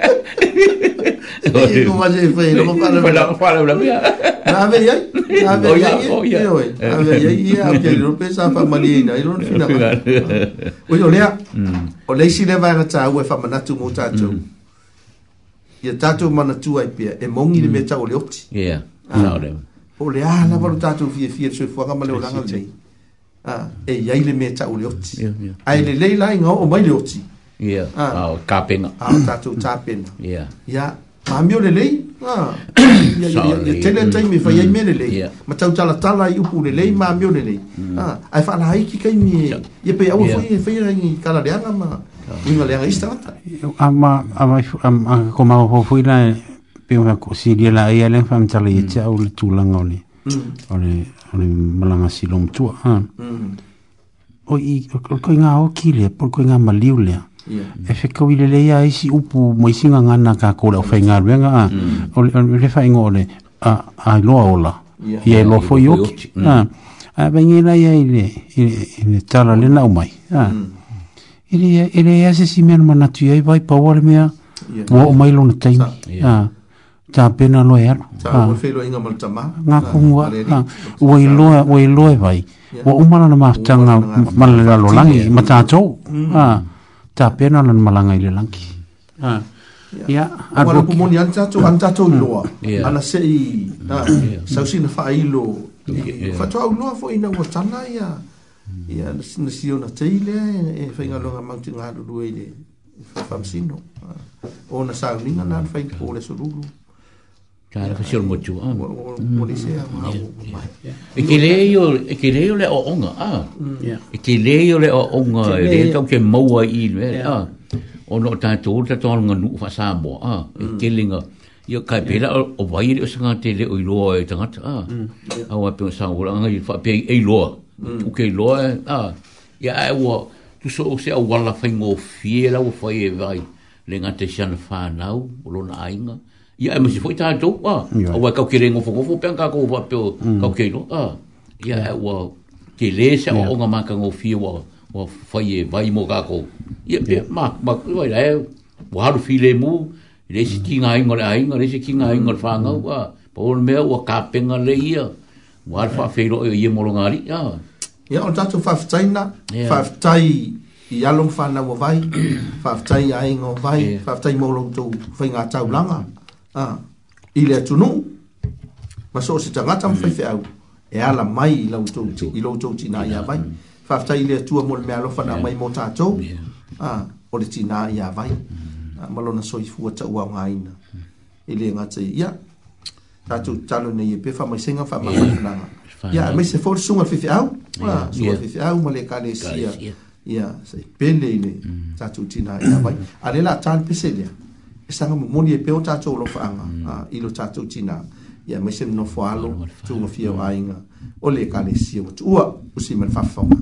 Oi. Ko mase fe no pa la. Pala pala la mia. Na ve ya. Na ve ya. Oi. Na ve ya ya ke lo pesa fa mali na i lo fina. Oi ole. O le si le va na tsa u fa mana tu mo tsa tu. Ia tatu mana tu ai pe e mongi le meta o le oti. Ia. Na ole. O le ala va tatu fie fie so fo ka male o langa le. Ah, e yai le meta o le oti. Ai le le lai nga o mai le oti. Ia. Ah, ka penga. Ah, tatu tapena. Ia. Ia. Mamio le lei. Ah. Ya tele tai mi fai me le lei. Mm. Ma tau tala tala i upu le lei mamio mm. le lei. Mm. Ah. Ai fa la hiki kai mi. Ye pe au fai fai ni kala de ana ma. Ni ma le ai sta. Ama ama ama koma ho fui la pe una cosi di la ia le fam tala i cha u tu la ngoni. Mm. Ole ole malanga silom tu. Ah. Mm. Oi, ko ko nga o kile, ko nga maliu le. Mm e fika wile le ia isi e upu mo isi nga ngana ka kola o fai ngaru nga mm. le fai ngore a, a loa ola yeah. ia e loa fo yoki mm. a bengi la ia i le le tala le nau mai mm. i le ia i se si mena manatu ia i vai pawale mea yeah. o mai lona taimi yeah. yeah. Ta pena lo e Ta ua whelo inga mal tama. E e ngā kungua. Ua i loa, vai. Ua umana na tanga malalalo langi, matatou. Ha. Mm. Ah ta pena lan malanga ile langki ha ya ar ko mon yanta to anta to lo ala se i ta sa si na fa i lo fa to lo fo ina wa tana ya ya na si na si ona teile e fa nga lo nga mang tinga lo lo ile fa fam sino ona sa ninga nan fa i ko le so lo Kāra ka siol motu. Ah. Mm. Ah. E ke leo, e ke leo ah. mm. e e le o onga. E ke leo le o onga. E le tau ke maua i le. O no ta tō ta tō ngā nuk wha sābo. E mm. ke linga. Ia kai pēla o wai le o sanga te le o i loa e tangata. ah. wai pēo sā ngora. Anga i wha pē e i loa. Uke i loa. Ia ai ua. Tu so o se a wala whaingo fie la wha e vai. Le te siana whānau. O lona ainga ia e mesi foi tato wa o wa ka kirengo fo fo pe ka ko wa pe ka no a ia e wa ke le sa o nga ma ka ngo fi wa wa foi e vai mo ka ko ia pe ma ma wa la e wa ru fi le mu le si ki ngai ngol ai ngol si ki ngai ngol fa nga wa mm. po me wa ka pe le ia wa fa fe ro ia mo lo ngari ia ia o tato fa fa tsaina i alo fa na wa vai fa fa tai ai ngo vai fa fa tai mo lo tau langa ah ile tunu maso se tangata mm. fai fai e ala mai ila uto i lo uto tina ya mm. vai fafta ile tu mo me alo fa na mai mo tato ah ole tina ya vai mm. ah, malo na soi fu ta wa ngaina mm. ile ngate ya tatu tano ne ye pe fa mai singa fa mai nanga ya mai se for sunga fai fai au ah sunga fai fai au male kale sia ya sei pele ile tatu tina ya vai ale la tan pe se dia e sanga moni e peo tātou lo whaanga mm. uh, ilo tātou tina ia yeah, mese no fualo tu ngofia mm. wainga o e le kane sio tu ua usi man fafonga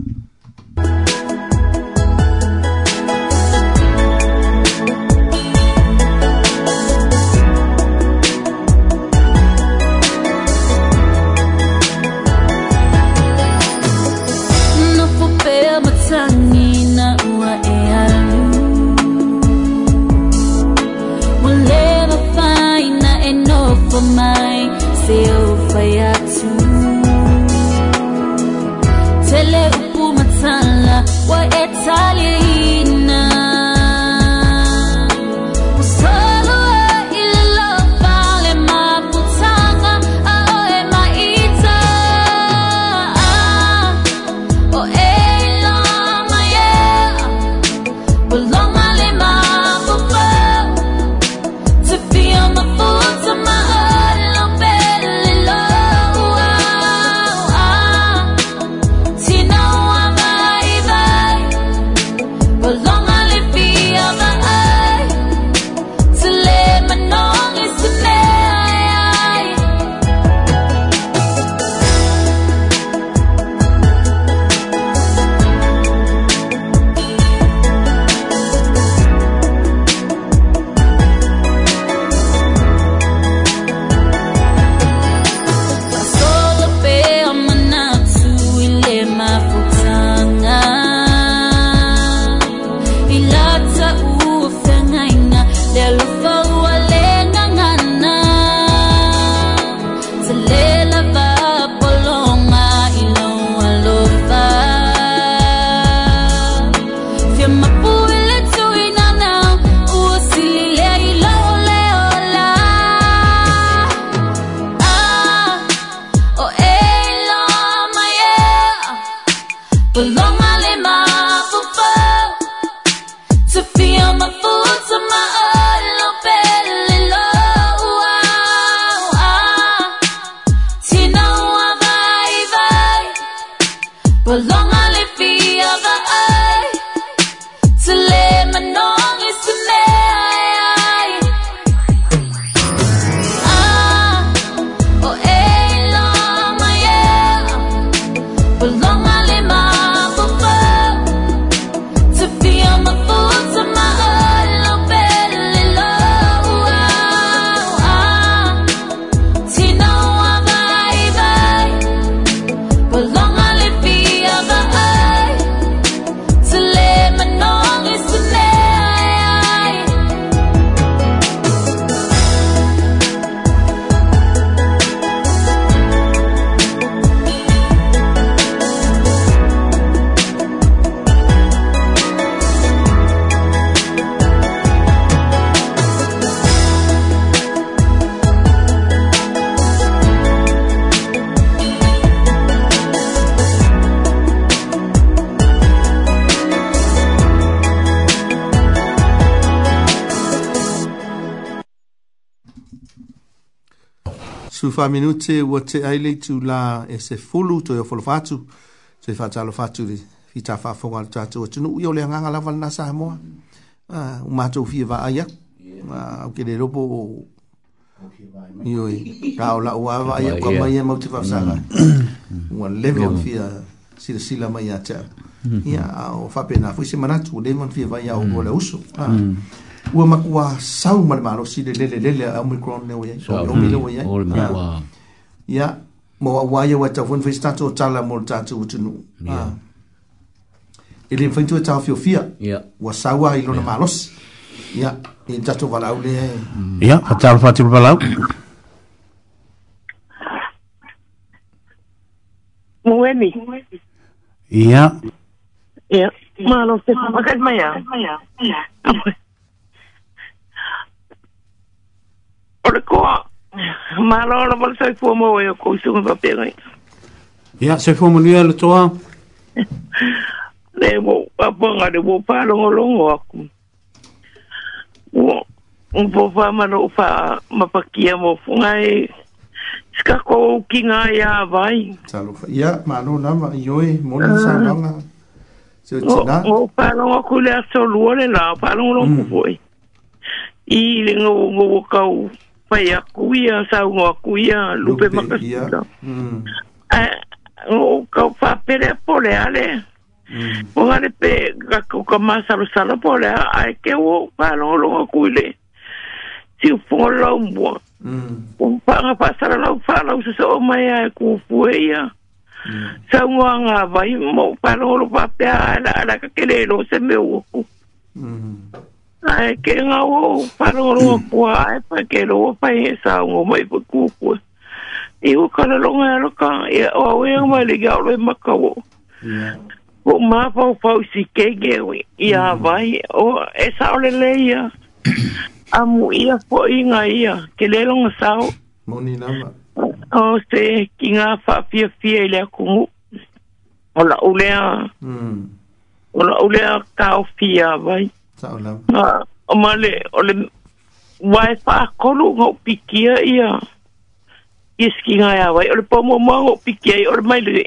fa minute wa te aile tu la e se fulu to yo folo fatu se fa talo fatu di fita fa fo ngal tatu o tu yo le nganga la valna sa mo ah ma tu fiva aya ma o ah, ke le ropo yo i e, ka o la wa va aya ko mai e mo tu fa sa la wa le mo fia si le sila mai ya ya mm-hmm. o fa pena fu si se manatu le mo fiva ya o go mm. le uso ah mm ua makua sau ma le malosi le lele lele a omicron le oiai omile oiai ia mo aua ia ua taufoni fai se tatou o tala mo le tatou utunuu ah. e le faitu e taofiofia ua sau a i lona malosi ia i le tatou valaau le ia fatalo fatilo valaau Mueni. Ia. Ia. Malo, se pa pakat maya. Ia. Ia. Ia. o le koa mālo ala wale sai fua mō e o kou sunga pa pēngai ia sai fua mō nia le toa le mō apanga le mō pālongo longo aku un po fa ma lo fa ma pa ki mo fu ngai ska ko ki nga ya vai salu ya ma lo na ma yo e mo ni sa na se ti na o pa lo ngo ku le so lu le na pa lo ngo ku voi. i le ngo ngo ka pai a kuia, sau ngoa kuia, lupe makasuta. Mm. Uh, o kau whapere a pole ale. Mm. O hane pe kako ka masaro sara pole a ai e ke o whanongo longa kuile. Si ufonga lau mua. Mm. O whanga whasara lau whanau sa sa o mai ai e kufu eia. Mm. Sa ngoa ngā vai mo whanongo lupa pe a ala ala ka kere lo se me uoku. Mm. Ai, ke ngā o whanoro mm. a ai, pa ke roa pai he sā ngō mai pa kūpua. I o kāra e roka, e o a wea mm. mai le gau le maka o. O mā pau pau si ke gewe, i a mm. vai, o e sā le le ia. A mu ia po i ngā ia, ke le longa sā Moni nama. O se, ki ngā whapia fia i le akungu. O la ulea, o la ulea kāo fia vai. Mm. Tau lau. Nga, o male, o le, wae wha kolu ngā pikia ia. Iski ngā ia wai, o le pomo mā ngā pikia ia, o le mai le,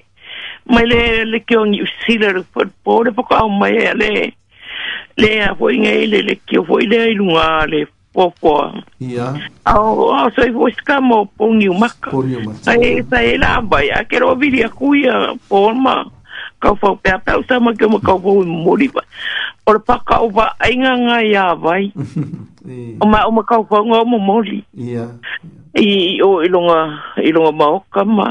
mai le le ki ongi usila le whatpō, le whaka au mai ea le, le a hoi ngā ele le ki o hoi I, ailunga le pōpua. Ia. Au, au, so i voice ka mō pōngi umaka. Pōngi umaka. Ai, sa e la ambai, a kero a vidi a kuia pōma. Pōngi umaka kau fau pea pea o sama ke o kau fau i mori wa. O re pa kau wa ainga ngā i āwai. O ma o ma kau fau ngā o mo mori. I o ilonga, ilonga ma oka ma.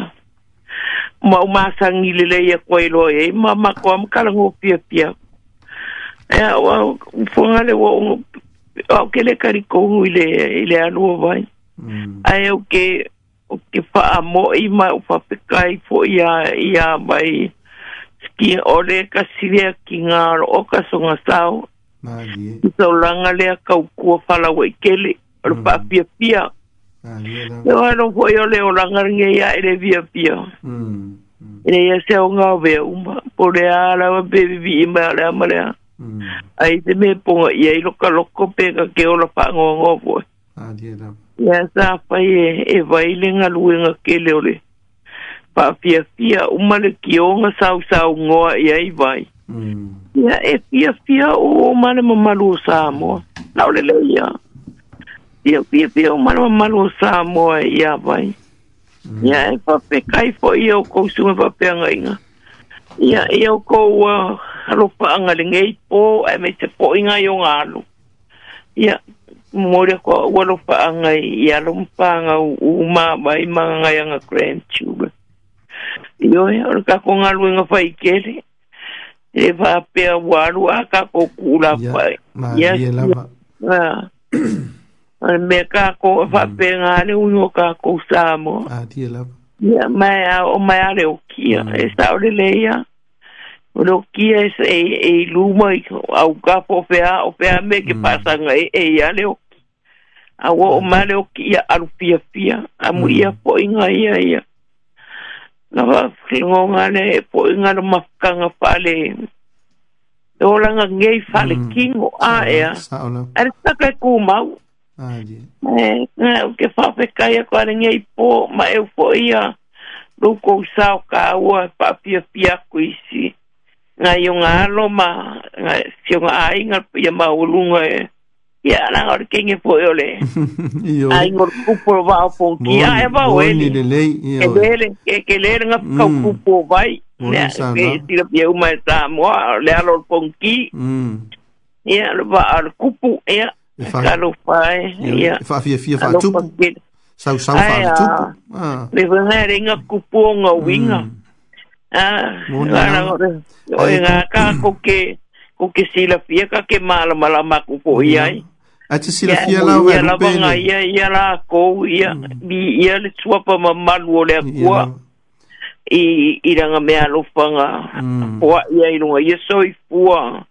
Ma o ma sangi le le ia ilo e. Ma ma kua ma karango pia pia. E wa u fuanga le wa o ngā. ke le karikohu i le, i le anua vai. Mm. Ai o ke o ke wha mo i ma o wha pekai fo i a mai. Mm ki ore ka siwea ki ngā ro o ka songa sao. Ki sau langa lea ka ukua whala wai kele, ro mm. pa pia pia. Te wai no hoi ole o langarenge ia ere via pia. Mm, mm. Ere ia se o ngā wea uma, po rea arawa bebe vi ima ale amarea. Ai te me ponga ia i loka loko pe ka ke ola pa ngō ngō poe. Ia sa whai e, e wailenga luenga kele ole. Ia pa fia fia umane ki o nga sau sau ngoa i ai vai. Mm. Ia e fia fia o umane mamalu o sa amoa. Nau le leia. Ia fia fia umane mamalu o sa amoa i a vai. Mm. Ia e fa pe kai fo i au kou sunga fa pe anga inga. Ia e au kou uh, a anga le ngei po e me te po inga i o ngā alu. Ia mōrea kua ualopa anga i alumpanga u mā mai mga ngai anga grandchildren. Yo e ora ca con algo in fai che e va pe a guardo mm. a ca co Ah. Al me ca co fa pe ngale uno ca co stamo. Ah ti e la. Ya ma a o ma a mm. e le o ki a sta o le leia. e e e luma i a u po fe o pe me ke mm. pasa ngai e ya e le o. A o ma le o ki a lu pia pia a po ngai ia ia. Mm na wa klingo ngane po inga no makka nga pale e ola nga ngei fale mm. kingo a ea er sa kai ku mau ke fa pe kai ko ale ngei po ma e po ia luko sa o ka ua pa pia pia ku isi nga yo nga lo ma nga si nga ma ulunga e eh ia ananga ora kege foi ole aigoro kupo vaofokia e vaoelieke lelega kaukupo vai tilapia uma e samoa le alolo fonki mm. ia lo vaaole kupu ia kalofae iafaafiafia faatupusausaufaaletupule vaga lega kupu o gauiga aaoe gaka koke koke silafia ka ke malamalama kupoi ai a te sila fia la o ngā rupe ele. Ia ia la kou, ia, mm. ia le tua pa ma manu o le akua, i, i ranga me alofanga, mm. poa ia i runga, ia so i fua.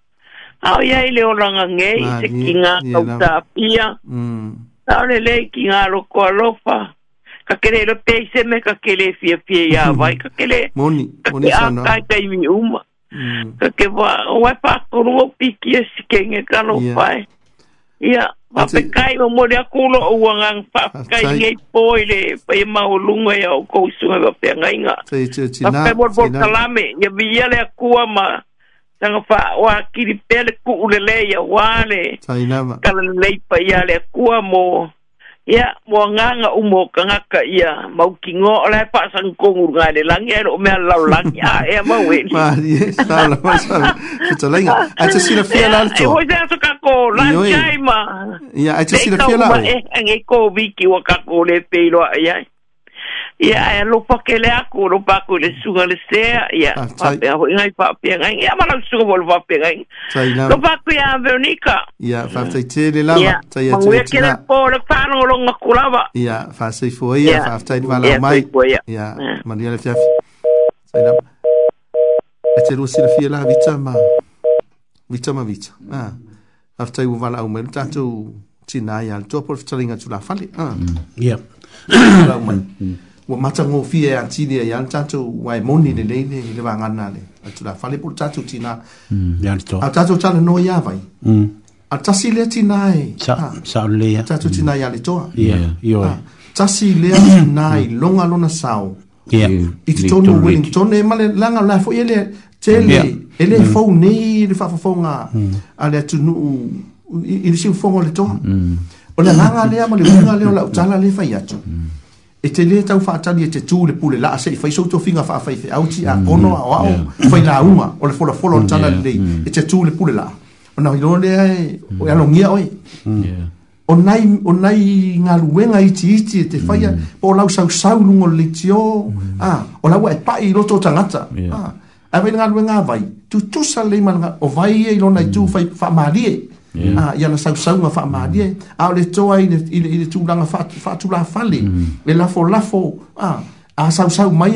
Au ia i le o ranga ngei, se ki ngā kauta apia, mm. tau le le ki ngā roko alofa, ka kere lo peise me ka kele fia fia ia vai, ka kele, moni, ka moni ke a kai kai mi uma. Mm. Ka ke wa, wa pa o piki e sikenge ka lo yeah ia fapekai mo mole kuno o uagaga faapekai igai poi le pai maolunga ia o kou isuga fafeagaiga apemolpotalame ia viia le kua ma tagafaoakili pea le kuʻu lelē ia kala lei kalalelei paia le kua mo ia mua nga umo kangaka ia mau kingo ala e paasan kongur ngā le langi ero mea lau langi ah, a ea mau e ni maari e sāla maasara kuta lenga ai te sina fia lalto e hoi te aso kako lanti ai ma ia ai te sina fia lalto e tau ma e ange ko viki wa kako le peiloa ai ai Ia, e lo pa le aku, lo pa ku le suga le sea, ia, papea ah, hoi ngai papea ngai, ia mana suga mo le papea ngai. Tai lau. Lo pa ku ia Veronica. Ia, whaftai te le lau, tai a tue tina. Ia, pa ke le pō le longa kulawa. Ia, whaftai fua ia, whaftai ni wala mai. Ia, mani ale fiafi. Tai lau. E te rua sila fia la, vita ma, vita ma vita. Ah. Whaftai u wala au mai, tātou tina ia, tō pō le fitalinga tu la fale. Ah. Ia. Ia. Ia. Ia. Ia. Ia. Ia. Ia. Ia. Ia. Ia. Ia. Ia. Ia. Ia. ua matagofia e atili ai ala tatou ae moni lelei le i le vagana le atulafale po le tatou tinā a tatou talanoa iā vai a tasi lea tinā e tatou tinā iā le toa tasi lea tinā i loga lona sao i totonu wellington e ma le laga o la foʻi ele tele e lē fou nei le faafofoga a le atunuu i le siufoga o le le agaga lea ma le uga lea o laʻu tala le fai atu e te le tau whaatani e te tū le pule laa sei, whaiso to finga fa whaife au ti a kono mm, a wao au, whai nā uma, o le whola whola tana mm, yeah, mm. e te tū le pule laa. O nā hiro le ae, o e alongia oe. Mm. O nai, o nai ngā luenga iti iti e te whaia, mm. o lau sau sau lungo le ti o, ah, o lau e pai i roto tangata. Ah, a wei ngā luenga vai, tu tusa le ima o vai e ilona i tū mm. whai wha maari e. Yeah. Uh, ia na sausauga faamalia mm. ao ah, le toa i le tulaga faatulā fa fale mm. e lafolafo ah, a uh, uh, sausau mai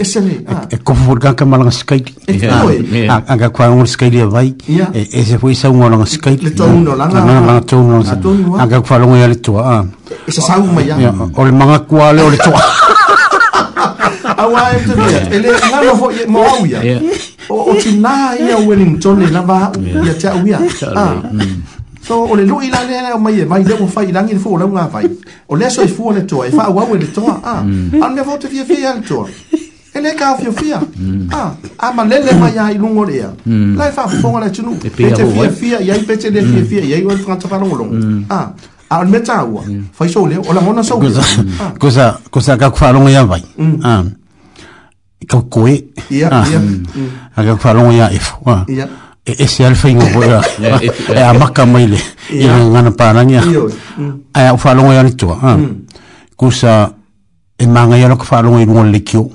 eseleae kofoligaga malaga skailiagakuaga skaili avai ese foi sauga o laga skaililagatounuaga kufalogo ia le toa a e sasau mai a o le magakuale o le toa aua e tevea e lē galo foʻi e moau ia o tinā ia wellingtone lava aʻu ia te aʻu ah. ia so o le luʻi la lea o mai e vai leu failagi le foolauga vai o lea soifua le toa e faauau e le toa a ah. mm. alemea fo te fiafia ia le toa e lē kaofiofia mm. ah. a malele mai iā i luga mm. o le ea la e faafofoga le tunuu e te fiafia iai pe te lē fiafia iai o le fagatakaalogologo a a le mea tāua faisou lea o lagona soukosa kosa kakufaalogaiavai kau koe ya ya aga falo ya e fo ya e e se alfa ingo ko ya e, e, e a e. maka maile ya ngana pana nya ya e a falo ya ni tua ha mm. kusa e manga ya lo ka falo ngi ngol likyo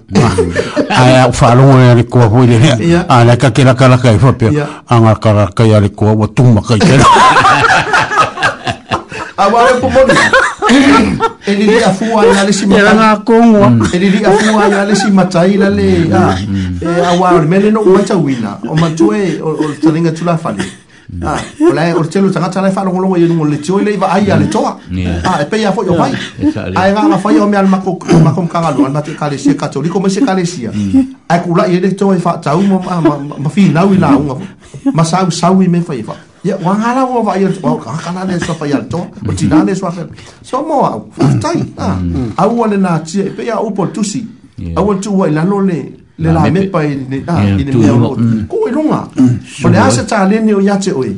a e a falo ya ni ko ho ile ya a la ka kela kala ka e fo pe a nga ka ka ya le ko wa tuma ka ya a wa le pomoni Eli dia fu ala le si mata. Ya kongo. Eli dia fu ala le si mata ila le. Ah. Eh awa mele no mata wina. O matue o tsalinga tula fali. Mm. Ah, ola o tselo tsanga tsala fa longolo mo yenu le tsoile ba ai ya le tsoa. Ah, e pe ya fo yo bai. Ai nga nga fa yo me al mako mako kanga lo al mati kale sia katoli komo sia kale sia. Mm. Ai kula ye le tsoa fa tsau mo ma fi na wi la unga. Ma sau sau me fa fa. 呀，王家湾那边，王家湾那边是老远的，我们家那边是王家湾，什么啊？谁啊？我们那村，人家户口多少？我们村外人老了，老迈迈的，啊，有点老。可会弄啊？不然说家里年轻人会，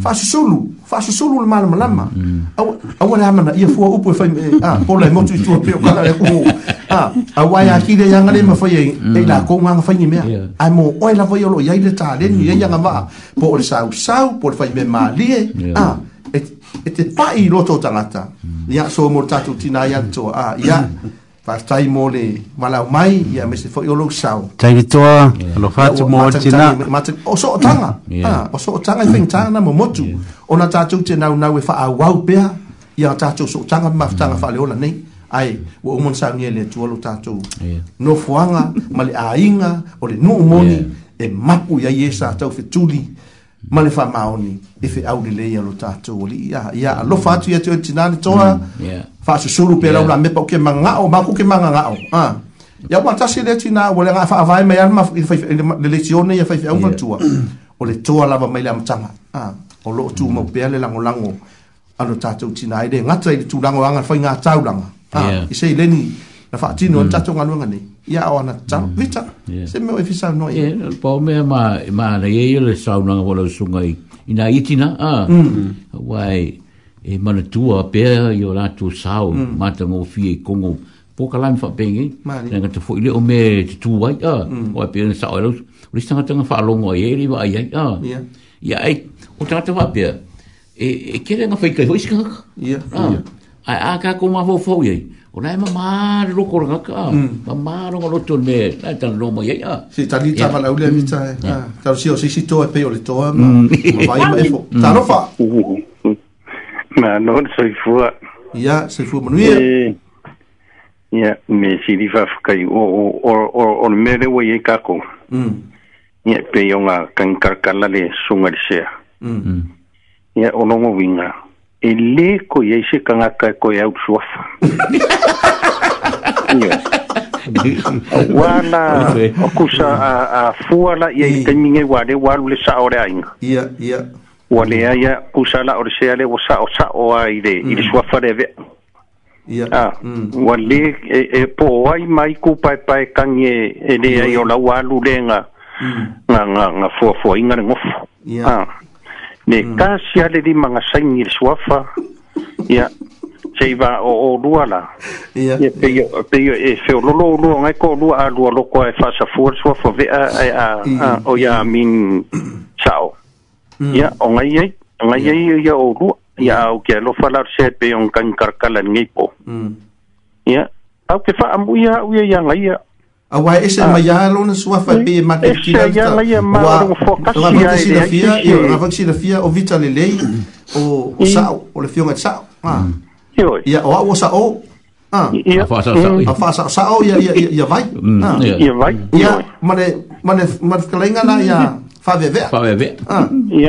发愁了。fasu sulu le malama lama au au le amana ia fua upu e fai a pola e motu i tua peo kala e kuhu a wai a kile yanga le mafai e e la konga nga fai mea a mo oi la vai olo yai le tālenu yai yanga maa po ole sau sau po le fai me maa lie a e-, e te pai loto tangata ya so mo tatu tina yanto a ya fatai mo le malau mai ia me se foi o lou sau tai ki toa lo fatu mo tina mata o so tanga ah o so tanga i tinga na mo motu ona tatu te nau nau e fa au au pea ia tatu so tanga ma tanga fa le ona nei ai wo umon sa nie le tuolo tatu no fuanga ma le ainga o le no moni e mapu ia ia e sa tau fituli ma le faamaoni e feʻaulelei a lo tatou alii ia alofa atu ia teotinā e le toa mm, faasusulu pe lau lamepa o ke magagaʻo ma ko ke magagaʻo ia ua tasi lea tinā ua le agaa faavae mai alle lesione ia faifeʻauga tua o le toa lava mai le amataga o loo tumau pea le lagolago a lo tatou tinā i le gata i le tulagoaga faigatau laga i seileni na faatino le mm. tatou galuega nei ya ona tam mm. vita se me ofisa no e pa me ma ma na ye le sa una bola sunga i ina itina a mm. wai e mana tua pe yo la tu sa ma te mo fi e kongo po kala mi fa pengi na ka te fo ile o me te tu wai a o pe na sa o lu ri sa tanga fa longo e ri wa ya a ya e o tanga te fa pe e e kere na fa i ka hoiska ya a a ka ko ma fo fo ye o mamá loco, loco loko mamá ka loco si, talita me nai a si tani tama si o o o e ah, o e o le o mm. ma vai mm. mm. ma o o e. e, fa ma ya o o o o ya me o o o o o o o o o o o o o o o o o le sea ya o o o e le ko ye se kanga ka e ko ya uswa wana okusa a, a fuala ye mm. tenginge wale walu le sa ore ainga ya ya wale ya mm. kusa la ore se ale o sa o sa o ai de mm. i swa fare ve ya ah, mm. wale e, e po ai mai ku pai pai kangye e le ai mm. o la walu lenga mm. nga nga nga fuafua inga ngofu ya yeah. ah. Ne mm. ka si ale di manga saingi le suafa. Ia. Se iwa o o luala. Ia. Ia peyo, peyo e feo lolo o lua. Ngai ko o lua a lua loko a e fasa fuar suafa vea a e mm. a o ya min sao. Mm. Ia. O ngai ei. Ngai ei o ya o lua. Ia au ke alofa lar se peyo ngai karkala ngipo. Ia. Au ke fa amu ia au ia ngai ia. Ia awa ese ah. ma ya lo na suwa fa pe ma te ki ya ya ma ro fo kasi ya ya ya na fa si la fia o vita le le mm. o sa o le fiona sa ah ya mm. o o sa o ah fa sa sa o ya ya ya vai ya mm, vai ya ma le ma le ma le ya fa ve ve fa ve ve ah ya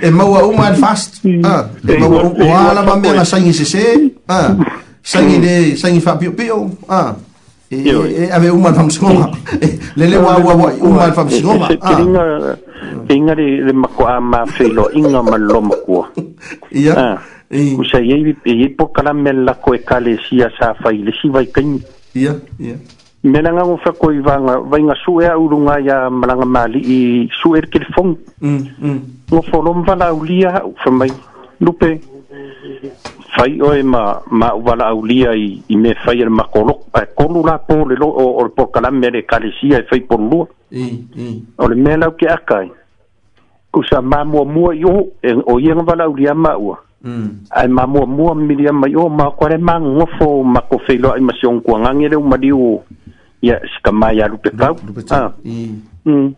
e maua uma e fast e maua o ala ma mea nga sangi se se ah. sangi ne sangi fa pio pio ah. eh, e eh, eh, ave uma fam skonga le le wa wa wa uma fam skonga ah. inga inga de mako iya. ama filo inga malomo ko ia Usa yei yei pokala mela ko ekalesia sa faile si vai kain. Ia, ia. melanga ngo fa koi vanga vainga su e au runga ya malanga mali i su er ke fon mm mm ngo fo lom vala ulia fa lupe fai o ma ma vala ulia i, i me fai er makolok pa kolu la po le lo o o por kala mere kalesia e fai por lu mm o le mena ke akai ku sa ma mo mo yo e, o yeng vala ulia ma u Mm. Ai mamu mu miria mai o ma kore mang ngofo ma ko feilo ai masion kuanga ngere u mariu ia sika mai a lupe tau. Lupe tau. Ah. Mm. Mm.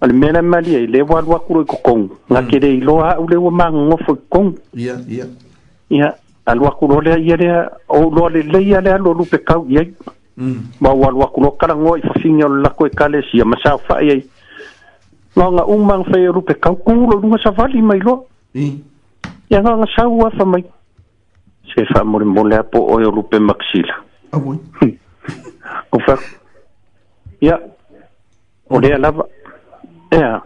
Ale mena mali e lewa alua kuro i kokong. Nga mm. kere ilo a ule ua maa ngofo i kokong. Ia, ia. Ia, alua kuro lea ia lea, o loa le leia lea lo lupe kau ia. Mm. Ma ua alua kuro kala ngoa i fafingi o lako e kale si a masao fai ai. Nga nga umang fai a lupe kau kuro lunga sa vali mai loa. Mm. Ia nga nga sa ua fa mai. Se fa mole mole apo oi o lupe maksila. Awoi. Ah, hm o fa ya o dea lava ea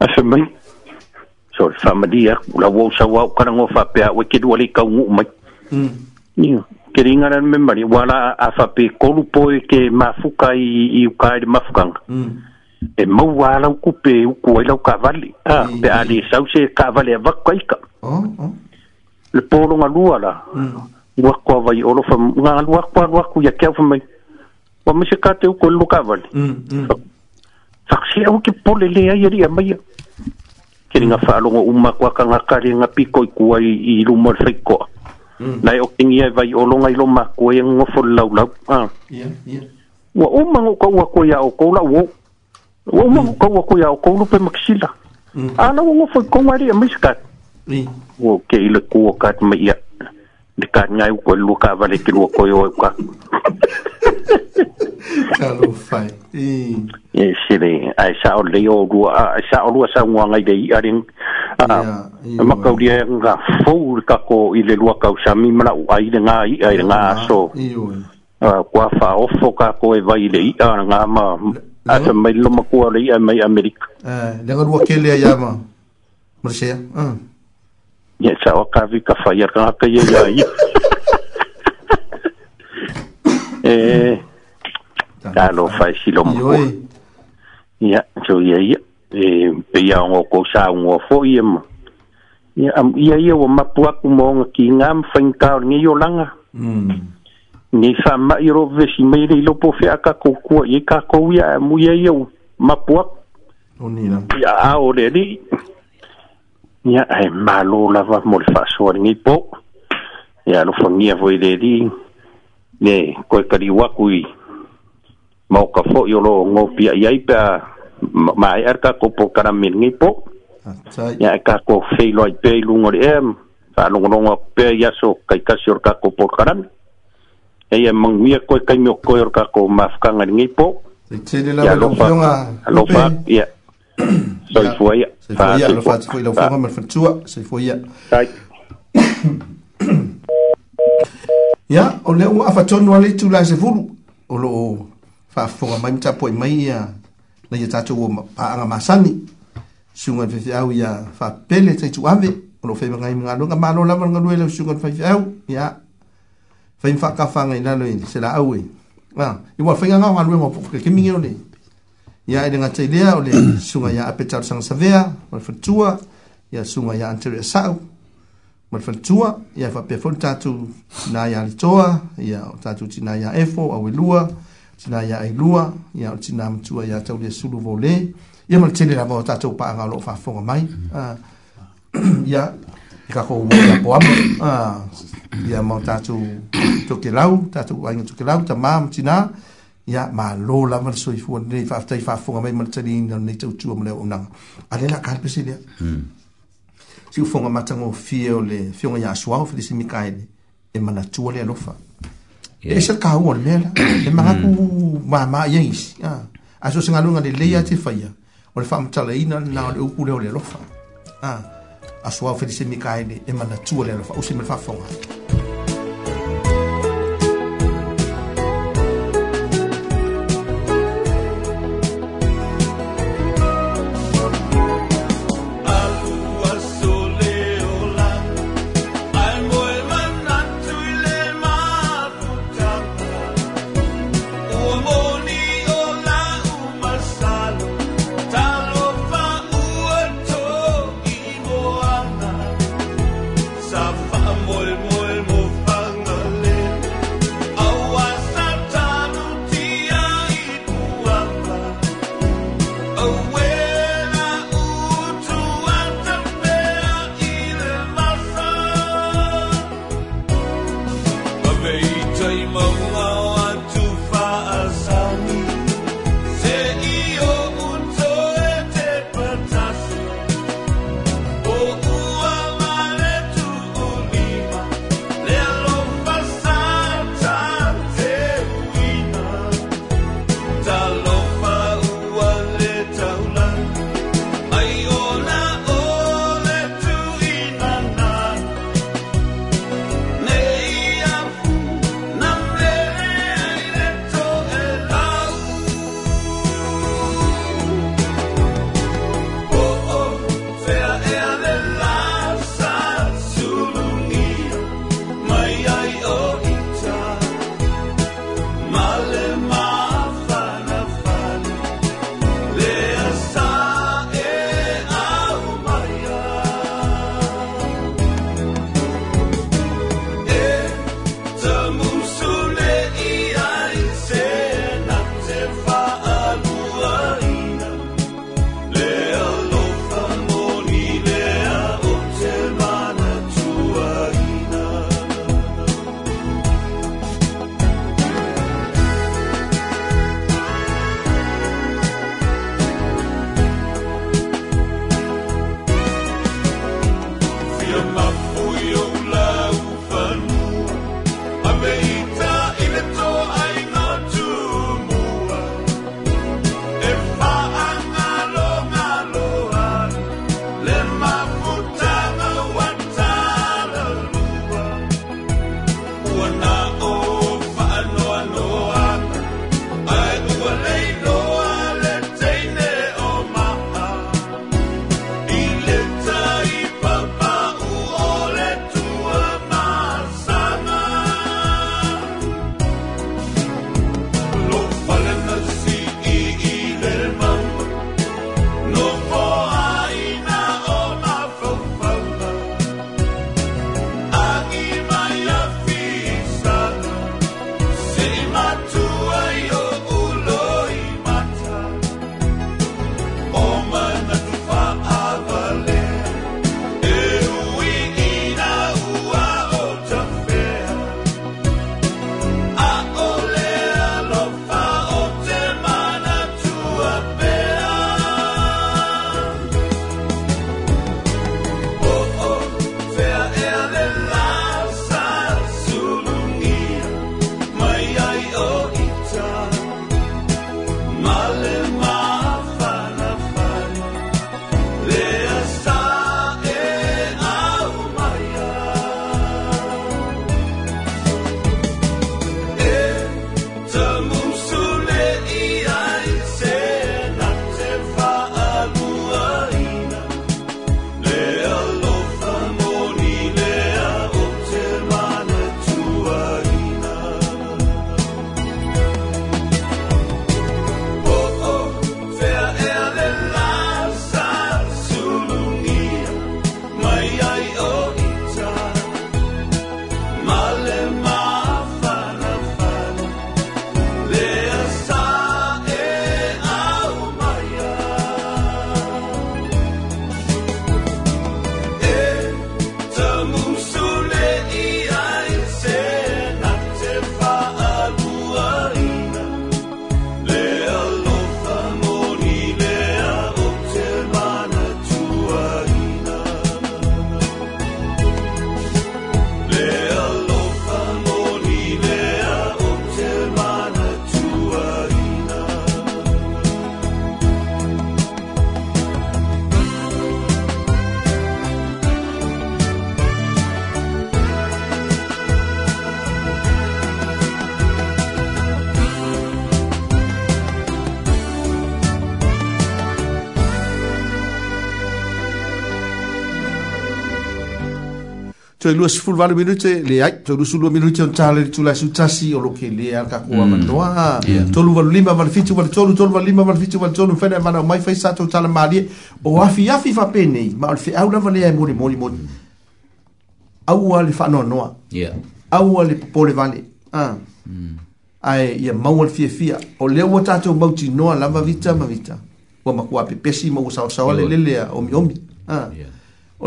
a se mai so fa ma dia u la wo sa wo kana ngo fa pe a we kidu ali ka ngu mai mm ya ke ringa ran me mari wala a fa pe ko lu po e ke ma fu ka i i u ka de ma fu ka mm e ma wa la ku pe u ko ai la ka vali a pe ali sa u se ka vali va ka ika oh oh le po lu ma lu ala mm wakwa vai olo fa nga wakwa wakku ya kya mai wa mishi ka te ko luka vali saksi xi au ki pole le ya ya mai ke ringa fa lo umma kwa ka nga ka ringa piko i ku ai i lu mo fa ko nai o kingi ai olo nga i lo ma ko lau ya ah. ya wa umma ngo mm. mm. ka wa ko ya o ko la wo wa umma ngo ka kwa ko ya o ko pe maksila ana wo ngo fo ko ma ni wo ke ile ko ka ma ya de caña y con Luca vale que lo coyo acá Claro fai y eh sí de a esa olio rua a esa olua sa un ngai de arin a ma caudia nga fur ka ko ile lua ka sa mi mala ai de nga ai nga so a kwa fa ofo ka ko e vai de a nga ma a se mai eh, lo ma ko ai mai america eh de nga rua ke le ya ma mm. mercia ah ya sawa kavi ka fayar ka ka ya ya eh dalo fai silo mo ya so ya ya e eh, pe ya ngo ko sa ngo fo ye mo ya am ya ya wa mapua ku mo ki ngam fain ka ngi yo langa hmm. ni fa ma i ro ve si me ri lo po fe aka ko ko ye ka ko ya mu ya yo mapua Onira. Ya, ahora, nia e malo lava mo le faasoaligi po ia alofagia foi leli ne koe kaliu aku i maoka foʻi o lo gopiaʻi ai pe a maeʻa le kakou po kalameligi po ia e kakou feiloai pea i luga o leʻea faalogologo aku pea i aso kaikasi o le kakou po kalame e ia maguia koe kaimi o koe o le kakou mafakaga ligei po ia alofa ia soifua ia soifua ia lo fatu i laufoga ma le fanatua soifua ia ia o lea ua afatonu a le itulasefulu o loo faafofoga mai matapoʻi mai ia na ia tatou o paaga masani suga le faifeau ia faapele taituave o loo faivagai magaloga malo lava lagalue lau suga le faifeau ia faimafaakafaga i lalo i se laau e i ua faigaga o galue ma poʻu kekemige o le ia e lengata i lea o le suga iā apetalosagasavea ma le fanatua ia suga iā anatere asaʻu ma le fanatua ia e faapea foi le tatou tinā iā letoa ia o tatou tinā iā efo au elua tinā iā ailua ia o le tinā matua iā taulia sulu volē ia ma le tele lava o tatou paaga o loo faafoga mai mm. ah, ia e kakou apoama ia ma o ah, tatou tokelau tatou aiga tokelau tamā ma tinā ia malo lava le soifua lenei faafetai faafoga mai ma le taliina lenei tautua ma le auaunaga a le lakalepese lea siufoga matagofie o le fioga iā asuao felisi mikaele e manatua le alofa e se kaua o le mea la e magaku mamā iai isi a so segaluega lelei a te faia o le faamatalaina lana o le upu lea o le alofa asuao felisi mikaele e manatua le alofa ausi ma le faafoga toe lua sefuluvalu minute le ai toe lua sulua minute ona tale le tulaesutasi o loo kelia ala kakoa mm. manoa toluvalulima valefitu valetolu toluvalulima valefitu valetolu fena e manau mai fai sa tou tala malie o afiafi faapenei ma o le feau lava lea e molimolimoli aua le faanoanoa aua le popole vale ae ah. mm. ia maua le fiafia o lea ua tatou mautinoa lava vita ma vita ua makuā pepesi ma ua saosaoa omi omi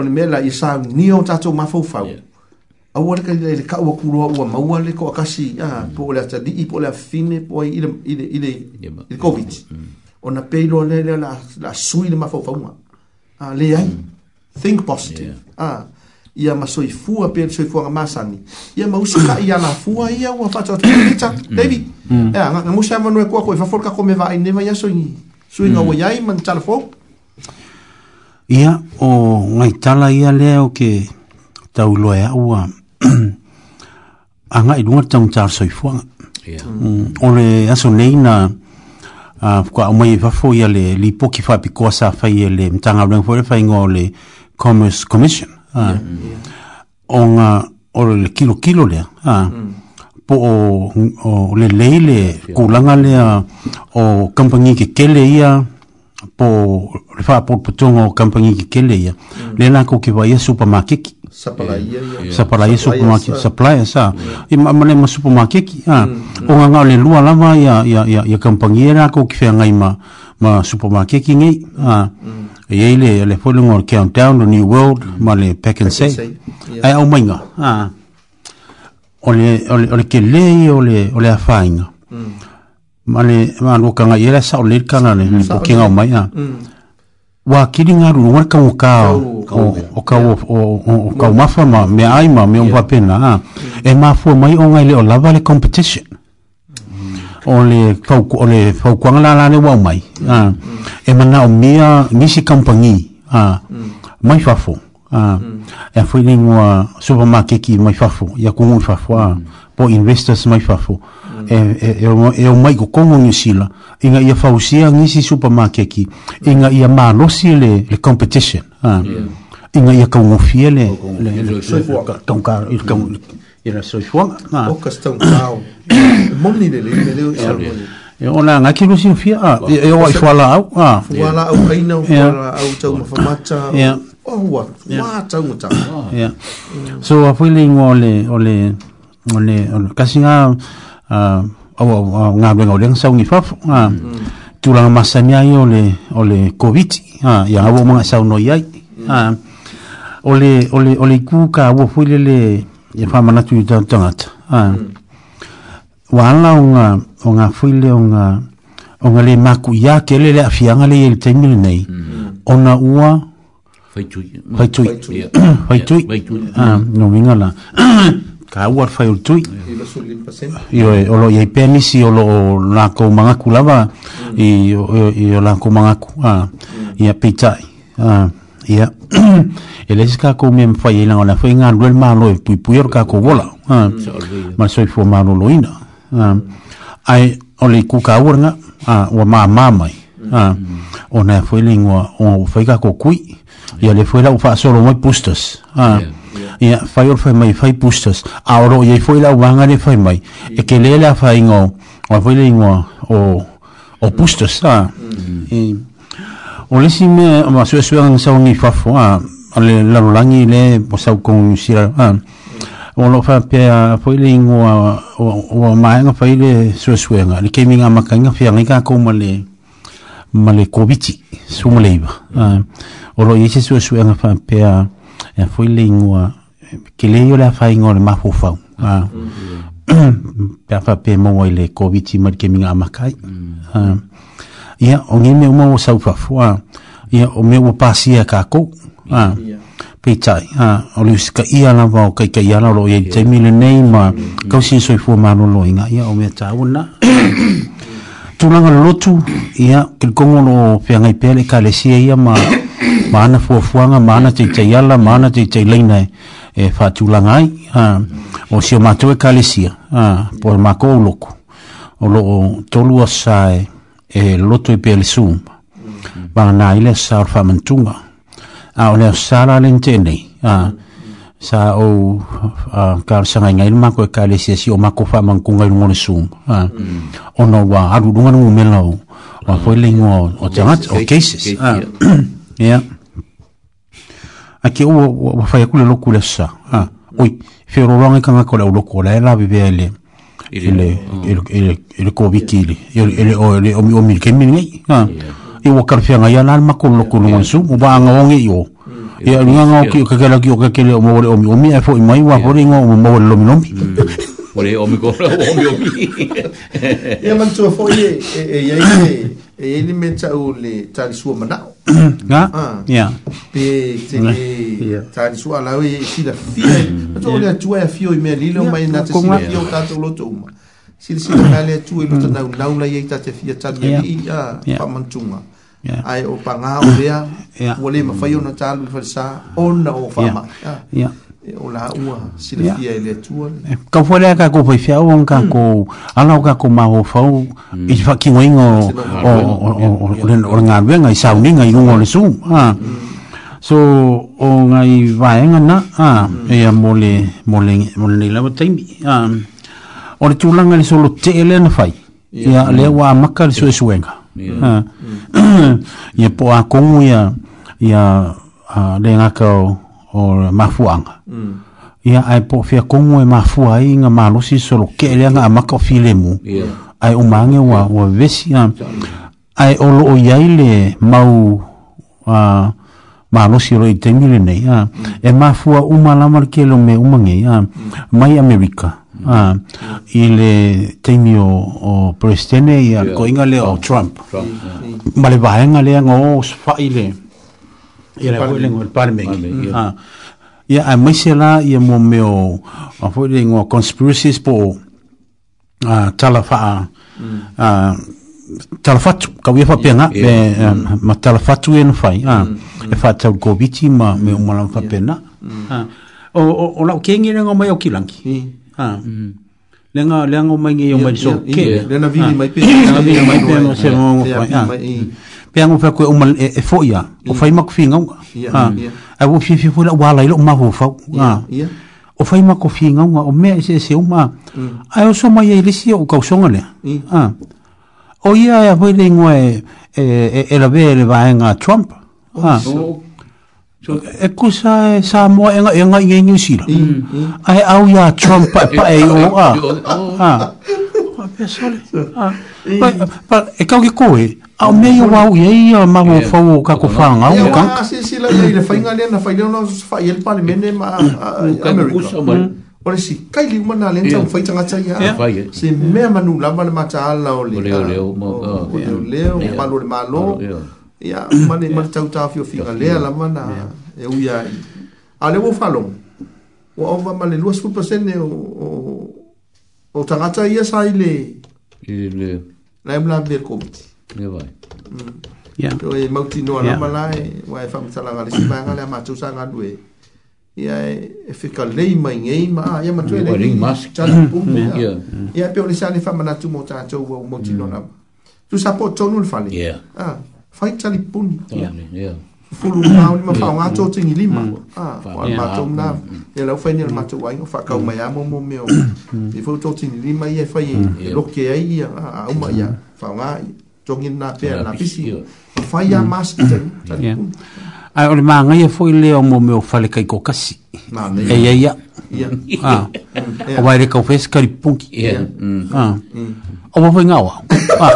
ona mea la ia saunia o tatou mafaufau aua leka le kaua kuloa ua maua le ko akasi ya, mm. po o le atalii po o le afine po ai ile covid mm, mm, ona pe le la, la sui le ma Ah, le leai think positive Ah, ia ma soi soifua pe soi le soifuaga masani ia ma usu kaʻi ia lafua ia ua faatoatoita david ea no ko ko fa fafo ka ko me va va ia soi soi suiga ua iai man le talafou ia o ngai tala ia leo ke tau loe aua a ngai lunga tau tau soifuanga mm, o le aso nei na kua au mai e wafo ia le li poki fai pi kua sa fai ia e le mtanga rung fore fai ngā o le Commerce Commission o ngā o le kilo kilo lea mm. po o, o le leile kulanga lea o kampangi ke kele ia po le fa po po tongo company ki kele ya mm. le na ko ki va ya supermarket ki sa pala ya sa pala ya supermarket sa i ma mane ma supermarket ki ha mm, mm. o nga nga le lua lava ya ya ya ya company era ko ki fa ngai ma ma supermarket ki ngai ha mm. ye le le po le ngor countdown the new world mm. ma le pack and save ai au mai nga ha ole ole ole ke le ole ole afainga mm mani manu kanga yera sa ulir kanga ni mm. o kinga o mai na ah. mm. wa kiri nga ru wa ka o ka o o ka o o ka mm. ma fa ma me ai ma me un pena ah. e ma fu mai o ngai le o lava le competition o le fau o le fau kwanga la la le wa mai a ah. e mana o mia misi kampangi a mai fa fu a e fu ni ngua supermarket ki mai fa fu ya ku mai fa fu po investors mai fafo mm. e e o mai ko kongo ni sila inga ia fausia ni si supermarket ki inga ia ma lo le le competition ah. yeah. inga ia kongo fiele le le tonka il kongo ina so fo na o ka sto ka mo ni le le le o sa E ona nga ki lu sin fia, e o ai fuala au. Fuala au kaina, fuala au tau ma famata, o hua, maa tau ma tau. So a fuile ingo ole, ole, 원래 가시가 아 어, ngā wenga o renga saungi fafu, ngā tūranga masani ai o le, o le COVID, ia awo mga sauno iai. O le, o le, o le kū ka awo fuile le, e whamanatu i tau tangata. Wāla o ngā, o ngā fuile o ngā, o ngā le maku ia ke le le awhianga le ele teimile nei. O ngā ua, whaitui, whaitui, whaitui, no mingala. ka uar fai ul tui. Io e olo i pe misi olo na ko manga ku lava mm. i i olo ko manga ku a mm. i a pitai. A ia e le ska ko mem fai e na ona fai nga ruel ma lo e pui pui or ka ko bola. A mm. ma soi fo ma lo ina. A ai oli ku ka urna a o ma ma mai. A ona fai lingua o fai ka ko kui. Ia le fai la u fa solo moi pustos. A yeah ia fai or fai mai fai pustas a oro ye foi la wanga le fai mai e ke le la fai ngo o foi le ngo o o pustas sa e o le sime o ma sue sue ngi sa ngi fa fo a le la rolangi le po sa ko ngi o lo fa pe a foi le ngo o o ma ngo fai le sue sue nga le ke mi nga ma ka ngi fa ngi ka ko ma le ma le kobiti su mo le iba o lo ye sue sue nga fa pe a, a, a, a, a, a, a, a, a e fui lingua ingoa ke le iole awha ingoa le mafufau ah. ah. pe awha pe mawa i le COVID i mariki minga amakai mm. ah. ia o nge me umawa sa ufafua ia o me upasi a kako pe tai o le usika ia la vau kai kai ala lo ia i tei mile nei ma mm. kausi so i fua maro lo inga ia o mea ta awana mm. tūlanga lotu ia kilikongo lo pe angai ka le sia ia ma mana fuafuaga mana teitei ala mana teitei laina e faatulaga ai o sio matou ekalesia po makou loku o loo tolu asa e, e loto e pea le su magana i le asa o le faamanatuga a o le asa la le nitenei sa o uh, kalasaga igai le mako ekalesia si o mako man i lugo le sum uh, mm. a ua aluluga lugumela o afoi leigua o tagata o cases, cases, cases, cases ia ake ua ua faia le loku le sa a oi feororoga ikagako le auloko o lae la vevea i le ele ele ele koviki ile ele o ele omi omi ke mingi ha e wa karfia ngai ala ma ko loko no su mo ba nga onge yo e ni nga ki ka kala ki o ka kele o mo omi omi e fo i mai wa pore ngo mo mo lo mi lo mi pore mm. omi ko omi omi e man so fo ye e ye e ye ni me tsa o le tsa su mana nga ya ah. pe te ta ni su ala we si la fi to le tu e fi e o me li lo mai na te si fi o ta to lo to ma si si ta le tu e lo ta mm. nau nau la ye ta te fi ta ni i a pa man tu ma ai o pa nga o le ya wo le ma fa yo na ta lu fa sa on na o fa ma ya ya E, o la ua sila fia ele tua e, ka fuera ka ko foi fia un ka ko hmm. ala ka ko ma hmm. o fa i fa ki ngoi o o o o o nga nga i sa un nga i un o le su ha hmm. so o nga i va en na ha e a mole mole mole la botai mi ha o le tula nga le solo te ele na fai ya le wa maka le su suenga ha ye po a ko ya ya a le nga ka o or mafuanga. Mm. Ia ai po fia kongo e mafua i nga malosi solo ke ele nga amaka o file mu. Yeah. Ai umange wa, wa vesi na ai o lo o yaile mau uh, malosi ro i tengile nei. a E mafua umalama ke lo me umange uh. mm. mai america Uh, mm. i le teimi o, o Prestene i a yeah. le o Trump. Trump. Mm. Yeah. Ma le vahenga le anga o oh, ia le foi lengo palmeng ia a ah. maise la ia mo meo a foi lengo conspiracies po a tala faa mm. a tala fatu ka wia fa penga pe ma tala fatu e no fai a e fa tau koviti ma me o malam fa pena mm. ah. o o la kengi lengo mai o kilangi ha ah. mm. lenga lenga mai ngi o mai so ke lena vini mai pe lena vini mai pe mo se mo fai pia fa ko umal e, e fo ya o fai mak finga ha a bu fi fi fula wala ilo ma fo fa ha o fai mak ko finga nga o me se e se uma mm. a o so mai ile si o ka so ha o ia ya e foi le ngue e e, e, e la ver va en a trump oh, ha so e ku e sa sa mo e nga e nga i ngi si la a e au ya trump pa pa e o oh. ha ha pa pa e ka ko e ao mei o au iai a maua fau o kako whanga au kanka. Ia si si la le whainga lea na whaileo na el le palimene ma mm. America mm. Ore si, kai liu mana le tau whai tangata ia. Se mea manu lama le mata ala o le. Leo leo. Leo malo le malo. Ia, tau tau la lea lama na e uia A e O o tangata ia sa i le. La Ia vai. Ia. Pero e mauti noa yeah. nama la, e wae whamitalanga le sima ngale a matu sanga due. Ia e, e whika lei mai ngei ma, ah, ia matu e lei mask. Tata pumbu. Mm, ia. Mm. Ia peo le sani whamana tu mo tātou wa mauti mm. noa nama. Tu sapo tonu le whale. Ia. Ah. Fai tali pun. Ia. Ia. Fulu mau lima pao ngā tō tingi lima. Ah. Wai mātou mna. Ia lau whaini le mātou wai. Wha kau mai amo mō meo. Ia fulu tō tingi lima. Ia fai e loke ai. Ia. Ah. Auma ia. Pao ngā ia. na pe na pisi o faia mas ten ai ole mangai e foi le o mo meu fale kai ko kasi e ia ia ah o vai le kaufes kari punki hmm. ah hmm. o mo foi ngawa ah.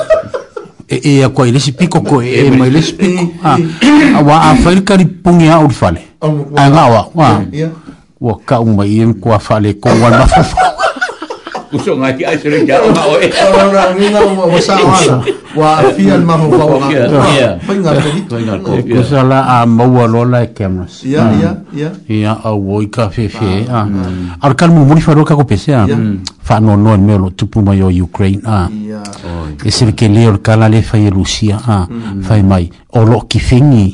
e e ko ile si piko ko e, e mo ile si e, piko ah wa a fale kari pungi a ul fale a ngawa ah. wa wa ka umai en ko fale ko wa na fa uso nga ki aisere ki ao ma oe. Ora ora ngina mo mo sa ala. Wa fian ma ho pa wa. Pinga ko. Ko sala a mo wa lo la kemas. Ya ya ya. Ya a woi ka fe fe. Ar kan mo muri faro ka ko pese a. Fa no no me lo tupu mo yo Ukraine a. Ya. Ke sir ke le or kana le fa ye Rusia a. Fa mai o lo ki fingi.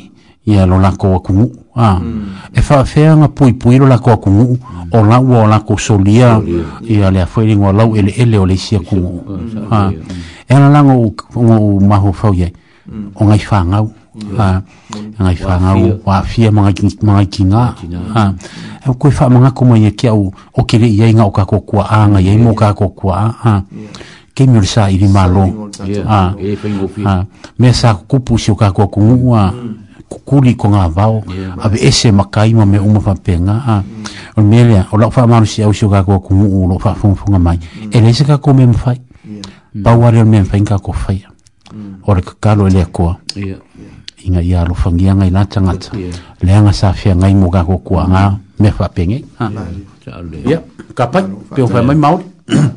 Ya lo la ko ku ah. mm. e whawhea ngā pui pui ro lako a kungu mm. o nga ua o lako solia i a lea whaere ngā lau ele ele o le isi a kungu mm. ah. e ana lango ngā u maho whau iei mm. o ngai whangau Yeah. Mm. Ah, mm. ngai fa nga wa fia mga mga kinga. Ha. E ko fa mga ko mai ki au o ke le yai nga o ka ko kwa a nga yai mo ka ko kwa. Ha. Ah. Ke mi sa i ri malo. Ha. Ha. Me sa ah. e ah. ku pu si o ka ko ku wa kukuli ko ngā vau, yeah, ese makaima me umu whapenga. Mm. Ah. Mm. Melea, o lau wha marusi au sio kakua kumu u lau wha whumfunga mai. Mm. E reise kakua me mwhai, yeah. bauare me mwhai nga kua whaia. Mm. kakalo mm. e lea kua. Inga ia lo whangia ngai nga tangata. Yeah. Lea ngā sāwhia ngai mō kakua kua ngā mm. me whapenga. Ah. Yeah. Yeah. Kapai, peo whai mai maori.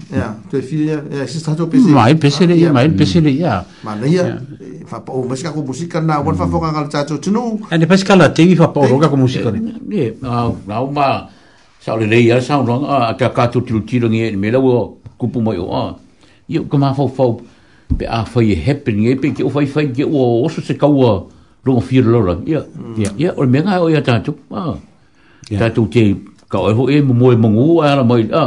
ia toe fia ia sista to pese mai pese le ia mai pese le ia ma le ia fa po o mesca ko musika na wal fa foka kal cha to tunu ande pesca la tegi fa po roka ko musika ni e na uma sa le le ia sa no a ka ka to tilu tilu ngi me la wo kupu mai o a io ko ma fa fa pe a fa ye happen ngi pe ki o fa fa ki o o so se ka o lo fi lo lo ia ia ia o me nga o ia ta tu a ta tu te ka o ho e mo mo mo ngu a la mai a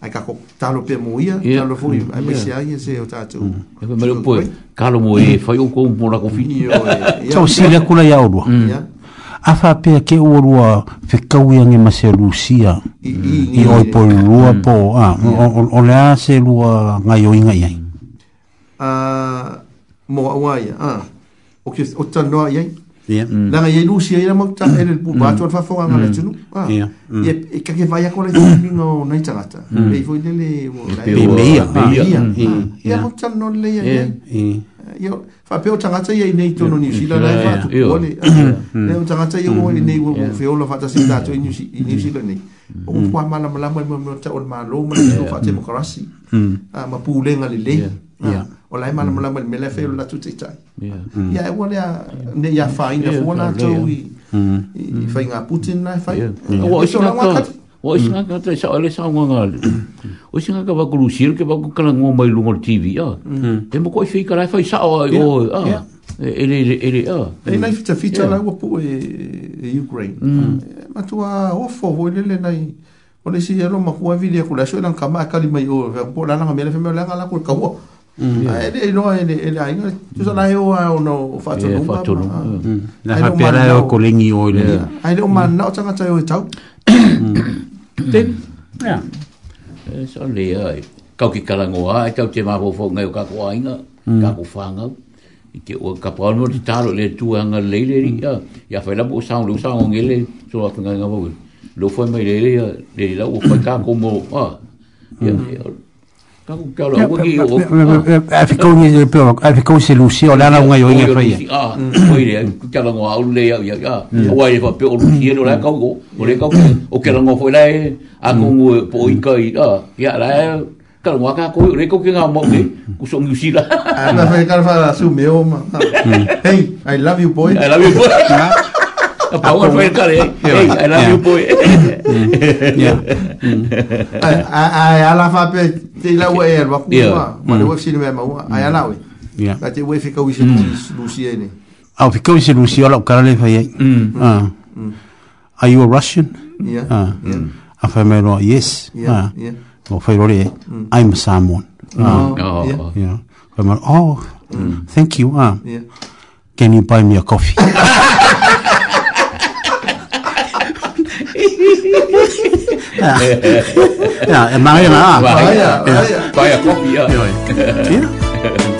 ai kako talo pe muia yeah. talo fui ai mai sia ia se ta tu mm. e me lo po kalo mo e foi un ko un pola ko fini o e tau si la kula yaulu ya a fa pe ke o rua fe ka u yang ma se rusia i mm. mm. o po rua po a o le a se rua nga yo inga ai a mo wa ya a o ke o ta no ai Ya. Mm. Nga ye lusi ya mo ta mm. en el mm. pubato alfa fo ngale tsunu. Ya. E ka ke vaya kola tsu mino na itagata. Le fo ah. ile le mo. Pe me ya. Pe ya. Ya mo tsan no le ya. Yo fa pe o tsanga tsa ye ne tsunu ni sila la fa tu kole. Le o tsanga tsa ye mo ni ne wo fe o lo fa tsa sita tsu ni si ni si le ni. O mo kwa mala mala mo mo tsa on ma lo mo ni fa tsa demokrasi. Ah ma pu le ngale le. Ya o lai mana mana mm. mele mele fe la tuti tai ya mm. ya e wala ne ya fa in the one to i i fa inga putin na fa o so na ka o so na ka te sa ole sa ngwa ngal o so na ka ba kru sir ke ba ku kala ngo mai lu ngor tv ya mm. te mo ko fe ka la fa sa o o a ele e ele ele a e na fita fita la wa pu e, e ukraine ma tu a o fo vo le le nai o le si ya lo ma ku a vidia ku la so na ka ma ka li mai o ba po la na ka mele fe me la ka la ku ka wo ele não ele ele aí tu só lá eu ou não faço não faço não na rapela eu colingi o ele aí o mano não tanga tanga eu tchau tem é só ali aí kau ki kalangoa e kau te mahu fo ngai o kako ainga mm. kako whanga i te o kapau no te taro le tuanga leile ri ya ya fai labu o saung lu saung o ngele so a tunga ngā wau lo fai mai leile ya leile lau o fai kako mo ah ya mm. Afikounia pe afikou se lucia la na unha yoinga faia. Ah, oire, kala ngo au le au ya. Wa e pe o lucia no la kau go. O le kau o kala ngo foi la e a ngo po i kai. Ah, ya la kala ngo ka ko le kau ke nga mo ke ku so ngi sila. Ah, na fa kala fa su meu ma. Hey, I love you boy. I love you boy. Dạ. power a kare hey I love you boy mm. yeah ai ala fa pe te la we er wa ma le we sini me ma ai ala we yeah ka we fika we sini Lucia ni au fika we sini Lucia la kare le fa ye ah mm. are you a russian yeah ah a fa me no yes yeah ah. yeah fa rore mm. i'm someone oh, ah. oh yeah yeah oh thank you ah can you buy me a coffee Ja, Maria, Maria. Maria, Maria. Maria, Maria. Maria, Maria.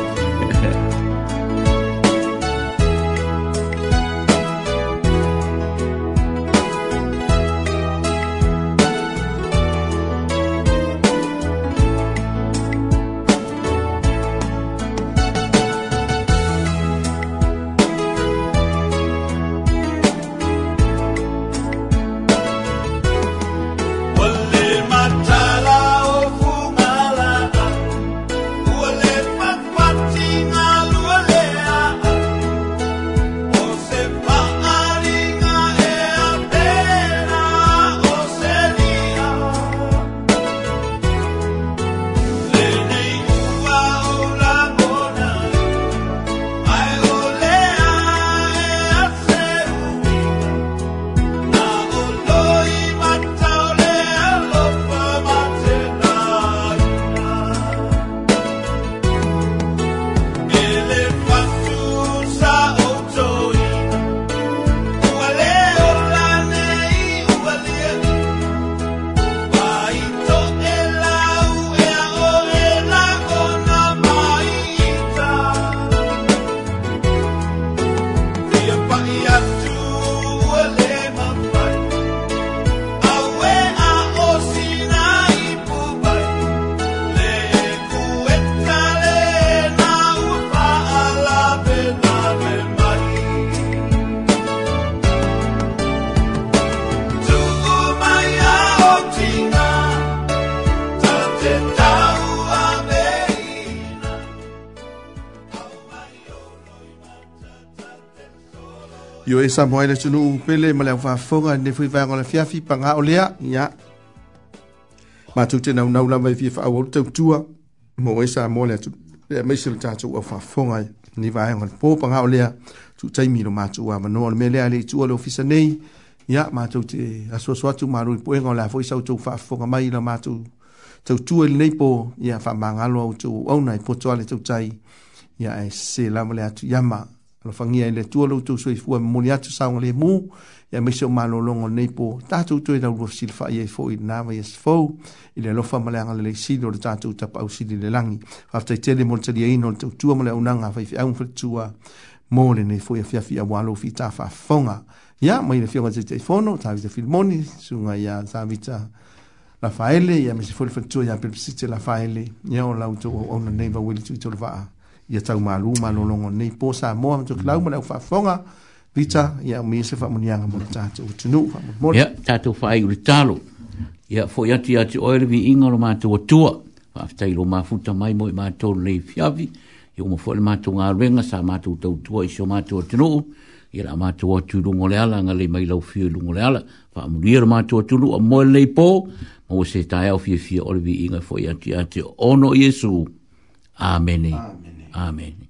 samoa i le tunuu pele ma le aufaafofoga i le fuivaega o le fiafi paga o lea ia matou te naunau lava i fia faauau le tautua mo ai samoa le amaisi o le tatou aufaafofoga ni vaega o le pō paga o lea tuutaimi lo matou avanoa o le mea lea i le itua le ofisa nei ia matou te asoasoa atu malo i poega o le a foʻi sautou faafofoga mai la matou tautua i lenei po ia faamagalo autou auna i poto a le tautai ia e la lava le atu iama lo fangia ile tu lo tu sui fu mo ya tu sang le mu ya mi so malo longo nei po ta tu tu da lo sil fa ye fo ina ma yes fo ile lo fa ma lang le si lo ta tu ta pa u si le langi fa ta te le mo te ye no tu tu ma le unanga fa fi un fu tua mo le nei fo ye fi fi wa lo fi ta fa fonga ya ma ile fi ma te fo no ta vi te fil moni su nga ya sa vi ta la faele ya mi se fo le fu tu ya pe si te la faele ya o la tu o na nei va wili tu tu va ia tau malu malolongo nei po sa mo am tuk lau mo fa fonga vita ia mi se fa munia ngam mo ta tu tu nu fa mo ia ta tu fa i ritalo ia fo ia ti ati oil vi ingo ma tu tu fa tai lo ma futa mai mo ma to le fiavi ia mo fo le ma tu ngal venga sa ma tu tu tu i so ma tu tu nu ia ma tu tu lu ngole ala ngale mai lau fiu lu ngole ala fa mo ia ma tu tu lu mo le po mo se tai o fi fi oil vi ingo fo ia ti ati ono yesu amen amen Amen.